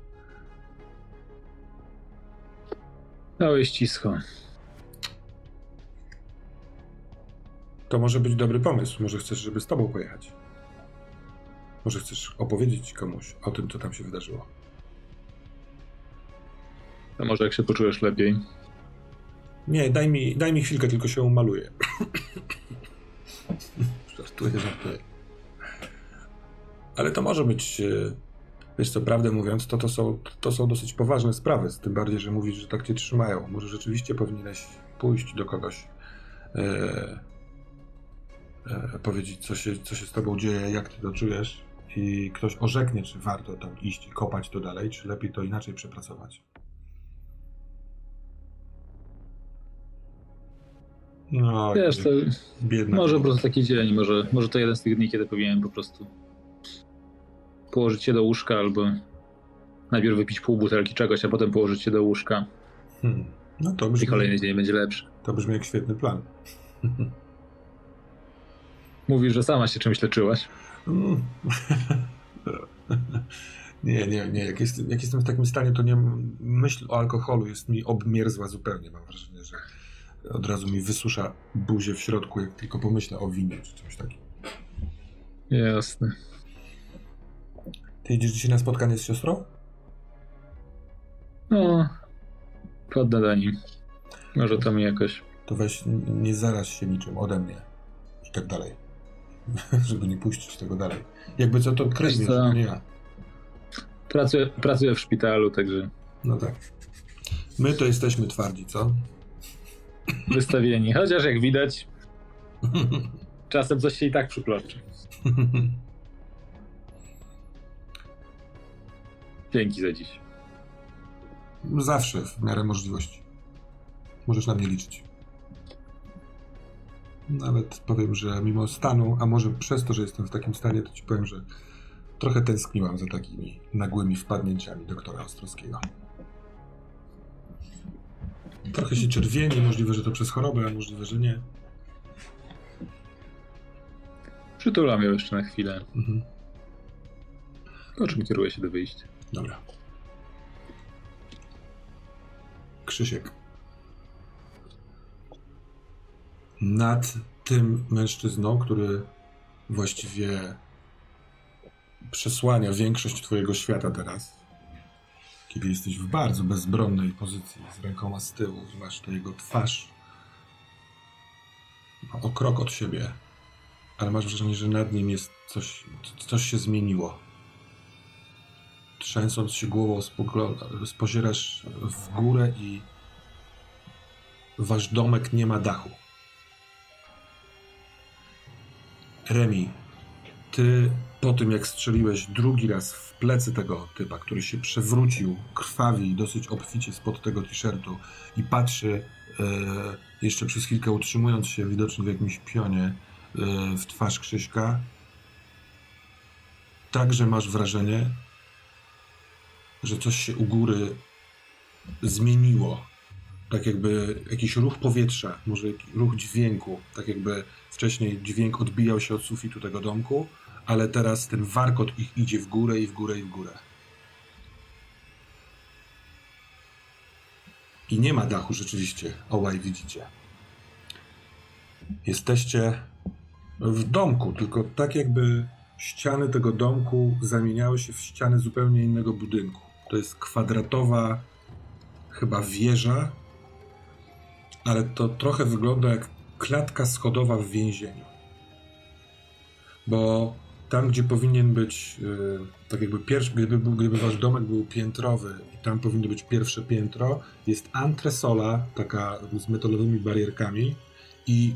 Całe ścisko. To może być dobry pomysł. Może chcesz, żeby z tobą pojechać. Może chcesz opowiedzieć komuś o tym, co tam się wydarzyło. A może jak się poczujesz lepiej? Nie, daj mi, daj mi chwilkę, tylko się umaluję. Żartuję, żartuję. Ale to może być, e, wiesz co, prawdę mówiąc, to, to, są, to są dosyć poważne sprawy, tym bardziej, że mówisz, że tak cię trzymają. Może rzeczywiście powinieneś pójść do kogoś, e, e, powiedzieć, co się, co się z tobą dzieje, jak ty to czujesz i ktoś orzeknie, czy warto tam iść i kopać to dalej, czy lepiej to inaczej przepracować. No, Wiesz, to może po prostu taki dzień, może, może to jeden z tych dni, kiedy powinienem po prostu położyć się do łóżka albo najpierw wypić pół butelki czegoś, a potem położyć się do łóżka. Hmm. No to brzmi, I kolejny dzień będzie lepszy. To brzmi jak świetny plan. Mówisz, że sama się czymś leczyłaś. Mm. Nie, nie, nie. Jak, jest, jak jestem w takim stanie, to nie myśl o alkoholu jest mi obmierzła zupełnie. Mam wrażenie, że od razu mi wysusza buzię w środku, jak tylko pomyślę o winie czy czymś takim. Jasne. Ty idziesz dzisiaj na spotkanie z siostrą? No, poddadani. Może to mi jakoś... To weź, nie zaraź się niczym ode mnie i tak dalej. Żeby nie puścić tego dalej. Jakby co, to to nie ja. Pracuję, pracuję w szpitalu, także... No tak. My to jesteśmy twardzi, co? Wystawieni. Chociaż jak widać, czasem coś się i tak przyploczy. Dzięki za dziś. Zawsze, w miarę możliwości. Możesz na mnie liczyć. Nawet powiem, że mimo stanu, a może przez to, że jestem w takim stanie, to ci powiem, że trochę tęskniłam za takimi nagłymi wpadnięciami doktora Ostrowskiego. Trochę się czerwieni, możliwe, że to przez chorobę, a możliwe, że nie. Przytulam ją jeszcze na chwilę. Mhm. Po czym kieruję się do wyjścia. Dobra. Krzysiek. Nad tym mężczyzną, który właściwie przesłania większość twojego świata teraz, kiedy jesteś w bardzo bezbronnej pozycji, z rękoma z tyłu masz to jego twarz o krok od siebie, ale masz wrażenie, że nad nim jest coś, coś się zmieniło. Trzęsąc się głową, spozierasz w górę i wasz domek nie ma dachu. Remi, ty po tym jak strzeliłeś drugi raz w plecy tego typa, który się przewrócił, krwawi dosyć obficie spod tego t-shirtu i patrzy e, jeszcze przez chwilkę utrzymując się widocznie w jakimś pionie e, w twarz Krzyśka, także masz wrażenie, że coś się u góry zmieniło. Tak jakby jakiś ruch powietrza, może ruch dźwięku, tak jakby wcześniej dźwięk odbijał się od sufitu tego domku, ale teraz ten warkot ich idzie w górę i w górę i w górę. I nie ma dachu rzeczywiście, ołaj widzicie. Jesteście w domku, tylko tak jakby ściany tego domku zamieniały się w ściany zupełnie innego budynku. To jest kwadratowa chyba wieża, ale to trochę wygląda jak klatka schodowa w więzieniu. Bo tam, gdzie powinien być, yy, tak jakby pierwszy, gdyby, gdyby wasz domek był piętrowy i tam powinno być pierwsze piętro, jest antresola, taka z metalowymi barierkami i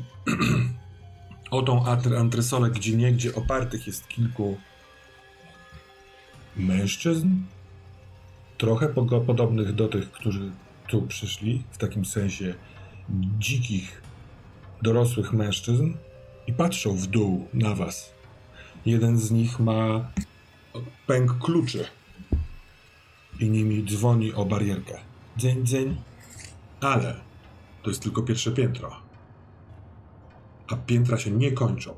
o tą antresolę, gdzie niegdzie opartych jest kilku mężczyzn, trochę podobnych do tych, którzy tu przyszli, w takim sensie dzikich, dorosłych mężczyzn i patrzą w dół na was. Jeden z nich ma pęk kluczy i nimi dzwoni o barierkę. Dzień, dzień. Ale to jest tylko pierwsze piętro. A piętra się nie kończą.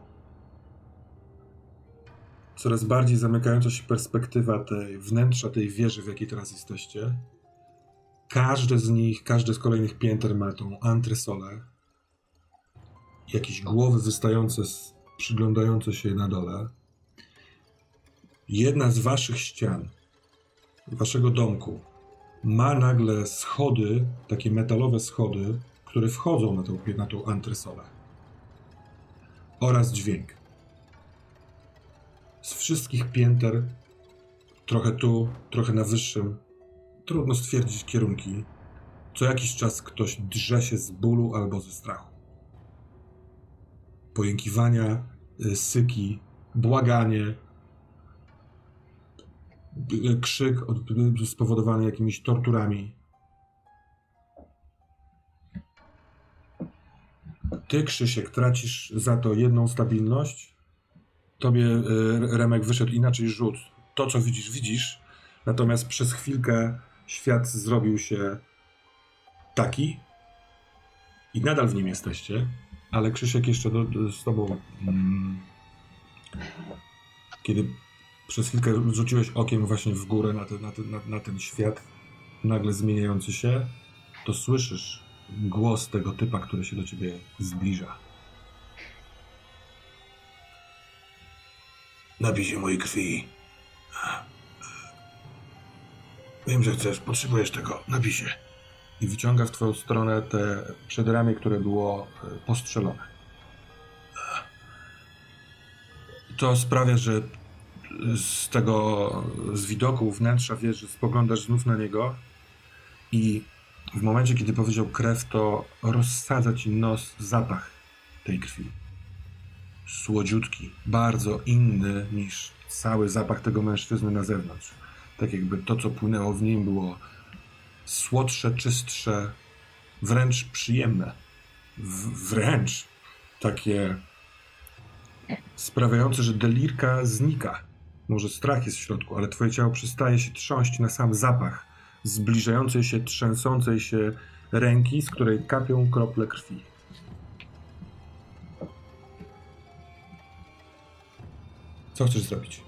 Coraz bardziej zamykająca się perspektywa tej wnętrza tej wieży, w jakiej teraz jesteście. Każde z nich, każde z kolejnych pięter ma tą antresolę. Jakieś głowy wystające, przyglądające się na dole jedna z waszych ścian, waszego domku, ma nagle schody, takie metalowe schody, które wchodzą na tą, na tą antresolę. Oraz dźwięk. Z wszystkich pięter, trochę tu, trochę na wyższym, trudno stwierdzić kierunki. Co jakiś czas ktoś drze się z bólu albo ze strachu. Pojękiwania, y, syki, błaganie, krzyk spowodowany jakimiś torturami. Ty, Krzysiek, tracisz za to jedną stabilność. Tobie e, Remek wyszedł inaczej rzut. To, co widzisz, widzisz. Natomiast przez chwilkę świat zrobił się taki i nadal w nim jesteście, ale Krzysiek jeszcze do, do, z tobą, mm, kiedy przez chwilkę rzuciłeś okiem właśnie w górę na, te, na, te, na, na ten świat nagle zmieniający się, to słyszysz głos tego typa, który się do ciebie zbliża. Napij się mojej krwi. Wiem, że chcesz, potrzebujesz tego. Napij się. I wyciąga w twoją stronę te przedramię, które było e, postrzelone. To sprawia, że z tego, z widoku wnętrza wiesz, że spoglądasz znów na niego i w momencie, kiedy powiedział krew, to rozsadza ci nos zapach tej krwi. Słodziutki, bardzo inny niż cały zapach tego mężczyzny na zewnątrz. Tak jakby to, co płynęło w nim, było słodsze, czystsze, wręcz przyjemne. W, wręcz takie sprawiające, że delirka znika. Może strach jest w środku, ale twoje ciało przestaje się trząść na sam zapach zbliżającej się, trzęsącej się ręki, z której kapią krople krwi. Co chcesz zrobić?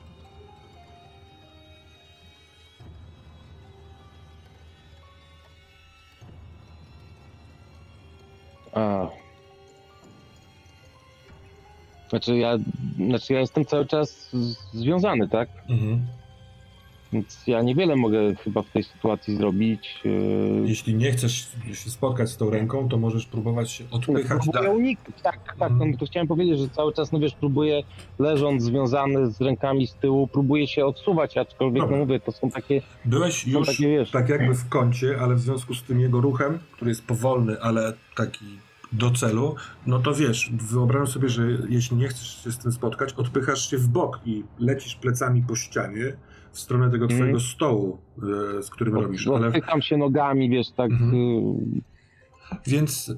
A. Znaczy ja, znaczy ja jestem cały czas związany, tak? Mhm. Więc ja niewiele mogę chyba w tej sytuacji zrobić. E, Jeśli nie chcesz się spotkać z tą ręką, to możesz próbować się odpychać no, dalej. uniknąć, tak, tak. Mm. No, to chciałem powiedzieć, że cały czas, no wiesz, próbuję leżąc związany z rękami z tyłu, próbuję się odsuwać, aczkolwiek, Dobra. no mówię, to są takie... Byłeś już takie, wiesz, tak jakby w kącie, ale w związku z tym jego ruchem, który jest powolny, ale taki do celu, no to wiesz, wyobrażam sobie, że jeśli nie chcesz się z tym spotkać, odpychasz się w bok i lecisz plecami po ścianie, w stronę tego twojego mm. stołu, e, z którym Od, robisz. Ale... Odpycham się nogami, wiesz, tak... Mhm. Y- Więc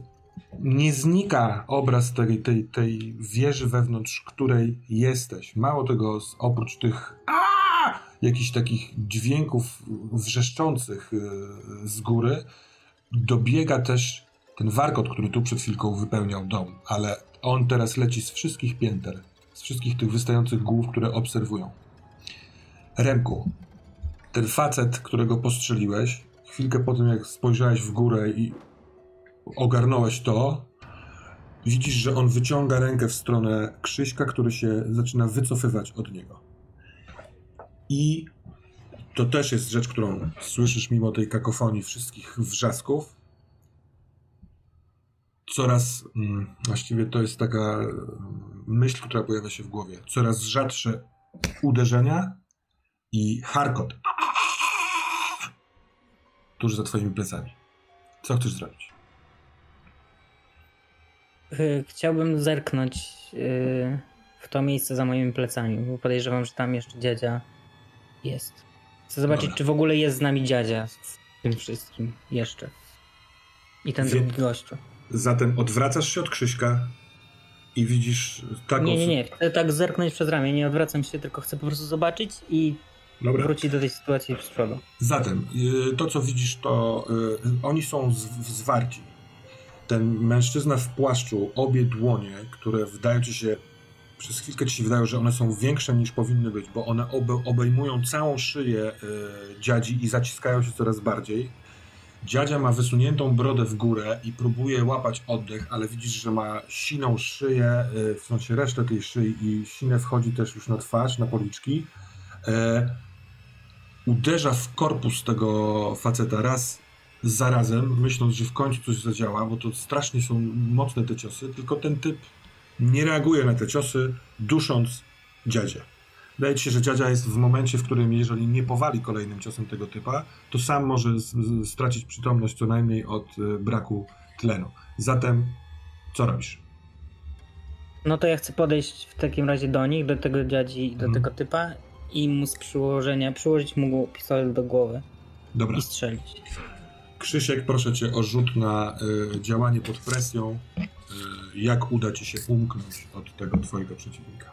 nie znika obraz tej, tej, tej wieży, wewnątrz której jesteś. Mało tego, oprócz tych jakichś takich dźwięków wrzeszczących y, z góry, dobiega też ten warkot, który tu przed chwilką wypełniał dom, ale on teraz leci z wszystkich pięter, z wszystkich tych wystających głów, które obserwują. Remku, ten facet, którego postrzeliłeś, chwilkę po tym jak spojrzałeś w górę i ogarnąłeś to, widzisz, że on wyciąga rękę w stronę Krzyśka, który się zaczyna wycofywać od niego. I to też jest rzecz, którą słyszysz mimo tej kakofonii wszystkich wrzasków. Coraz, mm, właściwie to jest taka mm, myśl, która pojawia się w głowie. Coraz rzadsze uderzenia i Harkot tuż za twoimi plecami. Co chcesz zrobić? Y, chciałbym zerknąć y, w to miejsce za moimi plecami, bo podejrzewam, że tam jeszcze dziadzia jest. Chcę zobaczyć, Dobra. czy w ogóle jest z nami dziadzia w tym wszystkim jeszcze. I ten Wie... drugi gościu. Zatem odwracasz się od Krzyśka i widzisz taką... Nie, nie, nie. Chcę tak zerknąć przez ramię. Nie odwracam się, tylko chcę po prostu zobaczyć i Dobra. wrócić do tej sytuacji z przodu. Zatem, y, to co widzisz, to y, oni są zwarci. Ten mężczyzna w płaszczu, obie dłonie, które wydają ci się, przez chwilkę ci się wydają, że one są większe niż powinny być, bo one obejmują całą szyję y, dziadzi i zaciskają się coraz bardziej. Dziadzia ma wysuniętą brodę w górę i próbuje łapać oddech, ale widzisz, że ma siną szyję, w sensie resztę tej szyi i sinę wchodzi też już na twarz, na policzki. E, uderza w korpus tego faceta raz za razem, myśląc, że w końcu coś zadziała, bo to strasznie są mocne te ciosy, tylko ten typ nie reaguje na te ciosy, dusząc dziadzie. Wydaje ci się, że dziadzia jest w momencie, w którym jeżeli nie powali kolejnym ciosem tego typa, to sam może stracić przytomność co najmniej od y, braku tlenu. Zatem co robisz? No to ja chcę podejść w takim razie do nich, do tego dziadzi, do hmm. tego typa i mu z przyłożenia, przyłożyć mu pistolet do głowy Dobra. i strzelić. Krzysiek, proszę cię o rzut na y, działanie pod presją. Y, jak uda ci się umknąć od tego twojego przeciwnika?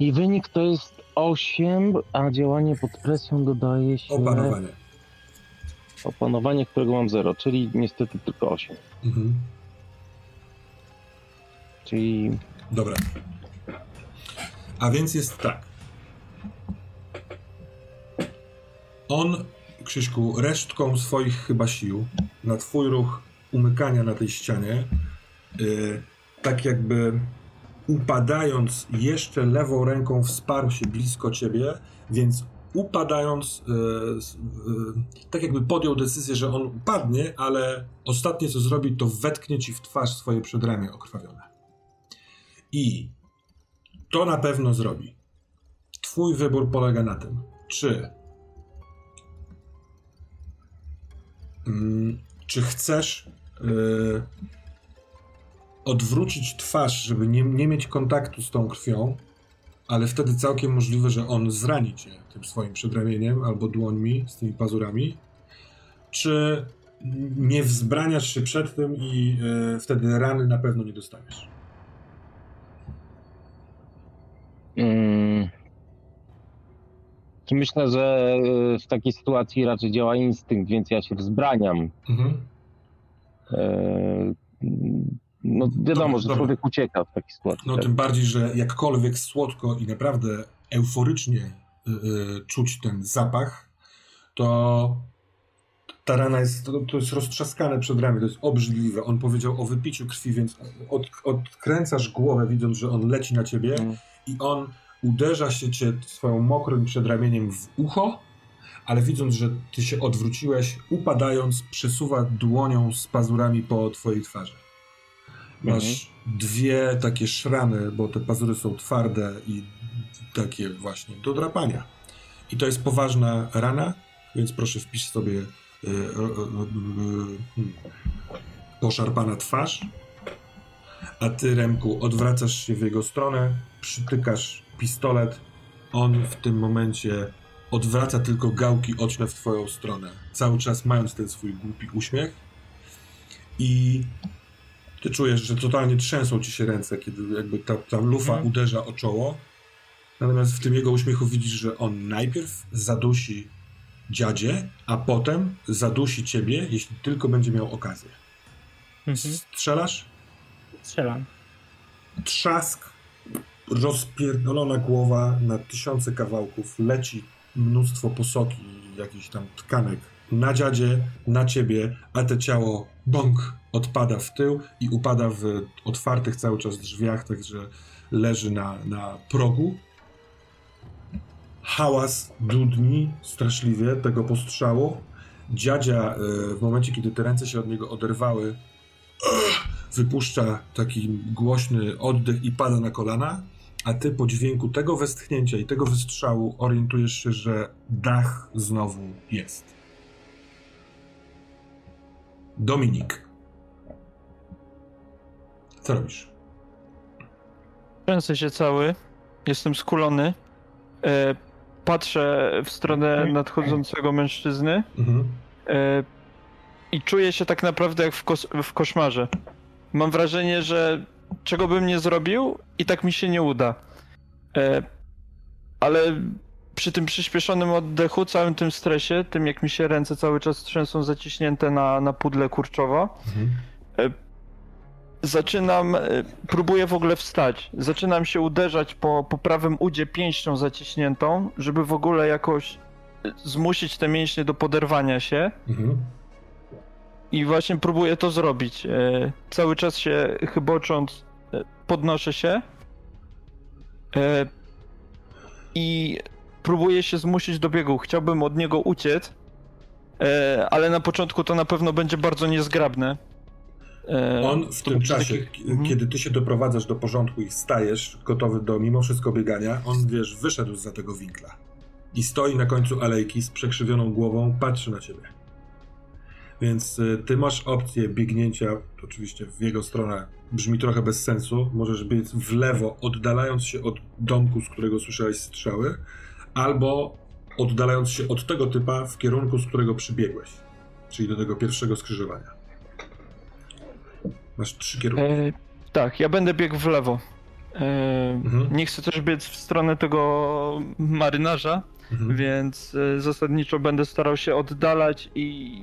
I wynik to jest 8, a działanie pod presją dodaje się... Opanowanie. Opanowanie, którego mam 0, czyli niestety tylko 8. Mhm. Czyli... Dobra. A więc jest tak. On, Krzyśku, resztką swoich chyba sił na twój ruch umykania na tej ścianie, yy, tak jakby upadając jeszcze lewą ręką wsparł się blisko ciebie, więc upadając, yy, yy, tak jakby podjął decyzję, że on upadnie, ale ostatnie co zrobi, to wetknie ci w twarz swoje przedramię okrwawione. I to na pewno zrobi. Twój wybór polega na tym, czy mm, czy chcesz yy, odwrócić twarz, żeby nie, nie mieć kontaktu z tą krwią, ale wtedy całkiem możliwe, że on zrani cię tym swoim przedramieniem albo dłońmi z tymi pazurami, czy nie wzbraniasz się przed tym i yy, wtedy rany na pewno nie dostaniesz. Hmm. Myślę, że e, w takiej sytuacji raczej działa instynkt, więc ja się wzbraniam. Mhm. E, no wiadomo, że człowiek ucieka w takiej sytuacji. No tak? tym bardziej, że jakkolwiek słodko i naprawdę euforycznie y, y, czuć ten zapach, to ta rana jest, to, to jest roztrzaskane przed ramię, to jest obrzydliwe. On powiedział o wypiciu krwi, więc od, odkręcasz głowę, widząc, że on leci na ciebie mm. i on uderza się cię swoją mokrym przedramieniem w ucho, ale widząc, że ty się odwróciłeś, upadając, przesuwa dłonią z pazurami po twojej twarzy. Masz mhm. dwie takie szramy, bo te pazury są twarde i takie właśnie do drapania. I to jest poważna rana, więc proszę wpisz sobie y, y, y, hmm, poszarpana twarz, a ty, Remku, odwracasz się w jego stronę, przytykasz pistolet. On w tym momencie odwraca tylko gałki oczne w twoją stronę, cały czas mając ten swój głupi uśmiech. I ty czujesz, że totalnie trzęsą ci się ręce, kiedy jakby ta, ta lufa mhm. uderza o czoło. Natomiast w tym jego uśmiechu widzisz, że on najpierw zadusi dziadzie, a potem zadusi ciebie, jeśli tylko będzie miał okazję. Mhm. Strzelasz? Strzelam. Trzask, rozpierdolona głowa na tysiące kawałków, leci mnóstwo posoki, jakichś tam tkanek na dziadzie, na ciebie, a te ciało bąk odpada w tył i upada w otwartych cały czas drzwiach, także leży na, na progu. Hałas dudni straszliwie tego postrzału. Dziadzia e, w momencie, kiedy te ręce się od niego oderwały, wypuszcza taki głośny oddech i pada na kolana, a ty po dźwięku tego westchnięcia i tego wystrzału orientujesz się, że dach znowu jest. Dominik. Co robisz? Trzęsę się cały, jestem skulony. E, patrzę w stronę nadchodzącego mężczyzny mhm. e, i czuję się tak naprawdę jak w, kos w koszmarze. Mam wrażenie, że czego bym nie zrobił i tak mi się nie uda. E, ale przy tym przyspieszonym oddechu, całym tym stresie, tym jak mi się ręce cały czas trzęsą zaciśnięte na, na pudle kurczowa, mhm. E, zaczynam, e, próbuję w ogóle wstać. Zaczynam się uderzać po, po prawym udzie pięścią zaciśniętą, żeby w ogóle jakoś zmusić te mięśnie do poderwania się. Mhm. I właśnie próbuję to zrobić. E, cały czas się chybocząc podnoszę się i próbuję się zmusić do biegu. Chciałbym od niego uciec, ale na początku to na pewno będzie bardzo niezgrabne. E, On w tym czasie, taki... kiedy ty się doprowadzasz do porządku i stajesz gotowy do mimo wszystko biegania, on wiesz, wyszedł za tego winkla. I stoi na końcu alejki z przekrzywioną głową, patrzy na ciebie. Więc y, ty masz opcję biegnięcia, oczywiście w jego stronę brzmi trochę bez sensu. Możesz biec w lewo, oddalając się od domku, z którego słyszałeś strzały, albo oddalając się od tego typa w kierunku, z którego przybiegłeś, czyli do tego pierwszego skrzyżowania. Masz trzy kierunki. E, tak, ja będę biegł w lewo. E, mhm. Nie chcę też biec w stronę tego marynarza, mhm. więc e, zasadniczo będę starał się oddalać i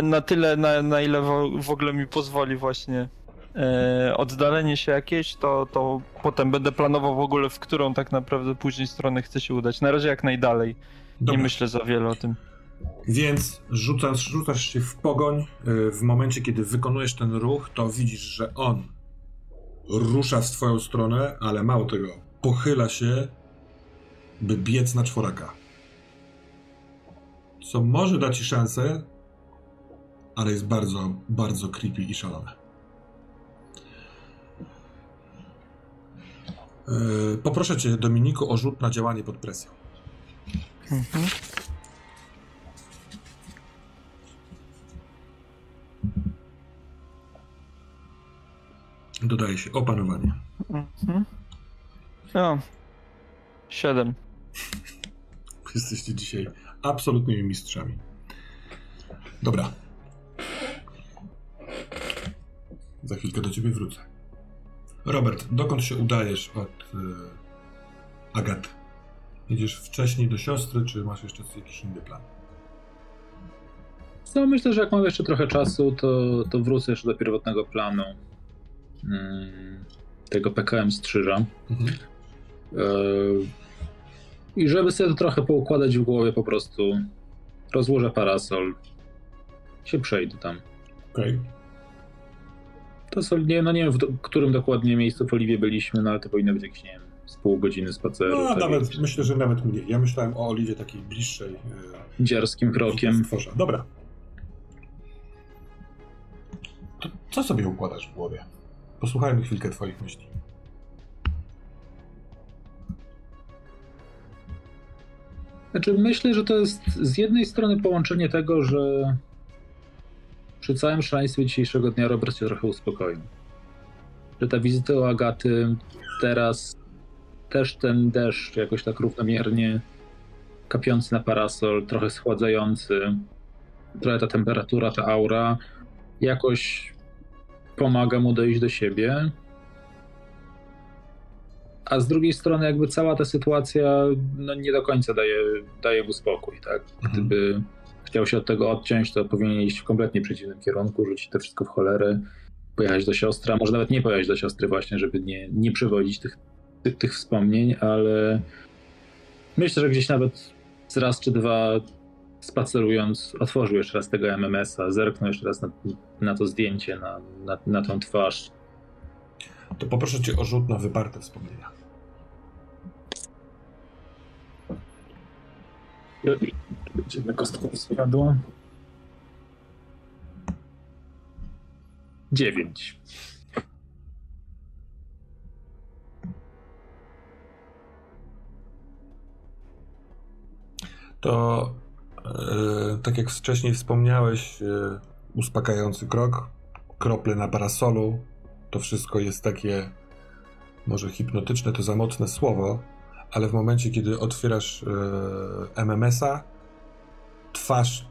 e, na tyle, na, na ile w, w ogóle mi pozwoli właśnie e, oddalenie się jakieś, to, to potem będę planował w ogóle, w którą tak naprawdę później stronę chcę się udać. Na razie jak najdalej. Dobra. Nie myślę za wiele o tym. Więc rzucasz, rzucasz się w pogoń. E, w momencie, kiedy wykonujesz ten ruch, to widzisz, że on rusza w swoją stronę, ale mało tego, pochyla się, by biec na czworaka. Co może dać ci szansę, ale jest bardzo, bardzo creepy i szalone. Poproszę cię, Dominiku, o rzut na działanie pod presją. Mhm. Dodaje się opanowanie. Mhm. O, siedem. Jesteście dzisiaj absolutnymi mistrzami. Dobra. Za chwilkę do ciebie wrócę. Robert, dokąd się udajesz od y, Agaty? Jedziesz wcześniej do siostry, czy masz jeszcze jakiś inny plan? No, myślę, że jak mam jeszcze trochę czasu, to, to wrócę jeszcze do pierwotnego planu mm, tego PKM Strzyża. Mhm. Y, I żeby sobie to trochę poukładać w głowie, po prostu rozłożę parasol, się przejdę tam. Okej. Okay. To są, nie, no nie wiem, w do, którym dokładnie miejscu w Oliwie byliśmy, no ale to powinno być jakieś, nie wiem, z pół godziny spaceru. No, tak nawet, jest. myślę, że nawet mniej. Ja myślałem o Oliwie takiej bliższej. E, Dziarskim krokiem. Tworza. Dobra. To co sobie układasz w głowie? Posłuchajmy chwilkę twoich myśli. Znaczy, myślę, że to jest z jednej strony połączenie tego, że przy całym szaleństwie dzisiejszego dnia Robert się trochę uspokoił. Że ta wizyta u Agaty teraz też ten deszcz jakoś tak równomiernie kapiący na parasol, trochę schładzający, trochę ta temperatura, ta aura jakoś pomaga mu dojść do siebie. A z drugiej strony jakby cała ta sytuacja no, nie do końca daje, daje mu spokój, tak? Mhm. Chciał się od tego odciąć, to powinien iść w kompletnie przeciwnym kierunku, rzucić to wszystko w cholerę, pojechać do siostry, a może nawet nie pojechać do siostry właśnie, żeby nie, nie przywodzić tych, tych, tych wspomnień, ale myślę, że gdzieś nawet z raz czy dwa spacerując, otworzył jeszcze raz tego MMS-a, zerknął jeszcze raz na, na to zdjęcie, na, na, na tą twarz. To poproszę cię o rzut na wyparte wspomnienia. Będzie na kostką zjadło. Dziewięć. To e, tak jak wcześniej wspomniałeś, e, uspokajający krok, krople na parasolu, to wszystko jest takie może hipnotyczne, to za mocne słowo, ale w momencie, kiedy otwierasz e, MMS-a, twarz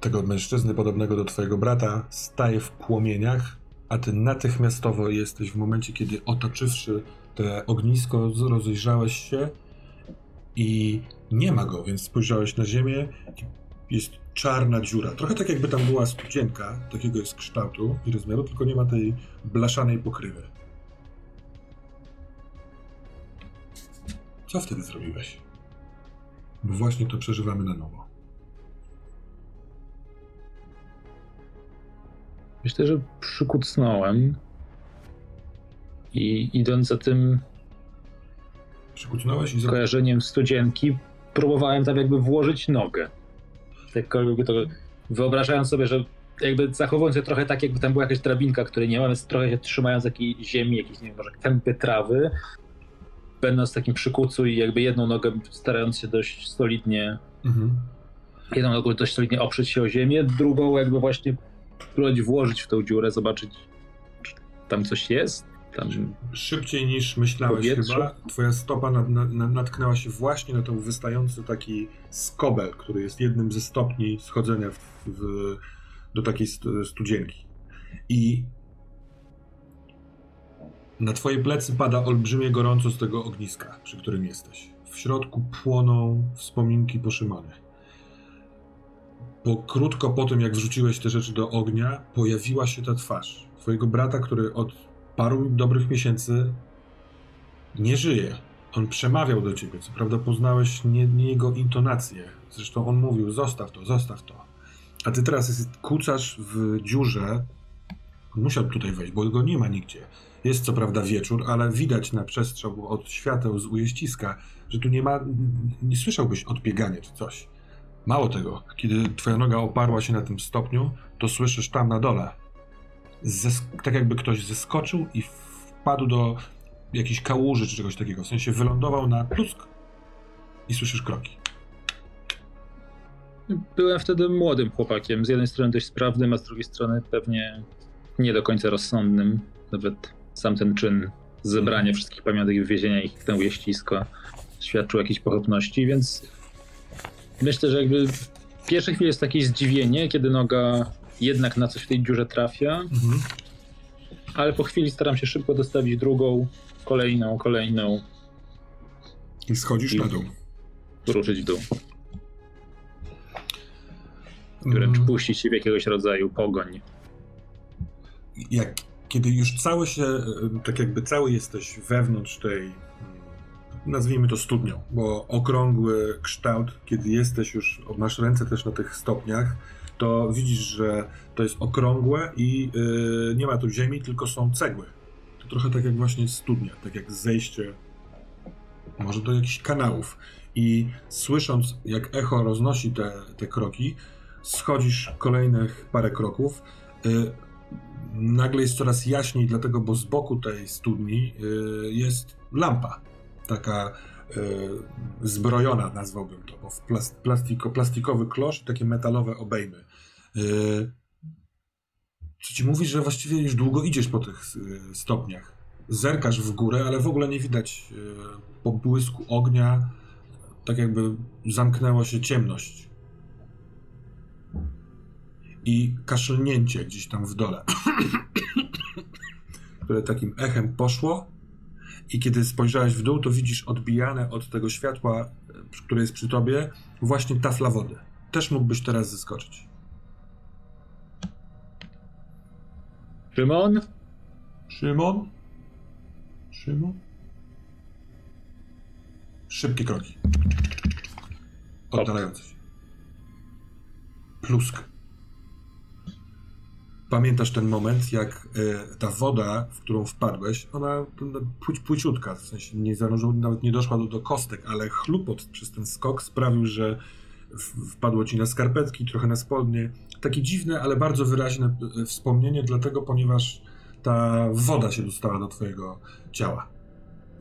tego mężczyzny podobnego do twojego brata staje w płomieniach, a ty natychmiastowo jesteś w momencie, kiedy otoczywszy te ognisko, rozejrzałeś się i nie ma go, więc spojrzałeś na ziemię jest czarna dziura. Trochę tak jakby tam była studzienka, takiego jest kształtu i rozmiaru, tylko nie ma tej blaszanej pokrywy. Co wtedy zrobiłeś? Bo właśnie to przeżywamy na nowo. Myślę, że przykucnąłem i idąc za tym Przykucnąłeś i za... kojarzeniem studzienki, próbowałem tam jakby włożyć nogę. Tak jakby to wyobrażając sobie, że jakby zachowując się trochę tak, jakby tam była jakaś drabinka, której nie mamy, trochę się trzymając jakiejś ziemi, jakiejś, nie wiem, może kępy trawy, będąc w takim przykucu i jakby jedną nogę starając się dość solidnie, mhm. jedną nogą dość solidnie oprzeć się o ziemię, drugą jakby właśnie próbować włożyć w tą dziurę, zobaczyć, czy tam coś jest. Tam Szybciej niż myślałeś powietrze. chyba, twoja stopa nad, nad, natknęła się właśnie na ten wystający taki skobel, który jest jednym ze stopni schodzenia w, w, do takiej studzienki. I na twoje plecy pada olbrzymie gorąco z tego ogniska, przy którym jesteś. W środku płoną wspominki po Bo krótko po tym, jak wrzuciłeś te rzeczy do ognia, pojawiła się ta twarz. twojego brata, który od paru dobrych miesięcy nie żyje. On przemawiał do ciebie. Co prawda poznałeś nie, nie jego intonację. Zresztą on mówił: zostaw to, zostaw to. A ty teraz kucasz w dziurze. On musiał tutaj wejść, bo go nie ma nigdzie. Jest co prawda wieczór, ale widać na przestrzał od świateł z ujeździska, że tu nie ma. Nie słyszałbyś odbiegania czy coś. Mało tego, kiedy twoja noga oparła się na tym stopniu, to słyszysz tam na dole. Tak jakby ktoś zeskoczył i wpadł do jakiejś kałuży czy czegoś takiego. W sensie wylądował na plusk i słyszysz kroki. Byłem wtedy młodym chłopakiem. Z jednej strony dość sprawnym, a z drugiej strony pewnie nie do końca rozsądnym. Nawet sam ten czyn zebrania mhm. wszystkich pamiątek i wywiezienia ich w tę ścisko świadczył jakiejś pochopności, więc myślę, że jakby w pierwszej chwili jest takie zdziwienie, kiedy noga jednak na coś w tej dziurze trafia, mhm. ale po chwili staram się szybko dostawić drugą, kolejną, kolejną. I schodzisz i na dół. Ruszyć w dół. Wręcz mm. puścić się w jakiegoś rodzaju pogoń. Jak, kiedy już cały się, tak jakby cały jesteś wewnątrz tej, nazwijmy to studnią, bo okrągły kształt, kiedy jesteś już, masz ręce też na tych stopniach, to widzisz, że to jest okrągłe i yy, nie ma tu ziemi, tylko są cegły. To trochę tak jak właśnie studnia, tak jak zejście może do jakichś kanałów. I słysząc, jak echo roznosi te, te kroki, schodzisz kolejnych parę kroków. Yy, nagle jest coraz jaśniej, dlatego, bo z boku tej studni yy, jest lampa. Taka yy, zbrojona, nazwałbym to, bo w plastiko, plastikowy klosz takie metalowe obejmy. Co ci mówi, że właściwie już długo idziesz po tych yy, stopniach. Zerkasz w górę, ale w ogóle nie widać po błysku ognia, tak jakby zamknęła się ciemność. I kaszlnięcie gdzieś tam w dole, które takim echem poszło. I kiedy spojrzałeś w dół, to widzisz odbijane od tego światła, które jest przy tobie, właśnie tafla wody. Też mógłbyś teraz zeskoczyć. Szymon? Szymon? Szymon? Szybkie kroki. Oddalające się. Plusk. Pamiętasz ten moment, jak y, ta woda, w którą wpadłeś, ona płuć, płyciutka, w sensie nie zanurzyła, nawet nie doszła do, do kostek, ale chlupot przez ten skok sprawił, że wpadło ci na skarpetki, trochę na spodnie. Takie dziwne, ale bardzo wyraźne e, wspomnienie, dlatego, ponieważ ta woda się dostała do twojego ciała.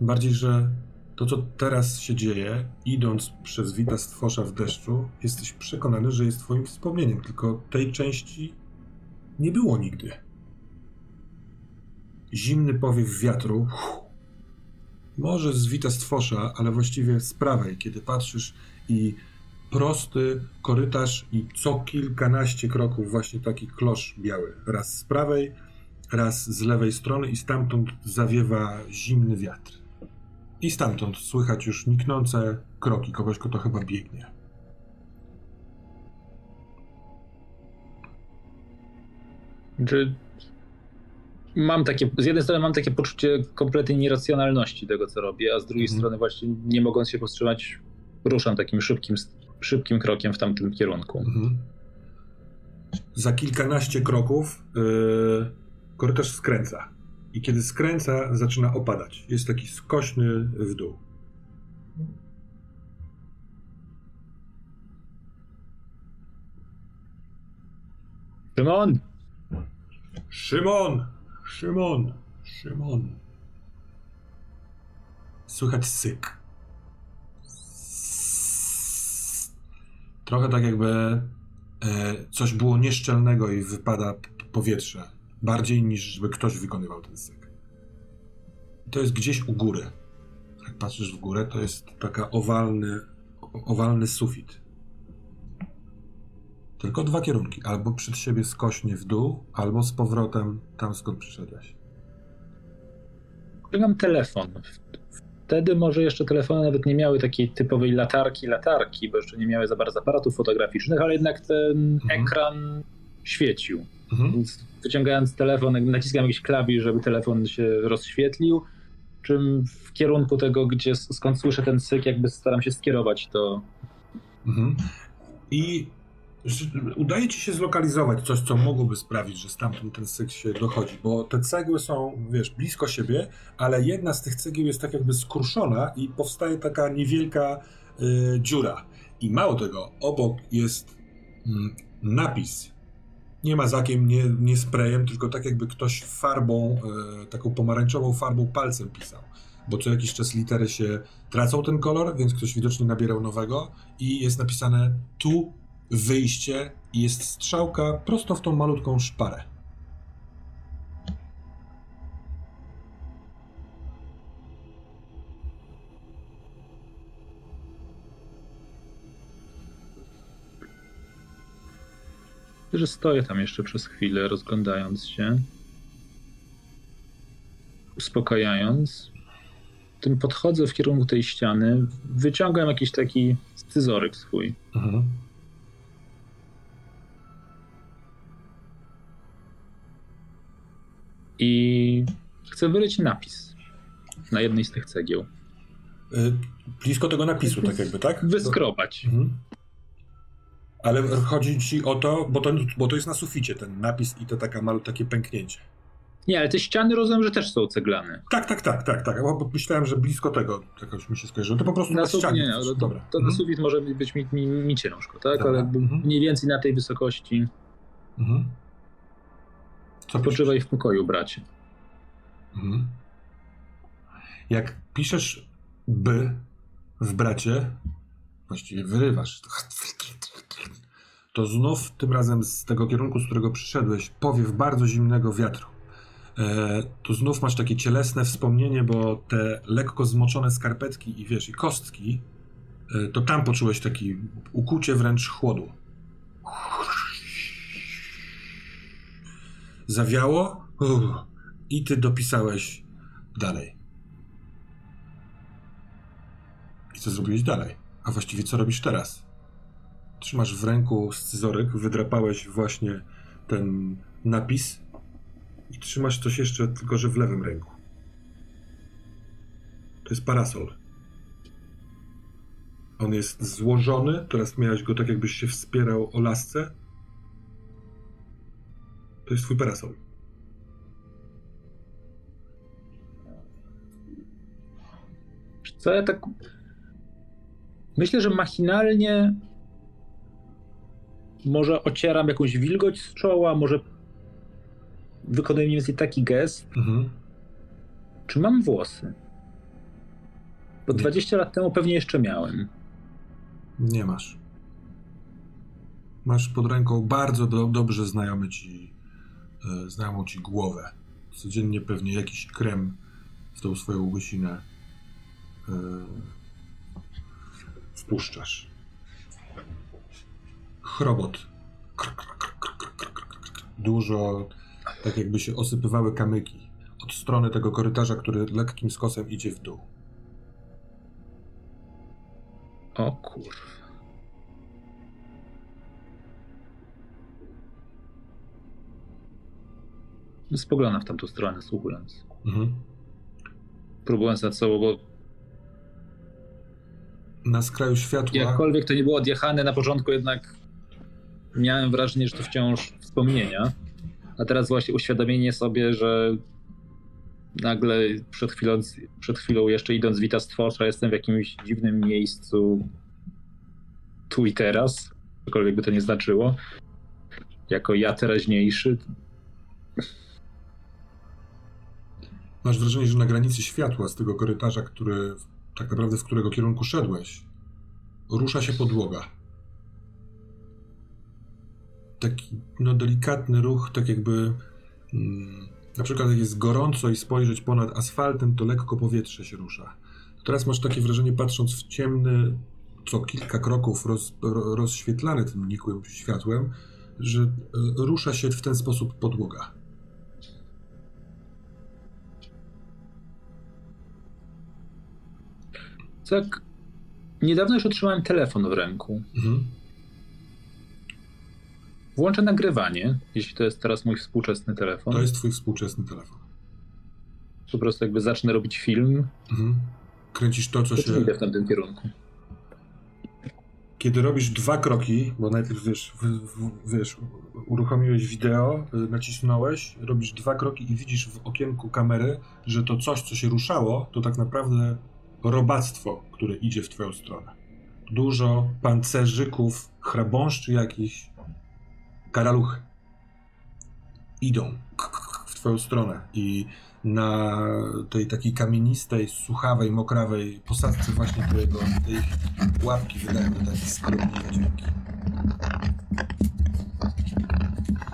Bardziej, że to, co teraz się dzieje, idąc przez Wita Stwosza w deszczu, jesteś przekonany, że jest twoim wspomnieniem, tylko tej części nie było nigdy. Zimny powiew wiatru, może z Wita Stwosza, ale właściwie z prawej, kiedy patrzysz i prosty korytarz i co kilkanaście kroków właśnie taki klosz biały. Raz z prawej, raz z lewej strony i stamtąd zawiewa zimny wiatr. I stamtąd słychać już niknące kroki kogoś, kto chyba biegnie. Czy mam takie, z jednej strony mam takie poczucie kompletnej nieracjonalności tego, co robię, a z drugiej mm. strony właśnie nie mogąc się powstrzymać, ruszam takim szybkim szybkim krokiem w tamtym kierunku. Mhm. Za kilkanaście kroków yy, korytarz skręca. I kiedy skręca, zaczyna opadać. Jest taki skośny w dół. Szymon! Szymon! Szymon! Szymon! Słychać syk. Trochę tak jakby e, coś było nieszczelnego i wypada powietrze. Bardziej niż żeby ktoś wykonywał ten syk. To jest gdzieś u góry. Jak patrzysz w górę, to jest taka owalny, owalny sufit. Tylko dwa kierunki. Albo przed siebie skośnie w dół, albo z powrotem tam, skąd przyszedłeś. Mam telefon Wtedy może jeszcze telefony nawet nie miały takiej typowej latarki, latarki, bo jeszcze nie miały za bardzo aparatów fotograficznych, ale jednak ten mhm. ekran świecił. Mhm. Więc wyciągając telefon, naciskam jakiś klawisz, żeby telefon się rozświetlił, czym w kierunku tego, gdzie skąd słyszę ten syk, jakby staram się skierować to. Mhm. I udaje ci się zlokalizować coś, co mogłoby sprawić, że stamtąd ten syk się dochodzi, bo te cegły są, wiesz, blisko siebie, ale jedna z tych cegieł jest tak jakby skruszona i powstaje taka niewielka y, dziura. I mało tego, obok jest mm, napis. Nie mazakiem, nie, nie sprayem, tylko tak jakby ktoś farbą, y, taką pomarańczową farbą palcem pisał. Bo co jakiś czas litery się tracą ten kolor, więc ktoś widocznie nabierał nowego i jest napisane tu wyjście i jest strzałka prosto w tą malutką szparę. że stoję tam jeszcze przez chwilę, rozglądając się, uspokajając. Tym podchodzę w kierunku tej ściany, wyciągam jakiś taki scyzoryk swój. Mhm. I chcę wyryć napis na jednej z tych cegieł. Y, blisko tego napisu, tak jakby, tak? Wyskrobać. Mhm. Ale chodzi ci o to bo, to, bo to jest na suficie ten napis i to taka malu, takie pęknięcie. Nie, ale te ściany rozumiem, że też są ceglane. Tak, tak, tak, tak, tak. Bo myślałem, że blisko tego jakoś mi się skojarzyło. To po prostu na, na ścianie. Nie, to, Dobra. to, to mhm. sufit może być mi, mi, mi ciężko, tak? Dobra. Ale mhm. mniej więcej na tej wysokości. Mhm. Co Poczywaj w pokoju, bracie. Mhm. Jak piszesz by w bracie, właściwie wyrywasz, to znów tym razem z tego kierunku, z którego przyszedłeś, powiew bardzo zimnego wiatru. E, to znów masz takie cielesne wspomnienie, bo te lekko zmoczone skarpetki i wiesz, i kostki, e, to tam poczułeś taki ukucie wręcz chłodu. Zawiało uff, i ty dopisałeś dalej. I co zrobiłeś dalej? A właściwie co robisz teraz? Trzymasz w ręku scyzoryk, wydrapałeś właśnie ten napis i trzymasz coś jeszcze, tylko że w lewym ręku. To jest parasol. On jest złożony, teraz miałeś go tak jakbyś się wspierał o lasce. To jest twój parasol. Co ja tak. Myślę, że machinalnie może ocieram jakąś wilgoć z czoła, może wykonuję mniej więcej taki gest. Mhm. Czy mam włosy? Bo Nie. 20 lat temu pewnie jeszcze miałem. Nie masz. Masz pod ręką bardzo do, dobrze znajomy ci, e, znajomą ci głowę. Codziennie pewnie jakiś krem w tą swoją łysinę e, wpuszczasz. Chrobot. Dużo, tak jakby się osypywały kamyki od strony tego korytarza, który lekkim skosem idzie w dół. O kur... Spoglądam w tamtą stronę, słuchując. Mhm. Próbując nad sobą, bo na skraju światła. Jakkolwiek to nie było odjechane na początku, jednak miałem wrażenie, że to wciąż wspomnienia. A teraz właśnie uświadomienie sobie, że nagle przed chwilą, przed chwilą jeszcze idąc Wita Stworza jestem w jakimś dziwnym miejscu tu i teraz, cokolwiek by to nie znaczyło. Jako ja teraźniejszy. Masz wrażenie, że na granicy światła z tego korytarza, który tak naprawdę w którego kierunku szedłeś, rusza się podłoga. Taki no, delikatny ruch, tak jakby mm, na przykład jak jest gorąco i spojrzeć ponad asfaltem, to lekko powietrze się rusza. Teraz masz takie wrażenie, patrząc w ciemny, co kilka kroków roz, rozświetlany tym nikłym światłem, że y, rusza się w ten sposób podłoga. Tak niedawno już otrzymałem telefon w ręku. Mhm. Włączę nagrywanie, jeśli to jest teraz mój współczesny telefon. To jest twój współczesny telefon. Po prostu jakby zacznę robić film. Mhm. Kręcisz to, co to się... idę w tamtym kierunku. Kiedy robisz dwa kroki, bo najpierw wiesz, w, w, wiesz uruchomiłeś wideo, y, nacisnąłeś, robisz dwa kroki i widzisz w okienku kamery, że to coś, co się ruszało, to tak naprawdę robactwo, które idzie w twoją stronę. Dużo pancerzyków, chrabąszczy jakichś, karaluchy. Idą w twoją stronę i na tej takiej kamienistej, suchawej, mokrawej posadzce właśnie twojego, tej łapki wydają takie skromne dźwięki.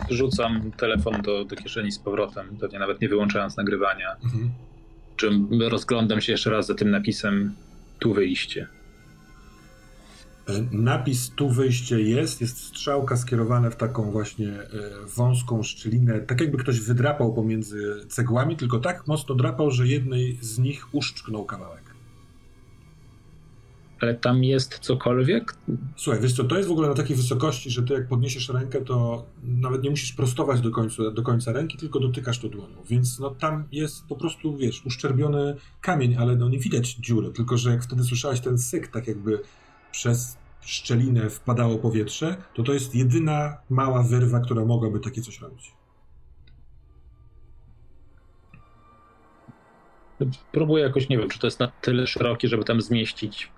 Rzucam telefon do, do kieszeni z powrotem, pewnie nawet nie wyłączając nagrywania. Mhm. Czym rozglądam się jeszcze raz za tym napisem tu wyjście. E, napis tu wyjście jest, jest strzałka skierowana w taką właśnie e, wąską szczelinę, tak jakby ktoś wydrapał pomiędzy cegłami, tylko tak mocno drapał, że jednej z nich uszczknął kawałek. Ale tam jest cokolwiek? Słuchaj, wiesz co, to jest w ogóle na takiej wysokości, że ty jak podniesiesz rękę, to nawet nie musisz prostować do końca, do końca ręki, tylko dotykasz to dłonią. Więc no tam jest po prostu, wiesz, uszczerbiony kamień, ale no nie widać dziury, tylko że jak wtedy słyszałeś ten syk, tak jakby przez szczelinę wpadało powietrze, to to jest jedyna mała wyrwa, która mogłaby takie coś robić. Próbuję jakoś, nie wiem, czy to jest na tyle szerokie, żeby tam zmieścić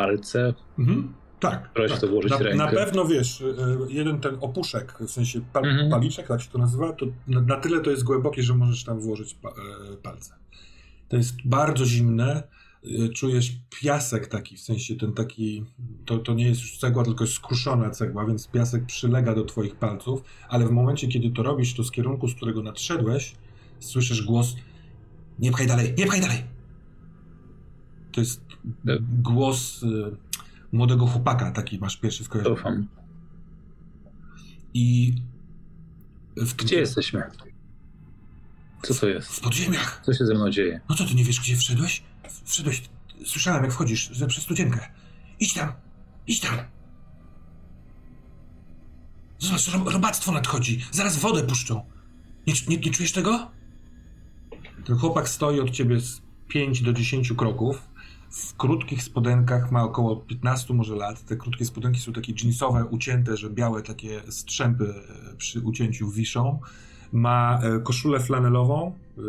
palce. Mhm. Tak. tak. to włożyć na, rękę. na pewno wiesz, y, jeden ten opuszek, w sensie pal, mhm. paliczek, tak się to nazywa, to na, na, tyle to jest głębokie, że możesz tam włożyć pa, e, palce. To jest bardzo zimne, y, czujesz piasek taki, w sensie ten taki, to, to nie jest już cegła, tylko skruszona cegła, więc piasek przylega do twoich palców, ale w momencie, kiedy to robisz, to z kierunku, z którego nadszedłeś, słyszysz głos nie pchaj dalej, nie pchaj dalej! To jest głos y, młodego chłopaka, taki masz pierwszy skojarzenie. I w Gdzie jesteśmy? Co to jest? W podziemiach. Co się ze mną dzieje? No co, ty nie wiesz, gdzie wszedłeś? Wszedłeś, słyszałem jak wchodzisz, że przez studzienkę. Idź tam, idź tam. Zobacz, robactwo nadchodzi. Zaraz wodę puszczą. Nie, nie, nie czujesz tego? Ten chłopak stoi od ciebie z 5 do 10 kroków w krótkich spodenkach, ma około 15 może lat. Te krótkie spodenki są takie jeansowe, ucięte, że białe takie strzępy e, przy ucięciu wiszą. Ma e, koszulę flanelową, e,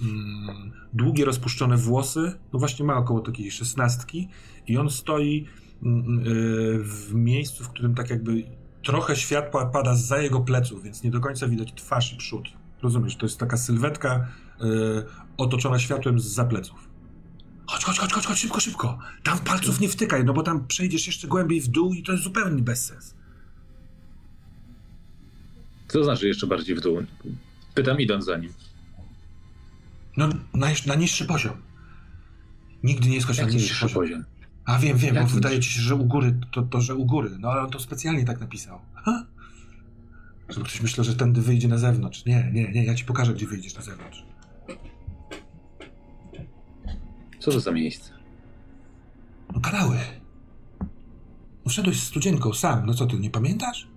mm, długie rozpuszczone włosy, no właśnie ma około takiej szesnastki i on stoi mm, w miejscu, w którym tak jakby trochę światła pada za jego pleców, więc nie do końca widać twarz i przód. Rozumiesz, to jest taka sylwetka otoczona światłem z zapleców. Chodź, chodź, chodź, chodź, chodź, szybko, szybko. Tam palców nie wtykaj, no bo tam przejdziesz jeszcze głębiej w dół i to jest zupełnie bezsens. Co znaczy jeszcze bardziej w dół? Pytam idąc za nim. No, na, na niższy poziom. Nigdy nie skocz na niższy, niższy poziom. poziom. A wiem, wiem, bo wydaje ci się, że u góry to, to, że u góry. No ale on to specjalnie tak napisał. Ha? Żeby ktoś myślał, że tędy wyjdzie na zewnątrz. Nie, nie, nie, ja ci pokażę, gdzie wyjdziesz na zewnątrz. Co to za miejsce? No kanały. Wszedłeś z studzienką sam, no co ty, nie pamiętasz?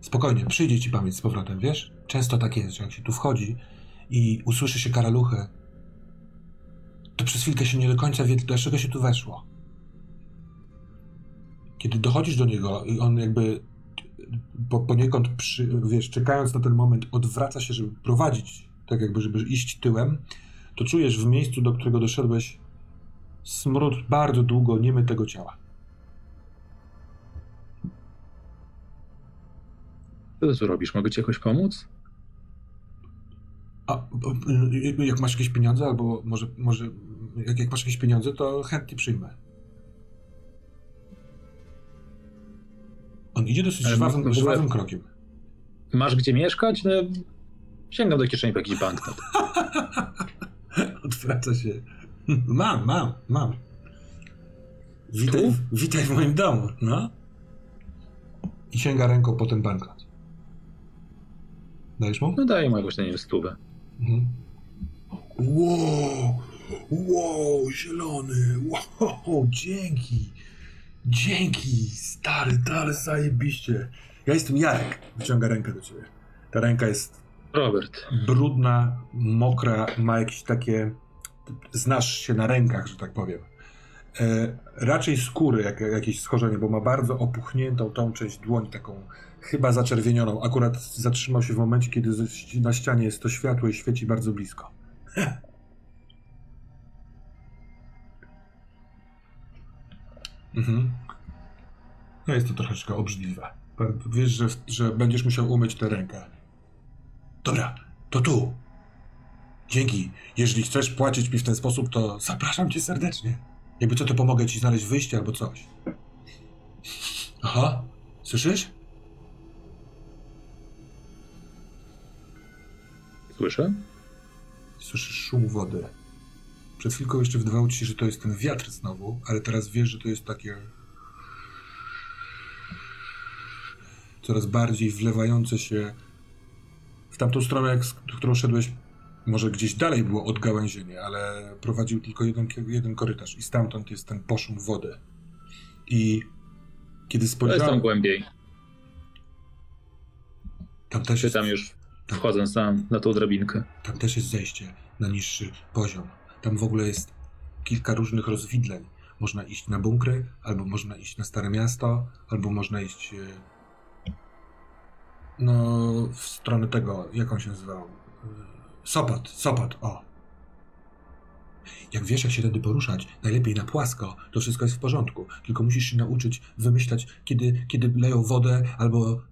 Spokojnie, przyjdzie ci pamięć z powrotem, wiesz? Często tak jest, że jak się tu wchodzi i usłyszy się karaluchę, to przez chwilkę się nie do końca wie, dlaczego się tu weszło. Kiedy dochodzisz do niego i on jakby po, poniekąd, przy, wiesz, czekając na ten moment, odwraca się, żeby prowadzić, tak jakby, żeby iść tyłem, to czujesz w miejscu, do którego doszedłeś, smród bardzo długo niemytego ciała. Co ty tu robisz? Mogę ci jakoś pomóc? A, jak masz jakieś pieniądze, albo może, może jak, jak masz jakieś pieniądze, to chętnie przyjmę. On idzie dosyć żwawym, żwawym krokiem. Masz gdzie mieszkać? No, sięgam do kieszeni po jakiś banknot. Odwraca się. Mam, mam, mam. Witaj, witaj w moim domu, no. I sięga ręką po ten banknot. Dajesz mu? No daję mu jakoś, nie wiem, stówę. Mhm. Wow, wow, zielony, wow, dzięki. Dzięki, stary, ale zajebiście. Ja jestem Jarek. Wyciąga rękę do ciebie. Ta ręka jest Robert. brudna, mokra, ma jakieś takie... Znasz się na rękach, że tak powiem. E, raczej skóry, jak, jakieś schorzenie, bo ma bardzo opuchniętą tą część dłoni, taką chyba zaczerwienioną. Akurat zatrzymał się w momencie, kiedy na ścianie jest to światło i świeci bardzo blisko. mhm. No jest to troszeczkę obrzydliwe. Wiesz, że, że będziesz musiał umyć tę rękę. Dobra, to tu. Dzięki. Jeżeli chcesz płacić mi w ten sposób, to zapraszam cię serdecznie. Jakby co, to pomogę ci znaleźć wyjście albo coś. Aha, słyszysz? Słyszę? Słyszysz szum wody. Przed chwilką jeszcze wydawało ci się, że to jest ten wiatr znowu, ale teraz wiesz, że to jest takie coraz bardziej wlewające się w tamtą stronę, jak, którą szedłeś. Może gdzieś dalej było odgałęzienie, ale prowadził tylko jeden, jeden korytarz i stamtąd jest ten poszum wody. I kiedy spojrzałem... To jest tam głębiej. Tam też jest... tam już wchodzę sam na tą drabinkę. Tam też jest zejście na niższy poziom. Tam w ogóle jest kilka różnych rozwidleń. Można iść na bunkry, albo można iść na Stare Miasto, albo można iść e, no, w stronę tego, jak on się nazywał? Sopat, Sopat, o. Jak wiesz, jak się wtedy poruszać, najlepiej na płasko, to wszystko jest w porządku. Tylko musisz się nauczyć wymyślać, kiedy, kiedy leją wodę, albo,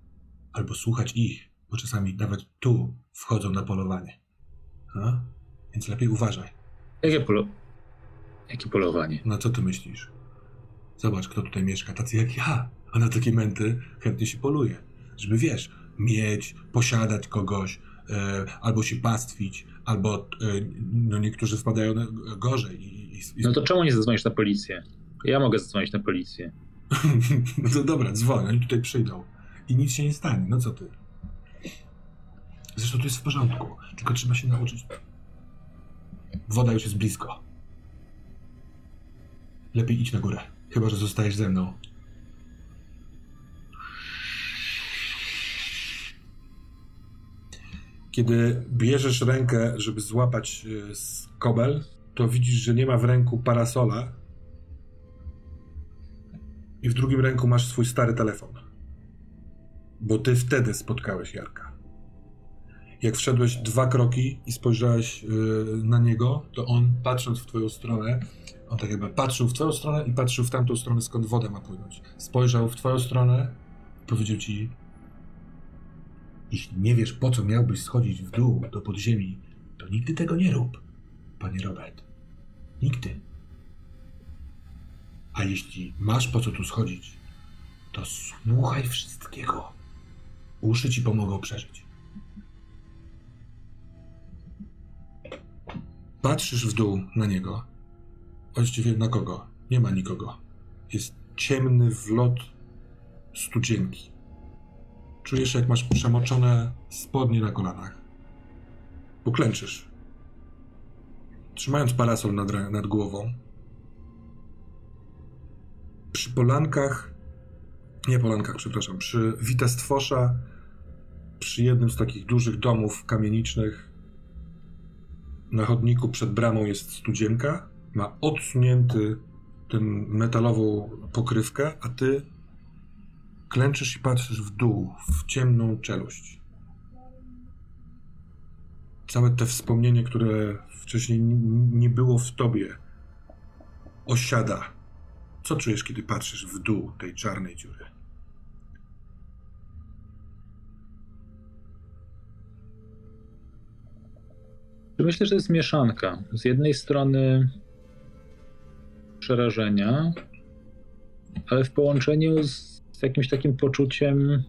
albo słuchać ich, bo czasami nawet tu wchodzą na polowanie. A? Więc lepiej uważaj. Jakie, polo... Jakie polowanie? No co ty myślisz? Zobacz, kto tutaj mieszka, tacy jak ja. A na takie męty chętnie się poluje. Żeby wiesz, mieć, posiadać kogoś, albo się pastwić, albo e, no niektórzy wpadają gorzej. I, i, no to czemu nie zadzwonisz na policję? Ja mogę zadzwonić na policję. no to dobra, dzwoń, oni tutaj przyjdą. I nic się nie stanie, no co ty? Zresztą to jest w porządku, tylko trzeba się nauczyć. Woda już jest blisko. Lepiej idź na górę, chyba że zostajesz ze mną. Kiedy bierzesz rękę, żeby złapać e, skobel, to widzisz, że nie ma w ręku parasola i w drugim ręku masz swój stary telefon. Bo ty wtedy spotkałeś Jarka. Jak wszedłeś dwa kroki i spojrzałeś e, na niego, to on patrząc w twoją stronę, on tak jakby patrzył w twoją stronę i patrzył w tamtą stronę, skąd woda ma płynąć. Spojrzał w twoją stronę, powiedział ci, jeśli nie wiesz, po co miałbyś schodzić w dół do podziemi, to nigdy tego nie rób, panie Robert. Nigdy. A jeśli masz po co tu schodzić, to słuchaj wszystkiego. Uszy ci pomogą przeżyć. Patrzysz w dół na niego. Właściwie na kogo? Nie ma nikogo. Jest ciemny wlot studzienki. Czujesz, jak masz przemoczone spodnie na kolanach. Poklęczysz. Trzymając parasol nad, nad głową. Przy polankach, nie polankach, przepraszam, przy Witestwosza, przy jednym z takich dużych domów kamienicznych, na chodniku przed bramą jest studzienka. Ma odsunięty tę metalową pokrywkę, a ty Klęczysz i patrzysz w dół, w ciemną czeluść. Całe te wspomnienie, które wcześniej nie było w tobie, osiada. Co czujesz, kiedy patrzysz w dół tej czarnej dziury? Myślę, że jest mieszanka. Z jednej strony przerażenia, ale w połączeniu z z jakimś takim poczuciem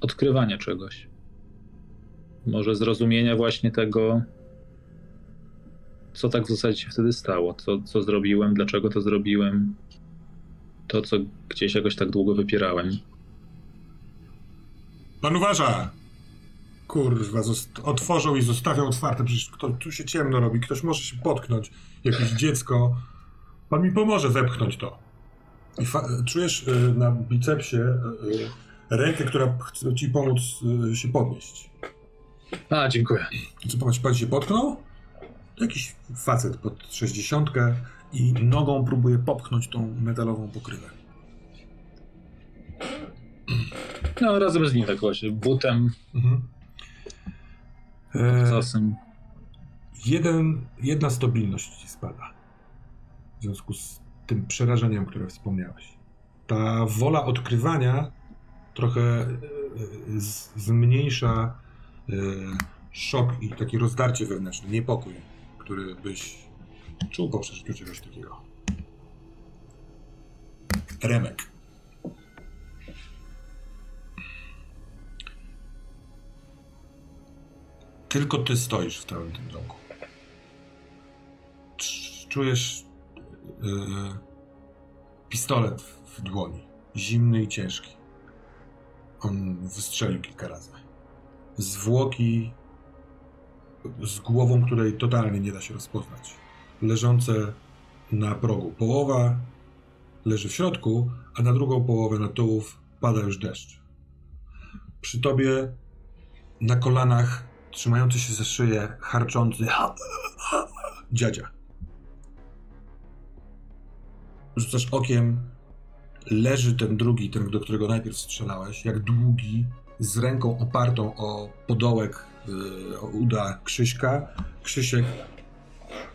odkrywania czegoś. Może zrozumienia właśnie tego, co tak w zasadzie się wtedy stało, co, co zrobiłem, dlaczego to zrobiłem, to, co gdzieś jakoś tak długo wypierałem. Pan uważa! Kurwa, otworzą i zostawią otwarte, przecież kto, tu się ciemno robi, ktoś może się potknąć, jakieś dziecko Pan mi pomoże wepchnąć to. I czujesz y, na bicepsie y, y, rękę, która chce ci pomóc się podnieść. A, dziękuję. Co popatrz, pan się potknął? Jakiś facet pod sześćdziesiątkę i nogą próbuje popchnąć tą metalową pokrywę. No, razem z nim tak właśnie, butem. Mhm. E, jeden, jedna stabilność ci spada. W związku z tym przerażeniem, które wspomniałeś. Ta wola odkrywania trochę e, z, zmniejsza e, szok i takie rozdarcie wewnętrzne, niepokój, który byś czuł po przeżyciu czegoś takiego. Remek. Tylko ty stoisz w całym tym domku. Czujesz pistolet w dłoni. Zimny i ciężki. On wystrzelił kilka razy. Zwłoki z głową, której totalnie nie da się rozpoznać. Leżące na progu. Połowa leży w środku, a na drugą połowę na tułów pada już deszcz. Przy tobie na kolanach trzymający się za szyję, harczący dziadzia. Rzucasz okiem, leży ten drugi, ten, do którego najpierw strzelałeś, jak długi, z ręką opartą o podołek, yy, o uda Krzyśka. Krzysiek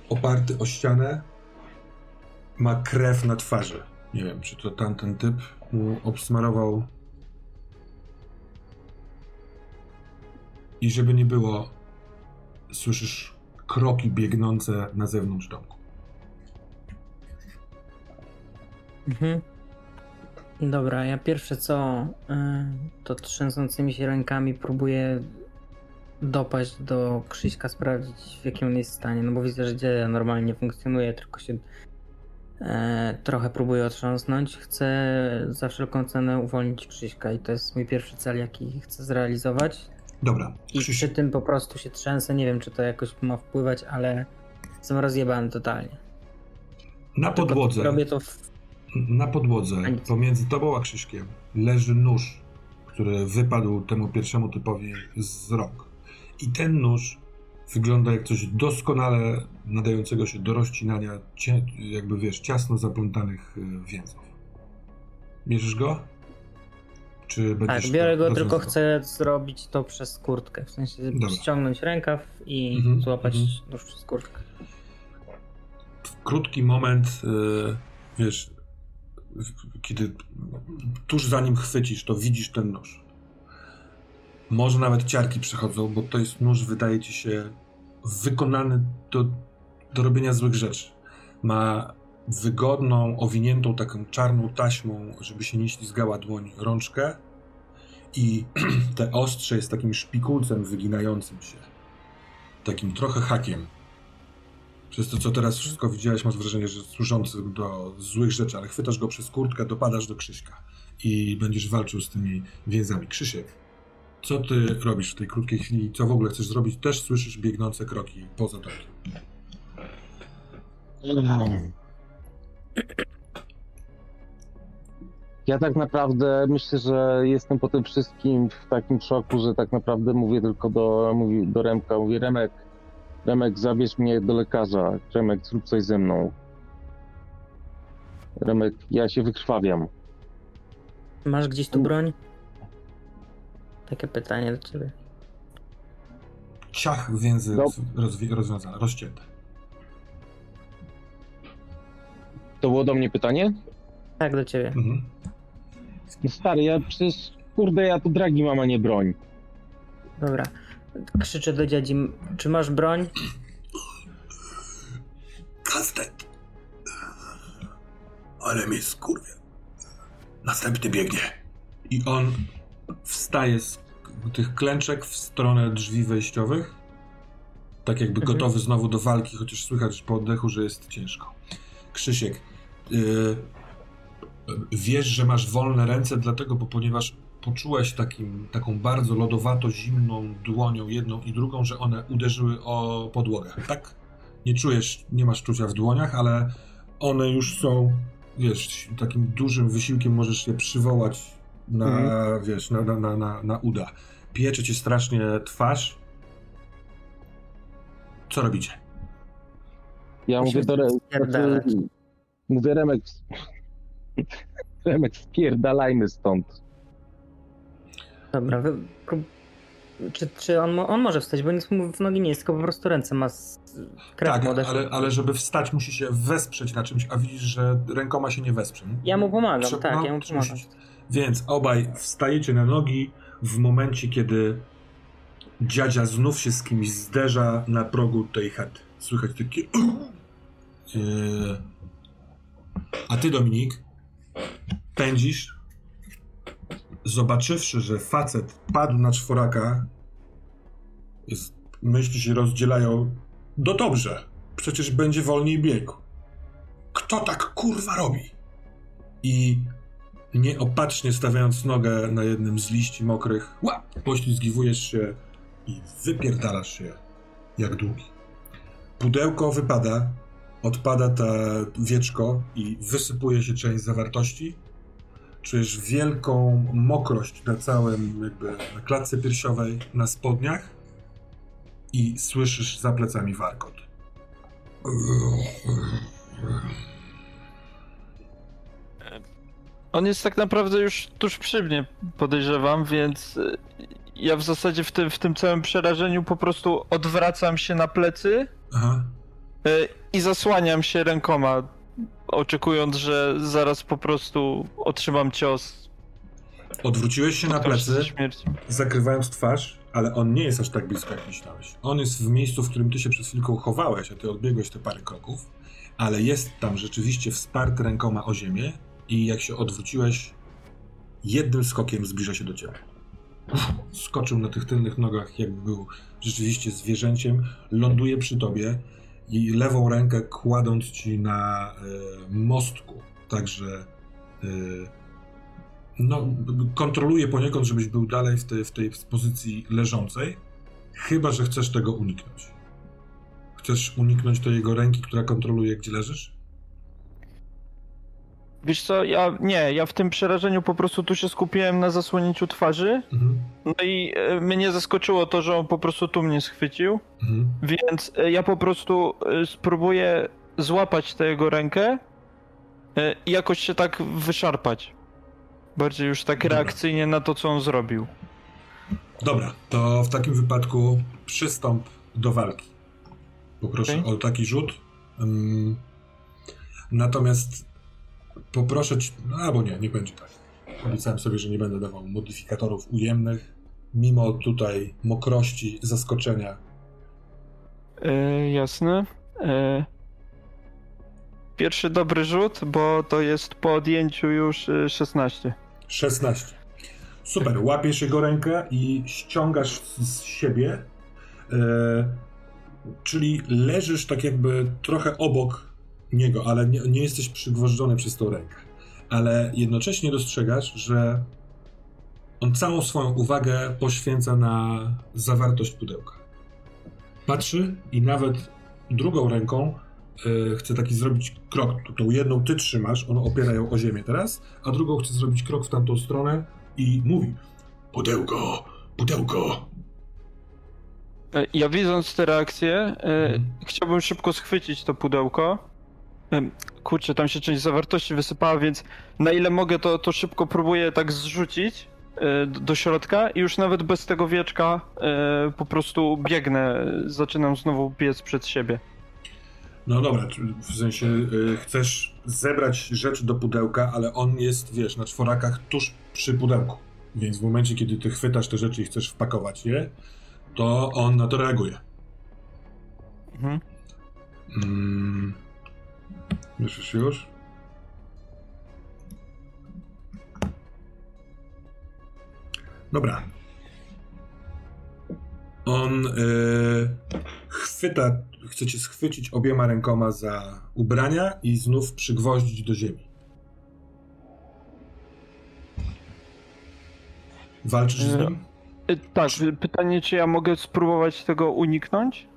oparty o ścianę, ma krew na twarzy. Nie wiem, czy to tamten typ mu obsmarował I żeby nie było, słyszysz kroki biegnące na zewnątrz domku. Mhm. Dobra, ja pierwsze co, y, to trzęsącymi się rękami próbuję dopaść do Krzyśka, sprawdzić w jakim on jest stanie, no bo widzę, że dzieje normalnie funkcjonuje, tylko się e, trochę próbuję otrząsnąć. Chcę za wszelką cenę uwolnić Krzyśka i to jest mój pierwszy cel, jaki chcę zrealizować. Dobra. I przy tym po prostu się trzęsę. Nie wiem, czy to jakoś ma wpływać, ale jestem rozjebany totalnie. Na podłodze. Robię to w... Na podłodze, pomiędzy tobą a Krzyśkiem, leży nóż, który wypadł temu pierwszemu typowi z rąk. I ten nóż wygląda jak coś doskonale nadającego się do rozcinania, jakby wiesz, ciasno zaplątanych y, więzów. Bierzesz go? Czy będziesz tak, biorę go, tylko chcę zrobić to przez kurtkę. W sensie Dobra. ściągnąć rękaw i mhm, złapać mhm. nóż przez kurtkę. W krótki moment, yy, wiesz, kiedy tuż zanim chwycisz, to widzisz ten nóż. Może nawet ciarki przechodzą, bo to jest nóż, wydaje ci się, wykonany do, do robienia złych rzeczy. Ma wygodną, owiniętą taką czarną taśmą, żeby się nie ślizgała dłoń, rączkę i te ostrze jest takim szpikulcem wyginającym się. Takim trochę hakiem. Przez to, co teraz wszystko widziałeś, masz wrażenie, że służącym do złych rzeczy, ale chwytasz go przez kurtkę, dopadasz do Krzyśka i będziesz walczył z tymi więzami. Krzysiek, co ty robisz w tej krótkiej chwili? Co w ogóle chcesz zrobić? Też słyszysz biegnące kroki poza domkiem. Ja tak naprawdę myślę, że jestem po tym wszystkim w takim szoku, że tak naprawdę mówię tylko do, mówię do Remka, mówię Remek, Remek zabierz mnie do lekarza, Remek zrób coś ze mną. Remek, ja się wykrwawiam. Masz gdzieś tu broń? Takie pytanie do ciebie. Ciach więzy no. rozwiązane, rozcięte. To było do mnie pytanie? Tak, do ciebie. Mhm. No stary, ja przecież, kurde, ja tu dragi mam, a nie broń. Dobra. Krzyczę do dziadzi, czy masz broń? Kastet. Ale mnie skurwie. Następny biegnie. I on wstaje z tych klęczek w stronę drzwi wejściowych. Tak jakby mhm. gotowy znowu do walki, chociaż słychać po oddechu, że jest ciężko. Krzysiek, yy, wiesz, że masz wolne ręce, dlatego, bo ponieważ poczułeś takim, taką bardzo lodowato-zimną dłonią, jedną i drugą, że one uderzyły o podłogę, tak? Nie czujesz, nie masz czucia w dłoniach, ale one już są, wiesz, takim dużym wysiłkiem możesz je przywołać na, mhm. wiesz, na, na, na, na uda. Piecze cię strasznie twarz. Co robicie? Ja mówię do Remek, mówię Remek, Remek, spierdalajmy stąd. Dobra, czy, czy on, on może wstać, bo nic mu w nogi nie jest, tylko po prostu ręce ma krew Tak, ale, ale żeby wstać musi się wesprzeć na czymś, a widzisz, że rękoma się nie wesprze. Ja mu pomagam, Trze tak, no, ja mu pomagam. Więc obaj wstajecie na nogi w momencie, kiedy dziadzia znów się z kimś zderza na progu tej chaty. Słychać takie... Yy... A ty, Dominik, pędzisz, zobaczywszy, że facet padł na czworaka, jest, myśli się rozdzielają, no dobrze, przecież będzie wolniej biegł. Kto tak kurwa robi? I nieopatrznie stawiając nogę na jednym z liści mokrych, poślizgiwujesz się i wypierdalasz się jak długi. Pudełko wypada, odpada ta wieczko i wysypuje się część zawartości. Czujesz wielką mokrość na całym, jakby na klatce piersiowej, na spodniach i słyszysz za plecami warkot. On jest tak naprawdę już tuż przy mnie, podejrzewam, więc e, ja w zasadzie w tym, w tym całym przerażeniu po prostu odwracam się na plecy Aha. E, i zasłaniam się rękoma, oczekując, że zaraz po prostu otrzymam cios. Odwróciłeś się na plecy, zakrywając twarz, ale on nie jest aż tak blisko, jak myślałeś. On jest w miejscu, w którym ty się przed chwilką chowałeś, a ty odbiegłeś te parę kroków, ale jest tam rzeczywiście wsparty rękoma o ziemię i jak się odwróciłeś, jednym skokiem zbliża się do ciebie. Skoczył na tych tylnych nogach, jakby był rzeczywiście zwierzęciem, ląduje przy tobie i lewą rękę kładąc ci na y, mostku, także y, no, kontroluje poniekąd, żebyś był dalej w tej, w tej pozycji leżącej, chyba że chcesz tego uniknąć. Chcesz uniknąć tej jego ręki, która kontroluje, gdzie leżysz? Wiesz co, ja nie, ja w tym przerażeniu po prostu tu się skupiłem na zasłonięciu twarzy. Mhm. No i e, mnie zaskoczyło to, że on po prostu tu mnie schwycił. Mhm. Więc e, ja po prostu e, spróbuję złapać tę jego rękę i jakoś się tak wyszarpać. Bardziej już tak Dobra. reakcyjnie na to, co on zrobił. Dobra, to w takim wypadku przystąp do walki. Poproszę okay. o taki rzut. Um, natomiast poproszę cię, no albo nie, nie będzie tak. Obiecałem sobie, że nie będę dawał modyfikatorów ujemnych, mimo tutaj mokrości, zaskoczenia. E, jasne. E, pierwszy dobry rzut, bo to jest po odjęciu już 16. 16. Super, łapiesz jego rękę i ściągasz z siebie, e, czyli leżysz tak jakby trochę obok niego, ale nie, nie jesteś przygwożdżony przez tą rękę. Ale jednocześnie dostrzegasz, że on całą swoją uwagę poświęca na zawartość pudełka. Patrzy i nawet drugą ręką yy, chce taki zrobić krok. Tą jedną ty trzymasz, on opiera ją o ziemię teraz, a drugą chce zrobić krok w tamtą stronę i mówi: Pudełko, pudełko. E, ja widząc te reakcje, yy, hmm. chciałbym szybko schwycić to pudełko kurczę, tam się część zawartości wysypała, więc na ile mogę, to, to szybko próbuję tak zrzucić e, do środka i już nawet bez tego wieczka e, po prostu biegnę, zaczynam znowu biec przed siebie. No dobra, w sensie e, chcesz zebrać rzeczy do pudełka, ale on jest, wiesz, na czworakach tuż przy pudełku. Więc w momencie, kiedy ty chwytasz te rzeczy i chcesz wpakować je, to on na to reaguje. Mhm. Mm. Myślisz już? Dobra. On yy, chwyta, chce cię schwycić obiema rękoma za ubrania i znów przygwoździć do ziemi. Walczysz z nim? Yy, tak, pytanie, czy ja mogę spróbować tego uniknąć?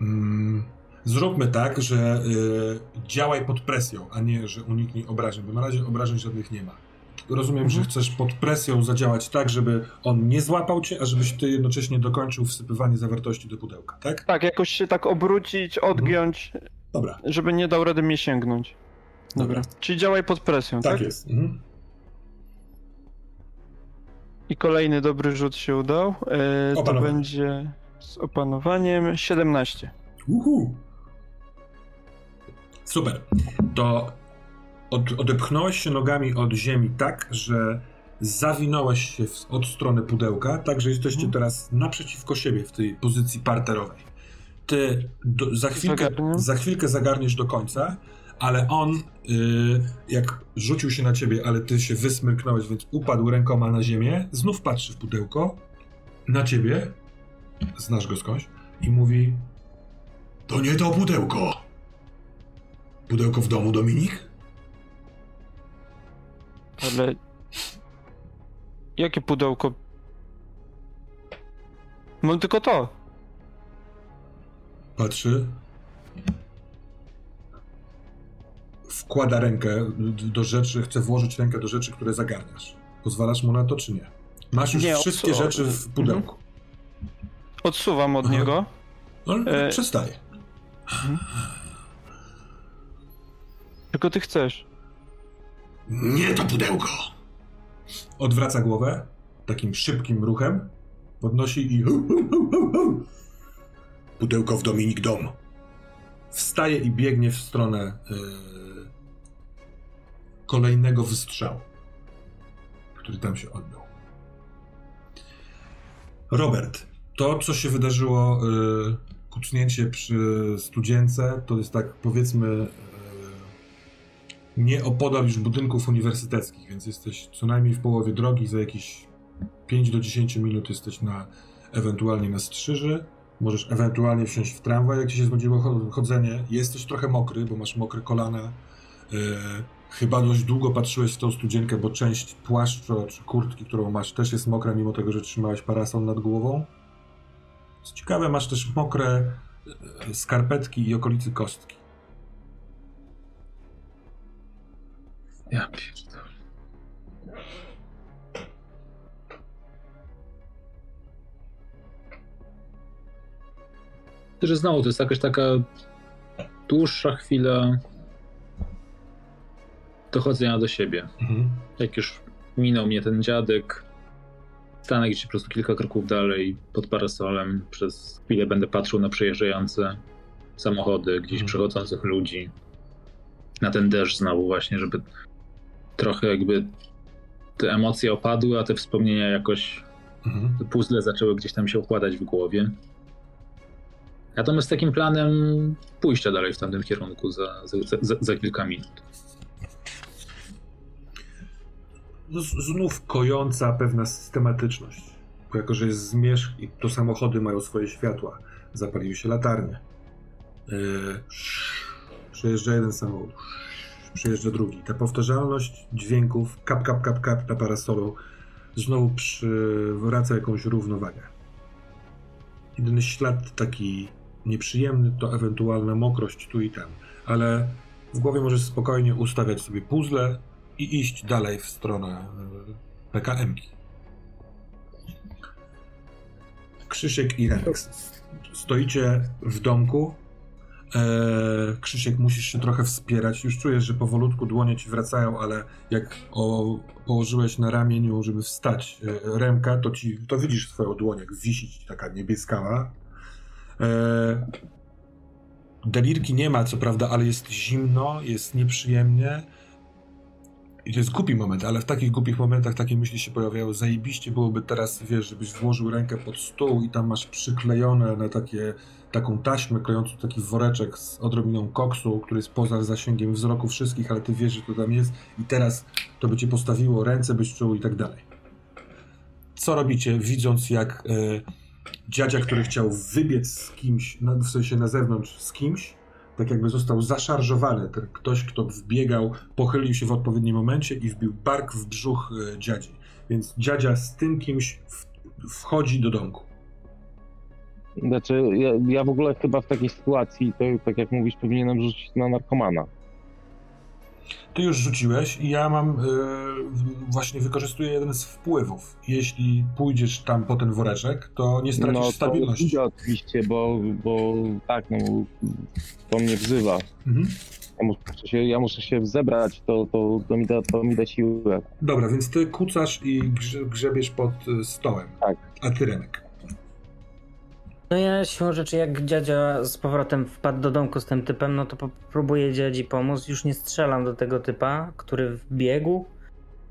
Mm, Zróbmy tak, że y, działaj pod presją, a nie, że uniknij obrażeń, bo na razie obrażeń żadnych nie ma. Rozumiem, mhm. że chcesz pod presją zadziałać tak, żeby on nie złapał cię, a żebyś ty jednocześnie dokończył wsypywanie zawartości do pudełka, tak? Tak, jakoś się tak obrócić, mhm. odgiąć, mhm. Dobra. żeby nie dał rady mnie sięgnąć. Dobra. Dobra. Czyli działaj pod presją, tak? Tak jest. Mhm. I kolejny dobry rzut się udał. E, to będzie z opanowaniem 17. Uhu. Super. To od, odepchnąłeś się nogami od ziemi tak, że zawinąłeś się w, od strony pudełka, tak, że jesteście mhm. teraz naprzeciwko siebie w tej pozycji parterowej. Ty do, za, chwilkę, za chwilkę zagarniesz do końca, ale on, yy, jak rzucił się na ciebie, ale ty się wysmyrknąłeś, więc upadł rękoma na ziemię, znów patrzy w pudełko, na ciebie, znasz go skądś, i mówi: To nie to pudełko. Pudełko w domu, Dominik? Ale. Jakie pudełko? Mam tylko to. Patrzy. Wkłada rękę do rzeczy, chce włożyć rękę do rzeczy, które zagarniasz. Pozwalasz mu na to, czy nie? Masz już nie, wszystkie rzeczy w pudełku. Mhm. Odsuwam od Aha. niego. No, e... przestaje. Mhm. Czego ty chcesz? Nie to pudełko! Odwraca głowę takim szybkim ruchem, podnosi i. Pudełko w Dominik Dom. Wstaje i biegnie w stronę yy, kolejnego wystrzału, który tam się odbył. Robert, to co się wydarzyło, yy, kucnięcie przy studience, to jest tak powiedzmy nie opodal już budynków uniwersyteckich, więc jesteś co najmniej w połowie drogi, za jakieś 5 do 10 minut jesteś na ewentualnie na Strzyży, możesz ewentualnie wsiąść w tramwaj, jak ci się znudziło chodzenie. Jesteś trochę mokry, bo masz mokre kolana. Yy, chyba dość długo patrzyłeś w tą studzienkę, bo część płaszcza czy kurtki, którą masz, też jest mokra, mimo tego, że trzymałeś parasol nad głową. Co ciekawe, masz też mokre e, skarpetki i okolicy kostki. Ja pierdolę. Że znowu to jest jakaś taka dłuższa chwila dochodzenia do siebie. Mhm. Jak już minął mnie ten dziadek, stanę gdzieś po prostu kilka kroków dalej pod parasolem. Przez chwilę będę patrzył na przejeżdżające samochody, gdzieś mhm. przechodzących ludzi. Na ten deszcz znowu właśnie, żeby trochę jakby te emocje opadły, a te wspomnienia jakoś, mhm. te puzzle zaczęły gdzieś tam się układać w głowie. Natomiast takim planem pójścia dalej w tamtym kierunku za, za, za, za kilka minut. No, znów kojąca pewna systematyczność. Bo jako, że jest zmierzch i to samochody mają swoje światła, zapaliły się latarnie. Yy, przejeżdża jeden samochód przyjeżdża drugi. Ta powtarzalność dźwięków, kap, kap, kap, kap na parasolu znowu przywraca jakąś równowagę. Jedyny ślad taki nieprzyjemny to ewentualna mokrość tu i tam, ale w głowie możesz spokojnie ustawiać sobie puzzle i iść dalej w stronę e, PKM-ki. Krzysiek i Rex. Stoicie w domku, Eee, Krzysiek, musisz się trochę wspierać. Już czujesz, że powolutku dłonie ci wracają, ale jak o, położyłeś na ramieniu, żeby wstać e, to, ci, to widzisz swoją dłoń, jak wisi ci taka niebieskawa. E, delirki nie ma, co prawda, ale jest zimno, jest nieprzyjemnie. I to jest głupi moment, ale w takich głupich momentach takie myśli się pojawiają. Zajebiście byłoby teraz, wiesz, żebyś włożył rękę pod stół i tam masz przyklejone na takie taką taśmę klejącą taki woreczek z odrobiną koksu, który jest poza zasięgiem wzroku wszystkich, ale ty wiesz, że to tam jest i teraz to by cię postawiło, ręce byś czuł i tak dalej. Co robicie, widząc jak e, dziadzia, który chciał wybiec z kimś, w sensie na zewnątrz z kimś, tak jakby został zaszarżowany. Ktoś, kto wbiegał, pochylił się w odpowiednim momencie i wbił bark w brzuch e, dziadzi. Więc dziadzia z tym kimś wchodzi do domku. Znaczy, ja, ja w ogóle chyba w takiej sytuacji, to tak jak mówisz, powinienem rzucić na narkomana. Ty już rzuciłeś i ja mam, yy, właśnie wykorzystuję jeden z wpływów. Jeśli pójdziesz tam po ten woreczek, to nie stracisz no, stabilności. No oczywiście, bo, bo tak, no, to mnie wzywa. Mhm. Ja, muszę się, ja muszę się zebrać, to, to, to, mi da, to mi da siłę. Dobra, więc ty kucasz i grzebiesz pod y, stołem. Tak. A ty, Remek? No ja siłą rzeczy jak dziadzia z powrotem wpadł do domku z tym typem, no to próbuję dziadzi pomóc. Już nie strzelam do tego typa, który wbiegł,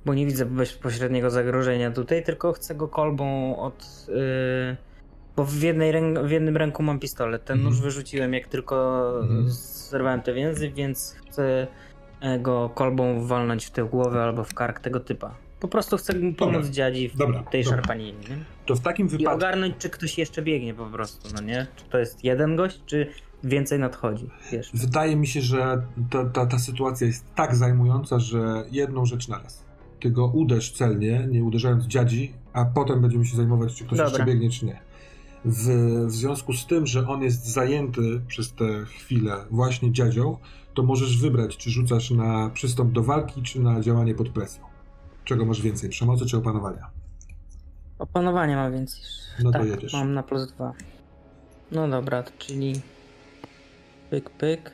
bo nie widzę bezpośredniego zagrożenia tutaj, tylko chcę go kolbą od... Yy, bo w, jednej w jednym ręku mam pistolet. Ten nóż mhm. wyrzuciłem jak tylko mm. zerwałem te więzy, więc chcę e, go kolbą walnąć w tę głowę albo w kark tego typa. Po prostu chcę pomóc dobra. dziadzi w dobra, tej dobra. szarpaninie. To w takim wypadku... I ogarnąć, czy ktoś jeszcze biegnie po prostu, no nie? Czy to jest jeden gość, czy więcej nadchodzi? Wiesz? Wydaje mi się, że ta, ta, ta sytuacja jest tak zajmująca, że jedną rzecz na raz. Ty go uderz celnie, nie uderzając dziadzi, a potem będziemy się zajmować, czy ktoś dobra. jeszcze biegnie, czy nie. W, w związku z tym, że on jest zajęty przez tę chwilę właśnie dziadzią, to możesz wybrać, czy rzucasz na przystąp do walki, czy na działanie pod presją. Czego masz więcej, przemocy czy opanowania? Opanowania ma więcej. No tak, to jedziesz. mam na plus dwa. No dobra, czyli pyk, pyk.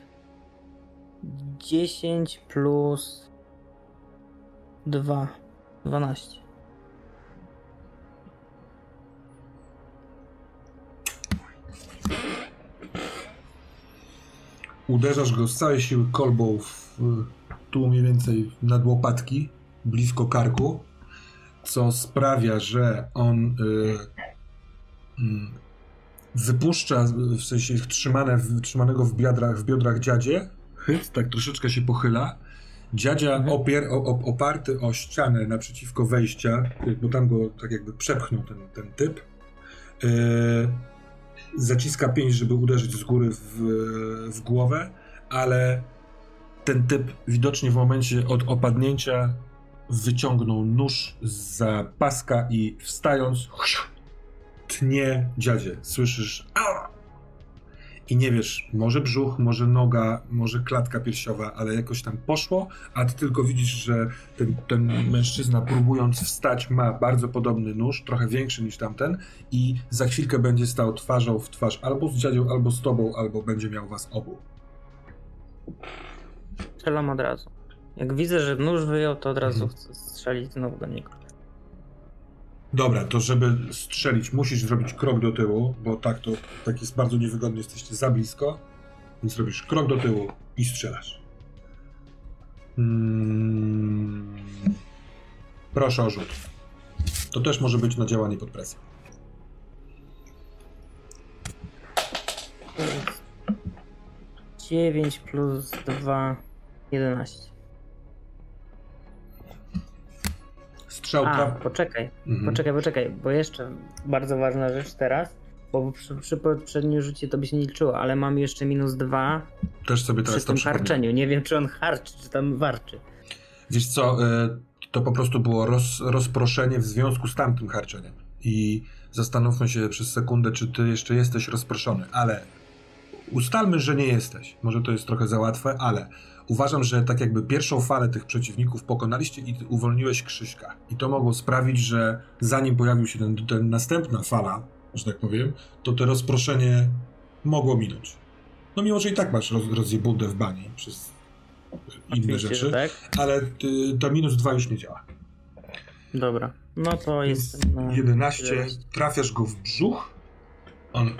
10 plus 2. 12. Uderzasz go z całej siły kolbą w, tu mniej więcej nad łopatki blisko karku, co sprawia, że on y, y, wypuszcza, w sensie trzymane, trzymanego w biodrach, w biodrach dziadzie, chyt, tak troszeczkę się pochyla. Dziadzia mhm. opier, oparty o ścianę naprzeciwko wejścia, bo tam go tak jakby przepchnął ten, ten typ. Y, zaciska pięść, żeby uderzyć z góry w, w głowę, ale ten typ widocznie w momencie od opadnięcia wyciągnął nóż za paska i wstając tnie dziadzie. Słyszysz Ała! i nie wiesz, może brzuch, może noga, może klatka piersiowa, ale jakoś tam poszło, a ty tylko widzisz, że ten, ten mężczyzna próbując wstać ma bardzo podobny nóż, trochę większy niż tamten i za chwilkę będzie stał twarzą w twarz albo z dziadzią, albo z tobą, albo będzie miał was obu. Strzelam od razu. Jak widzę, że nóż wyjął, to od razu mhm. chcę strzelić znowu do niego. Dobra, to żeby strzelić, musisz zrobić krok do tyłu, bo tak to tak jest bardzo niewygodnie, jesteście za blisko. Więc robisz krok do tyłu i strzelasz. Hmm. Proszę o rzut. To też może być na działanie pod presją. To jest 9 plus 2, 11. strzał A, poczekaj, mhm. poczekaj, poczekaj, bo jeszcze bardzo ważna rzecz teraz, bo przy, przy poprzednim rzucie to by się nie liczyło, ale mam jeszcze minus dwa Też sobie teraz przy tym tak harczeniu. Nie wiem, czy on harczy, czy tam warczy. Wiesz co, y, to po prostu było roz, rozproszenie w związku z tamtym harczeniem. I zastanówmy się przez sekundę, czy ty jeszcze jesteś rozproszony, ale ustalmy, że nie jesteś. Może to jest trochę za łatwe, ale uważam, że tak jakby pierwszą falę tych przeciwników pokonaliście i uwolniłeś Krzyśka. I to mogło sprawić, że zanim pojawił się ten, ten następna fala, że tak powiem, to to rozproszenie mogło minąć. No mimo, że i tak masz roz, rozjebudę w bani przez inne rzeczy, tak? ale ty, to minus dwa już nie działa. Dobra, no to jest 11, trafiasz go w brzuch, on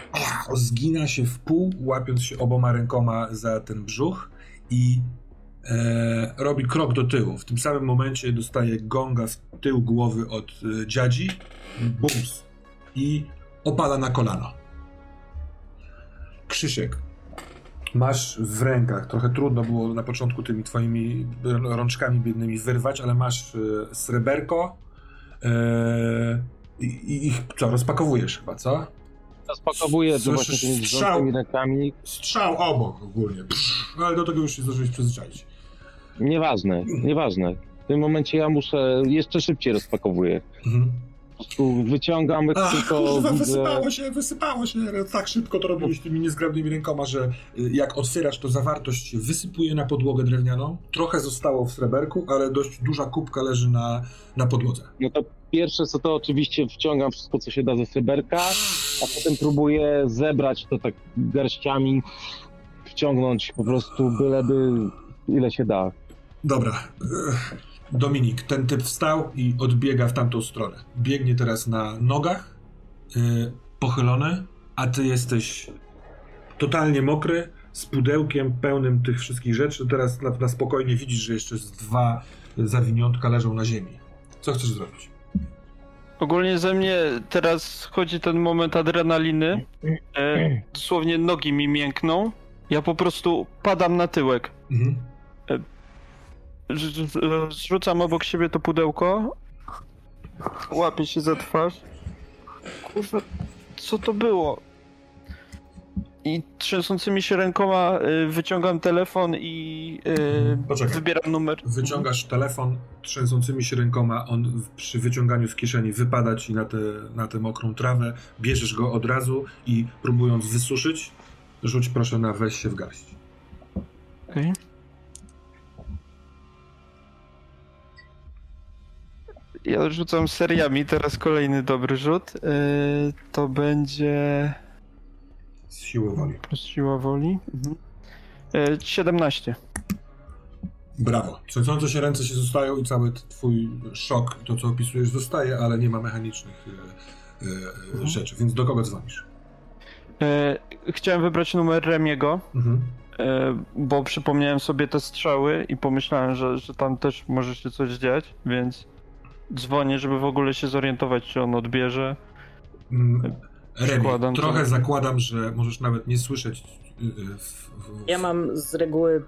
zgina się w pół, łapiąc się oboma rękoma za ten brzuch i e, robi krok do tyłu. W tym samym momencie dostaje gonga w tył głowy od e, dziadzi, bums, i opada na kolano. Krzysiek, masz w rękach, trochę trudno było na początku tymi twoimi rączkami biednymi wyrwać, ale masz e, sreberko e, i, i co, rozpakowujesz chyba, co? Rozpakowuję to właśnie tymi strzał, rękami. Strzał obok ogólnie, Psz, ale do tego już się zdążyłeś przyzwyczaić. Nieważne, nieważne. W tym momencie ja muszę, jeszcze szybciej rozpakowuję. Mhm. prostu wyciągam, Ach, tylko kurwa, widzę... wysypało się, wysypało się. Tak szybko to robiłeś tymi niezgrabnymi rękoma, że y, jak otwierasz, to zawartość się wysypuje na podłogę drewnianą. Trochę zostało w sreberku, ale dość duża kubka leży na, na podłodze. No to pierwsze co to oczywiście wciągam wszystko, co się da ze sreberka, a potem próbuję zebrać to tak garściami, wciągnąć po prostu byleby ile się da. Dobra. Ech, Dominik, ten typ wstał i odbiega w tamtą stronę. Biegnie teraz na nogach, yy, pochylony, a ty jesteś totalnie mokry, z pudełkiem pełnym tych wszystkich rzeczy. Teraz na, na spokojnie widzisz, że jeszcze dwa zawiniątka leżą na ziemi. Co chcesz zrobić? Ogólnie ze mnie teraz chodzi ten moment adrenaliny. E, dosłownie nogi mi miękną. Ja po prostu padam na tyłek. Mhm. Rz- Zrzucam obok siebie to pudełko. Łapię się za twarz. Kurwa, co to było? I trzęsącymi się rękoma y, wyciągam telefon i y, Poczekaj. wybieram numer. Wyciągasz telefon trzęsącymi się rękoma, on przy wyciąganiu z kieszeni wypada ci na tę na tę mokrą trawę, bierzesz go od razu i próbując wysuszyć, rzuć proszę na weź się w garść. Okej. Ja rzucam seriami, teraz kolejny dobry rzut. Y, to będzie Z siły woli. siła woli. Mhm. Y, 17. Brawo. Trzęsące się ręce się zostają i cały twój szok, to co opisujesz, zostaje, ale nie ma mechanicznych e, e, rzeczy. Więc do kogo dzwonisz? Chciałem wybrać numer Remiego. Mhm. E, bo przypomniałem sobie te strzały i pomyślałem, że, że tam też może się coś dziać, więc dzwonię, żeby w ogóle się zorientować, czy on odbierze. Mm, Remi, trochę to. zakładam, że możesz nawet nie słyszeć y, y, w, w, Ja mam z reguły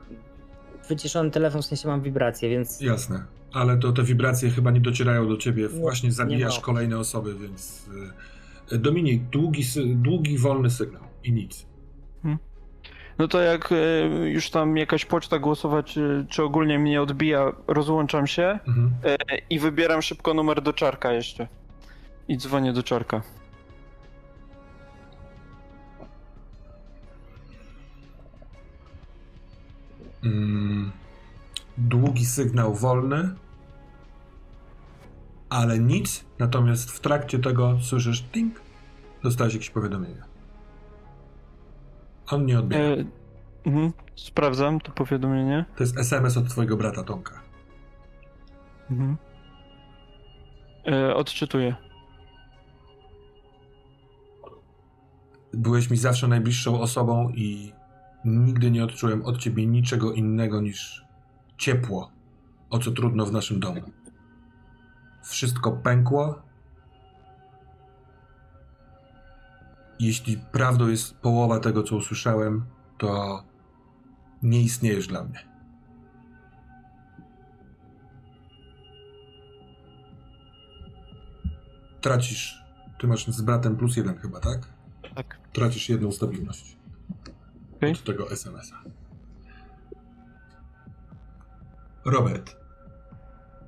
wyciszony telefon, w sensie mam wibrację, więc Jasne, ale to te wibracje chyba nie docierają do ciebie. Nie, Właśnie zabijasz kolejne osoby, więc. y, Dominik, długi, długi, wolny sygnał i nic. No to jak już tam jakaś poczta głosowa, czy, czy ogólnie mnie odbija, rozłączam się Mhm. i wybieram szybko numer do czarka jeszcze. I dzwonię do czarka. Mm, długi sygnał wolny, ale nic. Natomiast w trakcie tego słyszysz ting, dostałeś jakieś powiadomienie. On nie odbiera. E, mhm, sprawdzam to powiadomienie. To jest SMS od twojego brata Tomka. Mhm. E, odczytuję. Byłeś mi zawsze najbliższą osobą i nigdy nie odczułem od ciebie niczego innego niż ciepło, o co trudno w naszym domu. Wszystko pękło. Jeśli prawdą jest połowa tego, co usłyszałem, to nie istniejesz dla mnie. Tracisz. Ty masz z bratem plus jeden chyba, tak? Tak. tracisz jedną stabilność Okej. od tego SMS-a. Robert,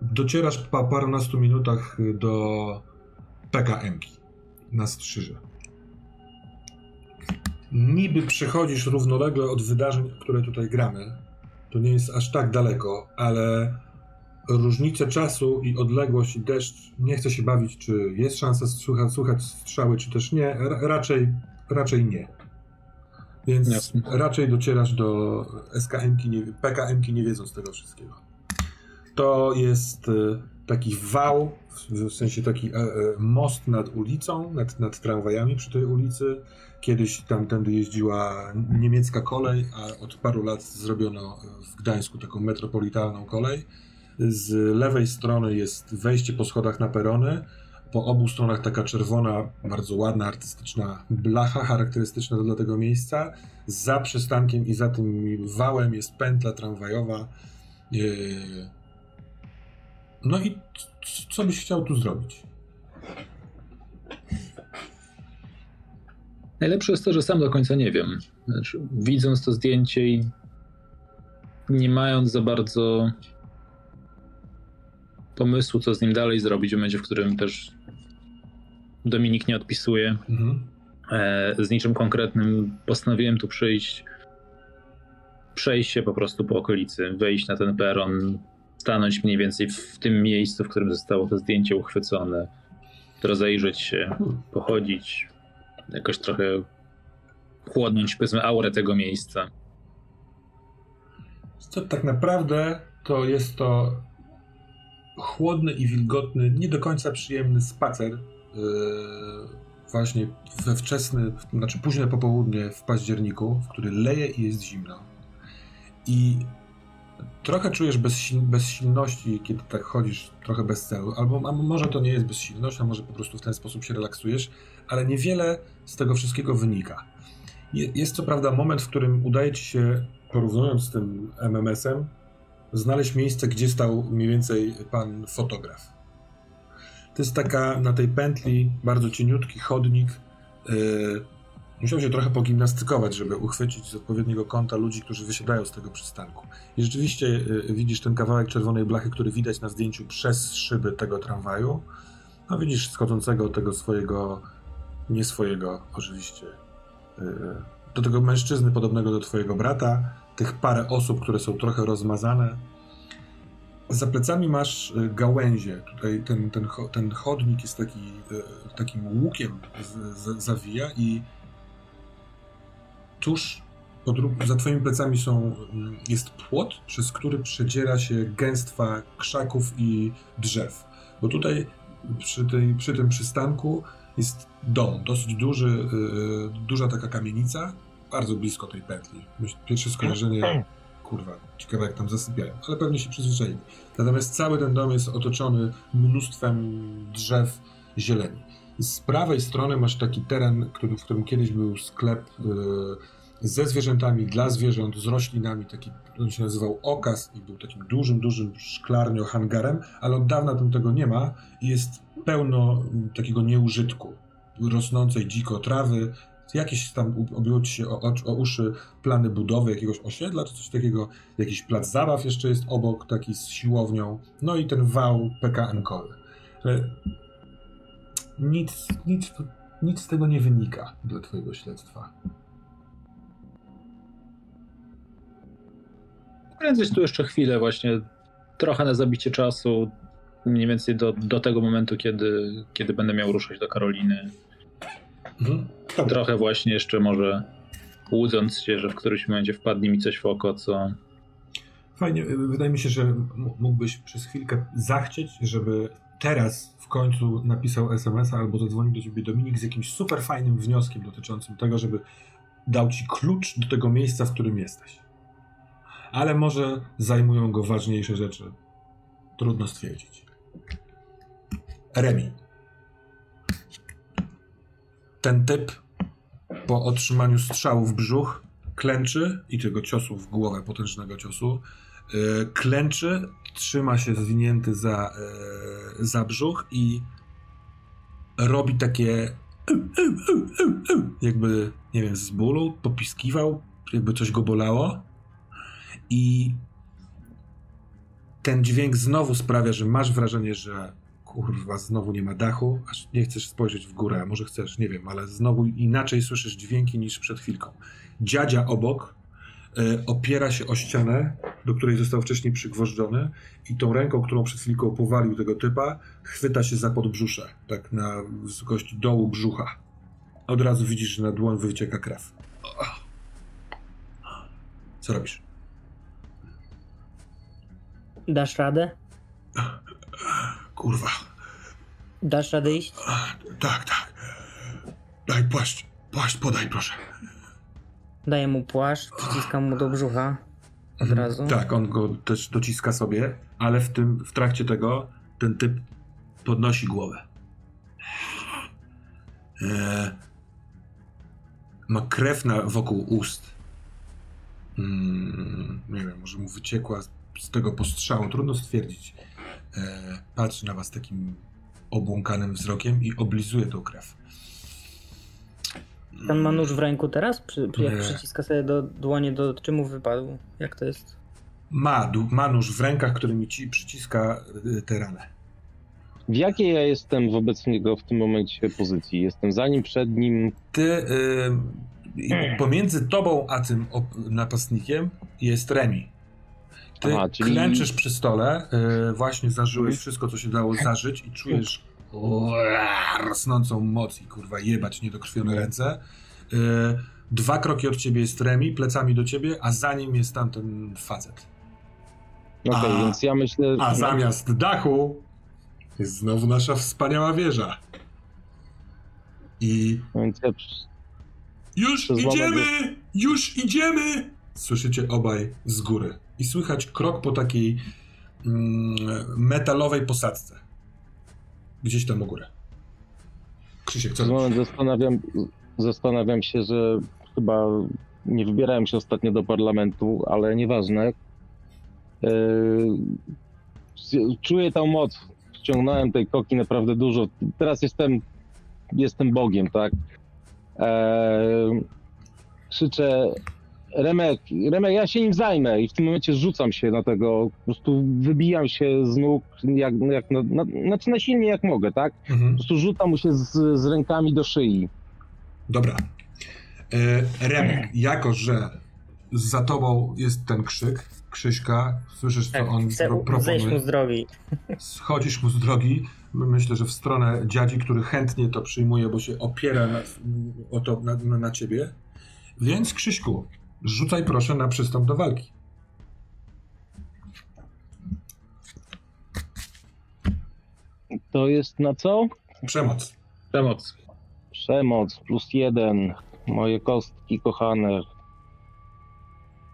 docierasz po parunastu minutach do PKM-ki na Strzyże. Niby przechodzisz równolegle od wydarzeń, które tutaj gramy. To nie jest aż tak daleko, ale różnice czasu i odległość i deszcz, nie chcę się bawić, czy jest szansa słuchać, słuchać strzały, czy też nie. Raczej, raczej nie. Więc Jasne. raczej docierasz do SKM-ki, nie, PKM-ki nie wiedząc tego wszystkiego. To jest e, taki wał, w, sensie taki e, e, most nad ulicą, nad, nad tramwajami przy tej ulicy. Kiedyś tamtędy jeździła niemiecka kolej, a od paru lat zrobiono w Gdańsku taką metropolitalną kolej. Z lewej strony jest wejście po schodach na perony. Po obu stronach taka czerwona, bardzo ładna, artystyczna blacha, charakterystyczna dla tego miejsca. Za przystankiem i za tym wałem jest pętla tramwajowa. Yy. No i co byś chciał tu zrobić? Najlepsze jest to, że sam do końca nie wiem. Znaczy, widząc to zdjęcie i nie mając za bardzo pomysłu, co z nim dalej zrobić w momencie, w którym też Dominik nie odpisuje. Mhm. E, z niczym konkretnym postanowiłem tu przyjść, przejść się po prostu po okolicy, wejść na ten peron, stanąć mniej więcej w tym miejscu, w którym zostało to zdjęcie uchwycone, rozejrzeć się, pochodzić, jakoś trochę chłodnąć, powiedzmy, aurę tego miejsca. Co tak naprawdę to jest to chłodny i wilgotny, nie do końca przyjemny spacer. Yy, właśnie we wczesny, znaczy późne popołudnie w październiku, w który leje i jest zimno. I trochę czujesz bezsil bezsilności, kiedy tak chodzisz trochę bez celu. Albo a może to nie jest bezsilność, a może po prostu w ten sposób się relaksujesz, ale niewiele z tego wszystkiego wynika. Jest co prawda moment, w którym udaje ci się, porównując z tym MMS-em, znaleźć miejsce, gdzie stał mniej więcej pan fotograf. To jest taka na tej pętli bardzo cieniutki chodnik. Yy, musiał się trochę pogimnastykować, żeby uchwycić z odpowiedniego kąta ludzi, którzy wysiadają z tego przystanku. I rzeczywiście yy, widzisz ten kawałek czerwonej blachy, który widać na zdjęciu przez szyby tego tramwaju. No widzisz schodzącego tego swojego, nie swojego oczywiście, yy, do tego mężczyzny podobnego do twojego brata, tych parę osób, które są trochę rozmazane. Za plecami masz y, gałęzie. Tutaj ten, ten, ten chodnik jest taki, y, takim łukiem z, z, zawija i tuż pod, za twoimi plecami są, mm, jest płot, przez który przedziera się gęstwa krzaków i drzew. Bo tutaj przy, tej, przy tym przystanku jest dom, dosyć duży, yy, duża taka kamienica, bardzo blisko tej pętli. Pierwsze skojarzenie, kurwa, ciekawe jak tam zasypiają, ale pewnie się przyzwyczaili. Natomiast cały ten dom jest otoczony mnóstwem drzew zieleni. Z prawej strony masz taki teren, który, w którym kiedyś był sklep yy, ze zwierzętami, dla zwierząt, z roślinami, taki, on się nazywał okaz i był takim dużym, dużym szklarnio hangarem, ale od dawna tam tego nie ma i jest pełno takiego nieużytku rosnącej dziko trawy, jakieś tam ci się o, o, uszy plany budowy jakiegoś osiedla czy coś takiego, jakiś plac zabaw jeszcze jest obok, taki z siłownią, no i ten wał PKN Koły. Nic, nic, nic z tego nie wynika dla twojego śledztwa. Prędzej tu jeszcze chwilę właśnie, trochę na zabicie czasu, mniej więcej do, do tego momentu, kiedy, kiedy będę miał ruszać do Karoliny. Mhm. Trochę właśnie jeszcze może łudząc się, że w którymś momencie wpadnie mi coś w oko, co... Fajnie, wydaje mi się, że mógłbyś przez chwilkę zachcieć, żeby teraz w końcu napisał SMS albo zadzwonił do ciebie Dominik z jakimś super fajnym wnioskiem dotyczącym tego, żeby dał ci klucz do tego miejsca, w którym jesteś. Ale może zajmują go ważniejsze rzeczy. Trudno stwierdzić. Remi. Ten typ po otrzymaniu strzału w brzuch klęczy i tego ciosu w głowę, potężnego ciosu, yy, klęczy, trzyma się zwinięty za, yy, za brzuch i robi takie jakby, nie wiem, z bólu, popiskiwał, jakby coś go bolało. I ten dźwięk znowu sprawia, że masz wrażenie, że kurwa, znowu nie ma dachu, aż nie chcesz spojrzeć w górę, a może chcesz, nie wiem, ale znowu inaczej słyszysz dźwięki niż przed chwilką. Dziadzia obok y, opiera się o ścianę, do której został wcześniej przygwożdżony i tą ręką, którą przed chwilką powalił tego typa, chwyta się za podbrzusze, tak na wysokości dołu brzucha. Od razu widzisz, że na dłoń wycieka krew. Co robisz? Dasz radę? Kurwa. Dasz radę iść? Tak, tak. Daj płaszcz. Płaszcz podaj, proszę. Daję mu płaszcz, przyciskam mu do brzucha od mhm. razu. Tak, on go też dociska sobie, ale w tym, w trakcie tego ten typ podnosi głowę. Eee, ma krew na, wokół ust. Mm, nie wiem, może mu wyciekła z tego postrzału, trudno stwierdzić. E, patrzy na was takim obłąkanym wzrokiem i oblizuje tą krew. Ten ma nóż w ręku teraz? Przy, jak przyciska sobie do dłonie, do czemu wypadł? Jak to jest? Ma, ma nóż w rękach, który mi ci przyciska e, tę ranę. W jakiej ja jestem wobec niego w tym momencie pozycji? Jestem za nim, przed nim? Ty, yy, pomiędzy tobą a tym napastnikiem jest Remi. Ty Aha, czyli... klęczysz przy stole, yy, właśnie zażyłeś mhm. wszystko, co się dało zażyć i czujesz rosnącą moc i kurwa jebać niedokrwione ręce. Yy, dwa kroki od ciebie jest Remi, plecami do ciebie, a za nim jest tamten facet. Okej, okay, więc ja myślę... A zamiast dachu jest znowu nasza wspaniała wieża. I... Więc ja... Już idziemy! Już idziemy! Słyszycie obaj z góry. I słychać krok po takiej mm, metalowej posadzce. Gdzieś tam u góry. Krzysiek, co moment zastanawiam, zastanawiam się, że chyba nie wybierałem się ostatnio do parlamentu, ale nieważne. Yy, czuję tą moc. Wciągnąłem tej koki naprawdę dużo. Teraz jestem, jestem Bogiem, tak? Eee, krzyczę Remek, Remek, ja się nim zajmę i w tym momencie rzucam się na tego, po prostu wybijam się z nóg, jak, jak na, na, znaczy najsilniej jak mogę, tak? Mhm. Po prostu rzucam mu się z, z rękami do szyi. Dobra. E, Remek, jako że za tobą jest ten krzyk, Krzyśka, słyszysz co tak, on chcę proponuje. mu z drogi. Schodzisz mu z drogi. Myślę, że w stronę dziadzi, który chętnie to przyjmuje, bo się opiera na, o to, na, na ciebie. Więc Krzyśku, Rzucaj proszę na przystąp do walki. To jest na co? Przemoc. Przemoc. Przemoc plus jeden. Moje kostki kochane.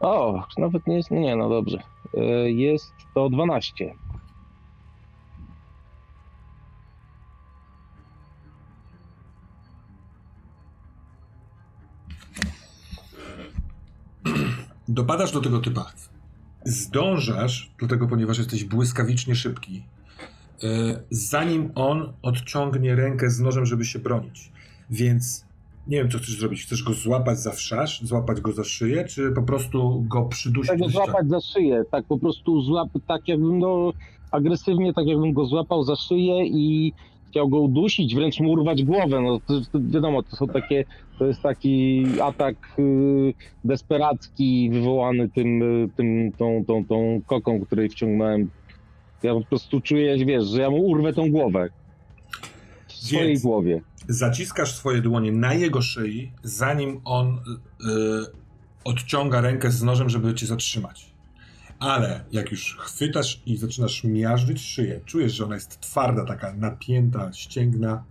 O, nawet nie jest. Nie, no dobrze. E, jest to 12. dopadasz do tego typa. Zdążasz, dlatego ponieważ jesteś błyskawicznie szybki, e, zanim on odciągnie rękę z nożem, żeby się bronić. Więc nie wiem, co chcesz zrobić. Chcesz go złapać za wszasz, złapać go za szyję, czy po prostu go przydusić? Tak, go złapać za szyję, tak po prostu złap, tak jakbym go agresywnie, tak jakbym go złapał za szyję i chciał go udusić, wręcz mu urwać głowę. No to, to wiadomo, to są takie, to jest taki atak y, desperacki wywołany tym, y, tym tą, tą, tą koką, której wciągnąłem. Ja po prostu czuję, wiesz, że ja mu urwę tą głowę. W swojej Więc głowie. Zaciskasz swoje dłonie na jego szyi, zanim on y, odciąga rękę z nożem, żeby cię zatrzymać. Ale jak już chwytasz i zaczynasz miażdżyć szyję, czujesz, że ona jest twarda, taka napięta, ścięgna,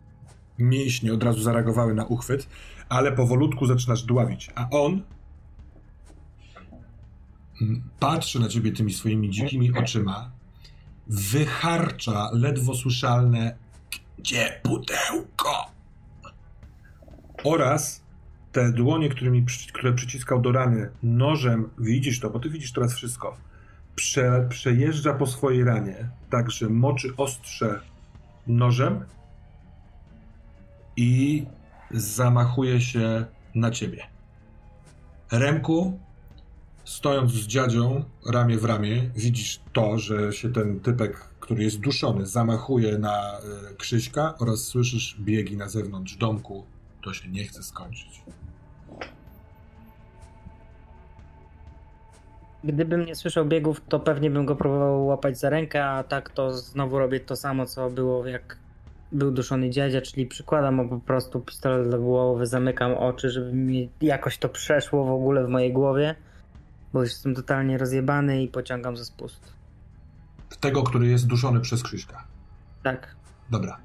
mięśnie od razu zareagowały na uchwyt, ale powolutku zaczynasz dławić, a on patrzy na ciebie tymi swoimi dzikimi oczyma, wycharcza ledwo słyszalne gdzie pudełko? Oraz te dłonie, którymi, które przyciskał do rany nożem, widzisz to, bo ty widzisz teraz wszystko prze, przejeżdża po swojej ranie, tak że moczy ostrze nożem i zamachuje się na ciebie. Remku, stojąc z dziadzią ramię w ramię, widzisz to, że się ten typek, który jest duszony, zamachuje na y, Krzyśka oraz słyszysz biegi na zewnątrz domku. To się nie chce skończyć. Gdybym nie słyszał biegów, to pewnie bym go próbował łapać za rękę, a tak to znowu robię to samo, co było jak był duszony dziadzia, czyli przykładam mu po prostu pistolet do głowy, zamykam oczy, żeby mi jakoś to przeszło w ogóle w mojej głowie, bo już jestem totalnie rozjebany i pociągam ze spust. Tego, który jest duszony przez Krzyśka. Tak. Dobra.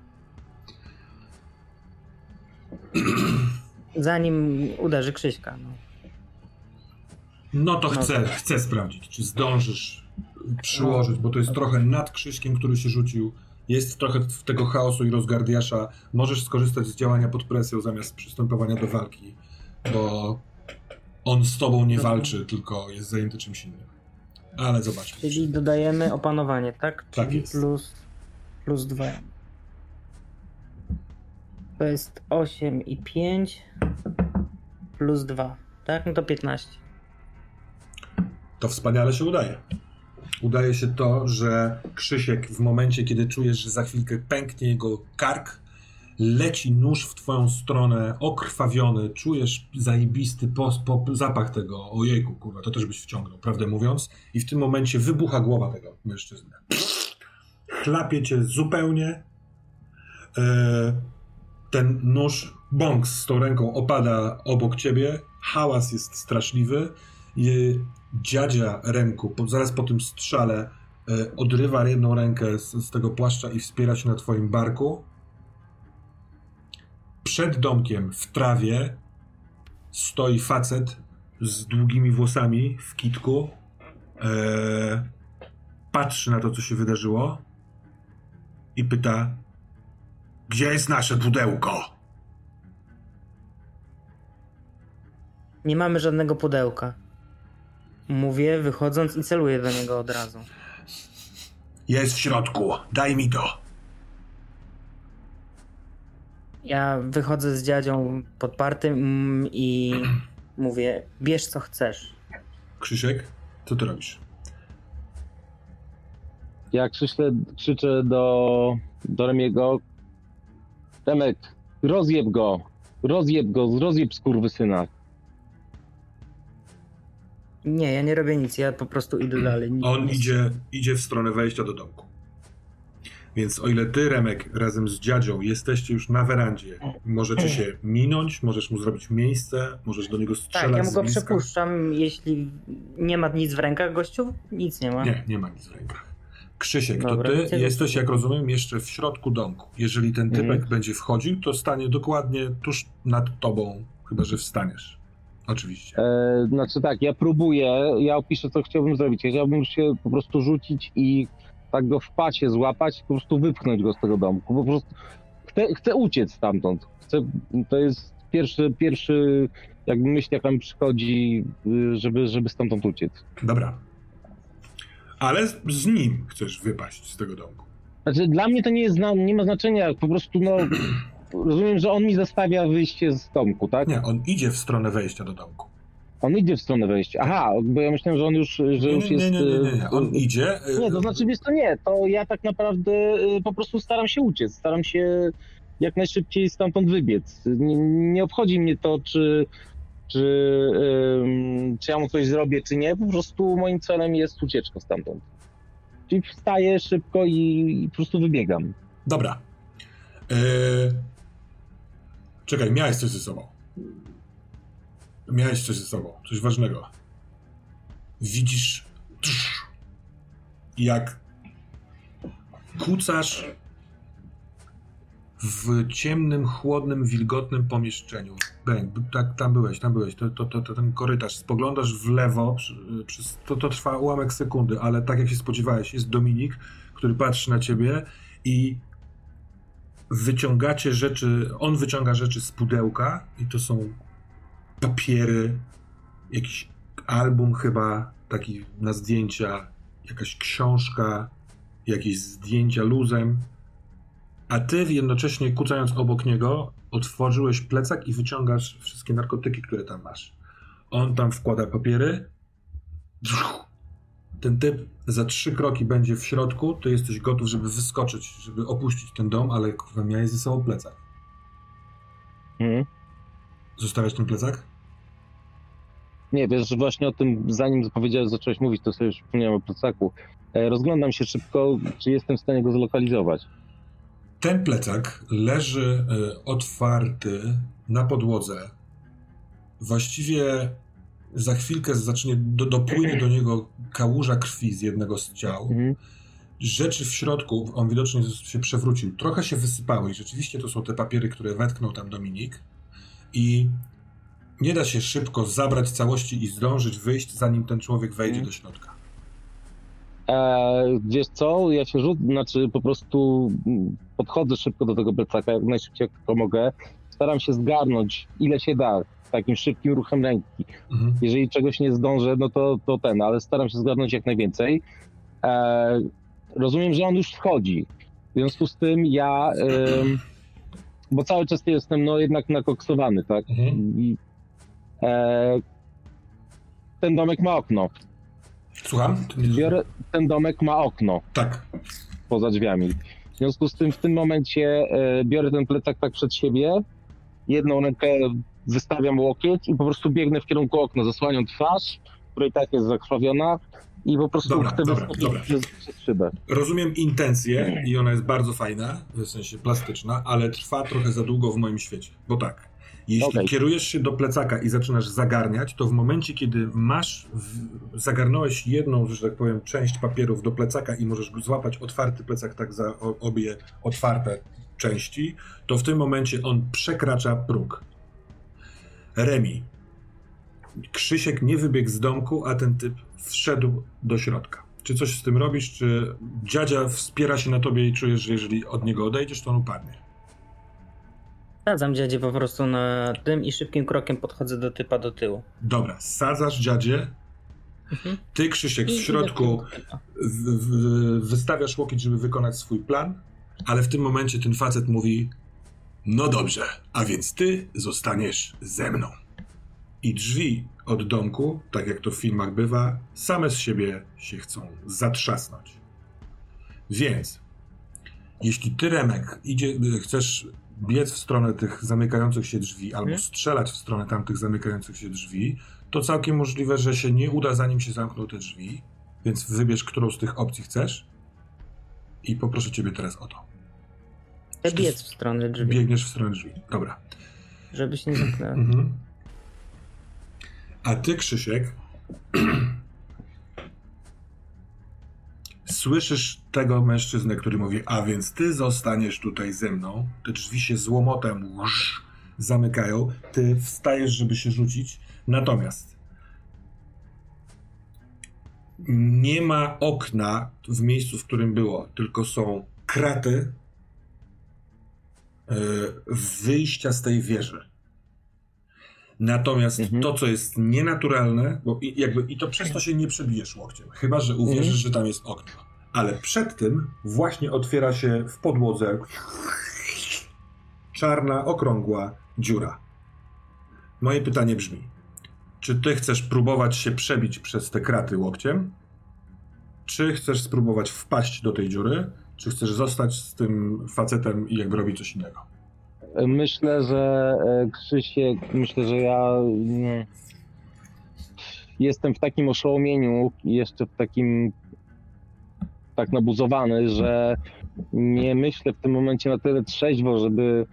Zanim uderzy Krzyśka. No. No to chcę, no. chcę sprawdzić, czy zdążysz przyłożyć, bo to jest trochę nad Krzyśkiem, który się rzucił. Jest trochę tego chaosu i rozgardiasza. Możesz skorzystać z działania pod presją zamiast przystępowania do walki, bo on z tobą nie walczy, tylko jest zajęty czymś innym. Ale zobaczmy. Czyli dodajemy opanowanie, tak? tak Czyli jest. plus, plus 2. To jest 8 i 5 plus 2, tak? No to 15. To wspaniale się udaje. udaje się to, że Krzysiek w momencie, kiedy czujesz, że za chwilkę pęknie jego kark, leci nóż w twoją stronę, okrwawiony, czujesz zajebisty pos, po, zapach tego, ojejku, kurwa, to też byś wciągnął, prawdę mówiąc, i w tym momencie wybucha głowa tego mężczyzny. Chlapie cię zupełnie, e, ten nóż, bąks z tą ręką opada obok ciebie, hałas jest straszliwy, dziadzia ręku, po, zaraz po tym strzale, e, odrywa jedną rękę z, z tego płaszcza i wspiera się na twoim barku, przed domkiem w trawie stoi facet z długimi włosami w kitku. Eee, patrzy na to, co się wydarzyło i pyta: Gdzie jest nasze pudełko? Nie mamy żadnego pudełka. Mówię, wychodząc i celuję do niego od razu. Jest w środku. Daj mi to. Ja wychodzę z dziadzią podpartym mm, i mówię, bierz co chcesz. Krzysiek, co ty robisz? Ja krzyczę, krzyczę do, do Remiego. Remek, rozjeb go. Rozjeb go, rozjeb skurwysyna. Nie, ja nie robię nic, ja po prostu idę dalej. On idzie, idzie w stronę wejścia do domku. Więc o ile ty, Remek, razem z dziadzią jesteście już na werandzie, możecie się minąć, możesz mu zrobić miejsce, możesz do niego strzelać Tak, ja mu go przepuszczam, jeśli nie ma nic w rękach, gościu, nic nie ma. Nie, nie ma nic w rękach. Krzysiek, Dobra, to ty jesteś, jak rozumiem, jeszcze w środku domku. Jeżeli ten typek mm. będzie wchodził, to stanie dokładnie tuż nad tobą, chyba że wstaniesz. Oczywiście. E, znaczy tak, ja próbuję, ja opiszę, co chciałbym zrobić. Chciałbym się po prostu rzucić i tak go w pacie złapać, po prostu wypchnąć go z tego domku. Po prostu chcę, chcę uciec stamtąd. Chcę, to jest pierwszy, pierwszy jakby myśl, jaka mi przychodzi, żeby, żeby stamtąd uciec. Dobra. Ale z, z nim chcesz wypaść z tego domku. Znaczy, dla mnie to nie, jest, nie ma znaczenia, po prostu no, rozumiem, że on mi zostawia wyjście z domku, tak? Nie, on idzie w stronę wejścia do domku. On idzie w stronę wejścia. Aha, bo ja myślałem, że on już, że już nie, nie, nie, nie, nie, nie. on idzie. Y, nie, to znaczy, wiesz to nie, to ja tak naprawdę y, po prostu staram się uciec, staram się jak najszybciej stamtąd wybiec. Nie, nie obchodzi mnie to, czy, czy, czy ja mu coś zrobię, czy nie, po prostu moim celem jest ucieczka stamtąd. Czyli wstaję szybko i, i po prostu wybiegam. Dobra. Eee... Czekaj, miałeś coś ze sobą. Miałeś coś ze sobą, coś ważnego. Widzisz, jak kucasz w ciemnym, chłodnym, wilgotnym pomieszczeniu. Bang, tak, tam byłeś, tam byłeś. To, to, to ten korytarz. Spoglądasz w lewo, przez, to, to trwa ułamek sekundy, ale tak jak się spodziewałeś, jest Dominik, który patrzy na ciebie i wyciągacie rzeczy, on wyciąga rzeczy z pudełka i to są papiery, jakiś album chyba, taki na zdjęcia, jakaś książka, jakieś zdjęcia luzem, a ty jednocześnie kucając obok niego otworzyłeś plecak i wyciągasz wszystkie narkotyki, które tam masz. On tam wkłada papiery. Ten typ za trzy kroki będzie w środku, ty jesteś gotów, żeby wyskoczyć, żeby opuścić ten dom, ale kurwa miałeś ze sobą plecak. Mhm. Zostawiasz ten plecak? Nie, wiesz, właśnie o tym, zanim powiedziałeś, zacząłeś mówić, to sobie już przypomniałem o plecaku. E, rozglądam się szybko, czy jestem w stanie go zlokalizować. Ten plecak leży e, otwarty na podłodze. Właściwie za chwilkę zacznie, do, dopłynie do niego kałuża krwi z jednego z ciał. Mhm. Rzeczy w środku, on widocznie się przewrócił, trochę się wysypały i rzeczywiście to są te papiery, które wetknął tam Dominik. I nie da się szybko zabrać całości i zdążyć wyjść, zanim ten człowiek wejdzie hmm. do środka. E, wiesz co, ja się rzucę, znaczy po prostu podchodzę szybko do tego plecaka, jak najszybciej jak mogę. Staram się zgarnąć ile się da, takim szybkim ruchem ręki. Mhm. Jeżeli czegoś nie zdążę, no to, to ten, ale staram się zgarnąć jak najwięcej. E, rozumiem, że on już wchodzi. W związku z tym ja, bo cały czas jestem no jednak nakoksowany, tak? Mhm. I, E, ten domek ma okno. Słucham? Biorę, ten domek ma okno. Tak. Poza drzwiami. W związku z tym w tym momencie e, biorę ten plecak tak przed siebie, jedną rękę wystawiam łokieć i po prostu biegnę w kierunku okna, zasłaniam twarz, która i tak jest zakrwawiona i po prostu dobra, chcę dobra, dobra. Przez, przez szybę. Rozumiem intencję i ona jest bardzo fajna, w sensie plastyczna, ale trwa trochę za długo w moim świecie. Bo tak, jeśli okay. kierujesz się do plecaka i zaczynasz zagarniać, to w momencie, kiedy masz, w, zagarnąłeś jedną, że tak powiem, część papierów do plecaka i możesz złapać otwarty plecak tak za obie otwarte części, to w tym momencie on przekracza próg. Remi. Krzysiek nie wybiegł z domku, a ten typ wszedł do środka. Czy coś z tym robisz, czy dziadzia wspiera się na tobie i czujesz, że jeżeli od niego odejdziesz, to on upadnie? Sadzam dziadzie po prostu na tym i szybkim krokiem podchodzę do typa do tyłu. Dobra, sadzasz dziadzie. Mhm. Ty, Krzysiek, w środku w, w, wystawiasz łokieć, żeby wykonać swój plan, ale w tym momencie ten facet mówi no dobrze, a więc ty zostaniesz ze mną. I drzwi od domku, tak jak to w filmach bywa, same z siebie się chcą zatrzasnąć. Więc, jeśli ty, Remek, idzie, chcesz biec w stronę tych zamykających się drzwi albo strzelać w stronę tamtych zamykających się drzwi, to całkiem możliwe, że się nie uda, zanim się zamkną te drzwi. Więc wybierz, którą z tych opcji chcesz i poproszę ciebie teraz o to. Biec w stronę drzwi. Biegniesz w stronę drzwi. Dobra. Żeby się nie zamknęły. Mhm. A ty, Krzysiek, słyszysz tego mężczyznę, który mówi, a więc ty zostaniesz tutaj ze mną. Te drzwi się złomotem łusz, zamykają. Ty wstajesz, żeby się rzucić. Natomiast nie ma okna w miejscu, w którym było, tylko są kraty wyjścia z tej wieży. Natomiast mhm. to, co jest nienaturalne, bo i, jakby, i to przez to się nie przebijesz łokciem, chyba że uwierzysz, mhm. że tam jest okno. Ale przed tym właśnie otwiera się w podłodze czarna, okrągła dziura. Moje pytanie brzmi: czy ty chcesz próbować się przebić przez te kraty łokciem? Czy chcesz spróbować wpaść do tej dziury? Czy chcesz zostać z tym facetem i jakby robić coś innego? Myślę, że e, Krzysiek, myślę, że ja jestem w takim oszołomieniu, jeszcze w takim tak nabuzowany, że nie myślę w tym momencie na tyle trzeźwo, żeby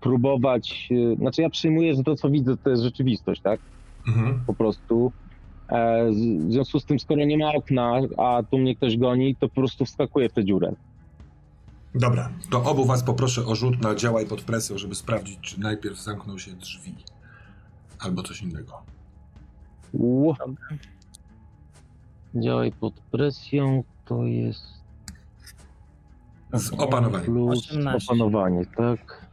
próbować. E, znaczy, ja przyjmuję, że to, co widzę, to jest rzeczywistość, tak? Mhm. Po prostu. E, w związku z tym, skoro nie ma okna, a tu mnie ktoś goni, to po prostu wskakuję w tę dziurę. Dobra, to obu was poproszę o rzut na działaj pod presją, żeby sprawdzić, czy najpierw zamkną się drzwi. Albo coś innego. Ło. Działaj pod presją to jest. Z opanowaniem. Plus opanowanie, tak.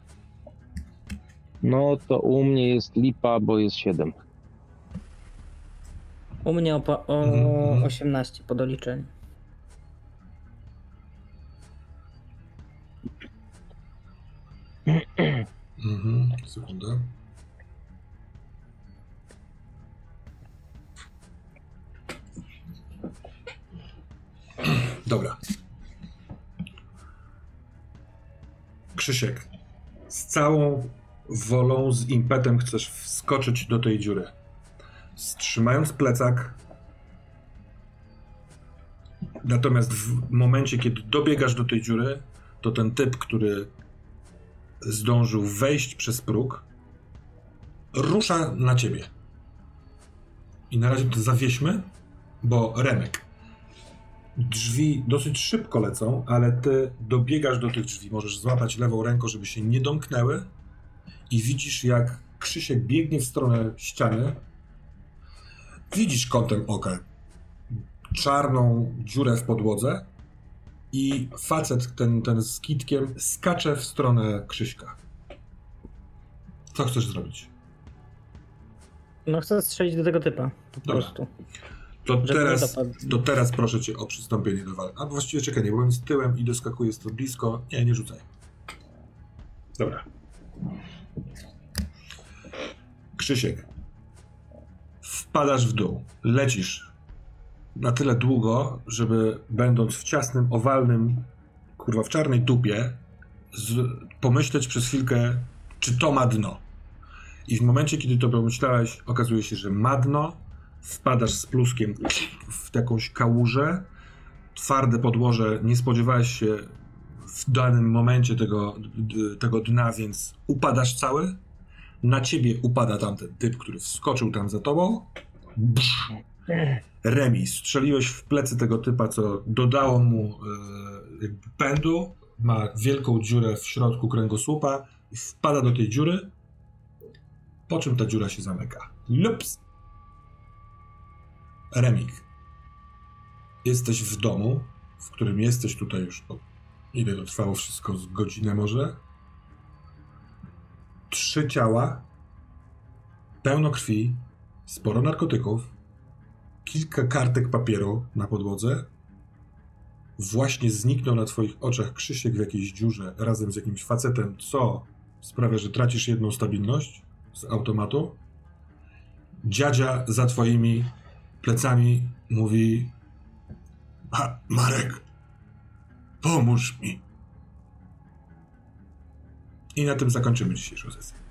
No to u mnie jest lipa, bo jest 7. U mnie o, o mhm. 18 po doliczeniu. Mhm, sekunda. Dobra. Krzysiek, z całą wolą, z impetem chcesz wskoczyć do tej dziury. Trzymając plecak. Natomiast w momencie, kiedy dobiegasz do tej dziury, to ten typ, który zdążył wejść przez próg, rusza na ciebie. I na razie to zawieźmy, bo Remek. Drzwi dosyć szybko lecą, ale ty dobiegasz do tych drzwi. Możesz złapać lewą ręką, żeby się nie domknęły. I widzisz, jak Krzysiek biegnie w stronę ściany. Widzisz kątem oka czarną dziurę w podłodze i facet, ten, ten z kitkiem, skacze w stronę Krzyśka. Co chcesz zrobić? No chcę strzelić do tego typa, po Dobra. prostu. To teraz, to teraz proszę cię o przystąpienie do walki. A właściwie czekaj, nie byłem z tyłem i doskakuję to blisko. Nie, nie rzucaj. Dobra. Krzysiek. Wpadasz w dół. Lecisz na tyle długo, żeby będąc w ciasnym, owalnym, kurwa, w czarnej dupie, z, pomyśleć przez chwilkę, czy to ma dno. I w momencie, kiedy to pomyślałeś, okazuje się, że ma dno, wpadasz z pluskiem w jakąś kałużę, twarde podłoże, nie spodziewałeś się w danym momencie tego, tego dna, więc upadasz cały. Na ciebie upada tamten typ, który wskoczył tam za tobą. Bsz. Remis. Strzeliłeś w plecy tego typa, co dodało mu e, pędu. Ma wielką dziurę w środku kręgosłupa i wpada do tej dziury, po czym ta dziura się zamyka. Lups! Remik. Jesteś w domu, w którym jesteś tutaj już od ile to trwało wszystko, z godzinę może? Trzy ciała, pełno krwi, sporo narkotyków, kilka kartek papieru na podłodze. Właśnie zniknął na twoich oczach Krzysiek w jakiejś dziurze razem z jakimś facetem, co sprawia, że tracisz jedną stabilność z automatu. Dziadzia za twoimi plecami mówi A, Marek, pomóż mi. I na tym zakończymy dzisiejszą sesję.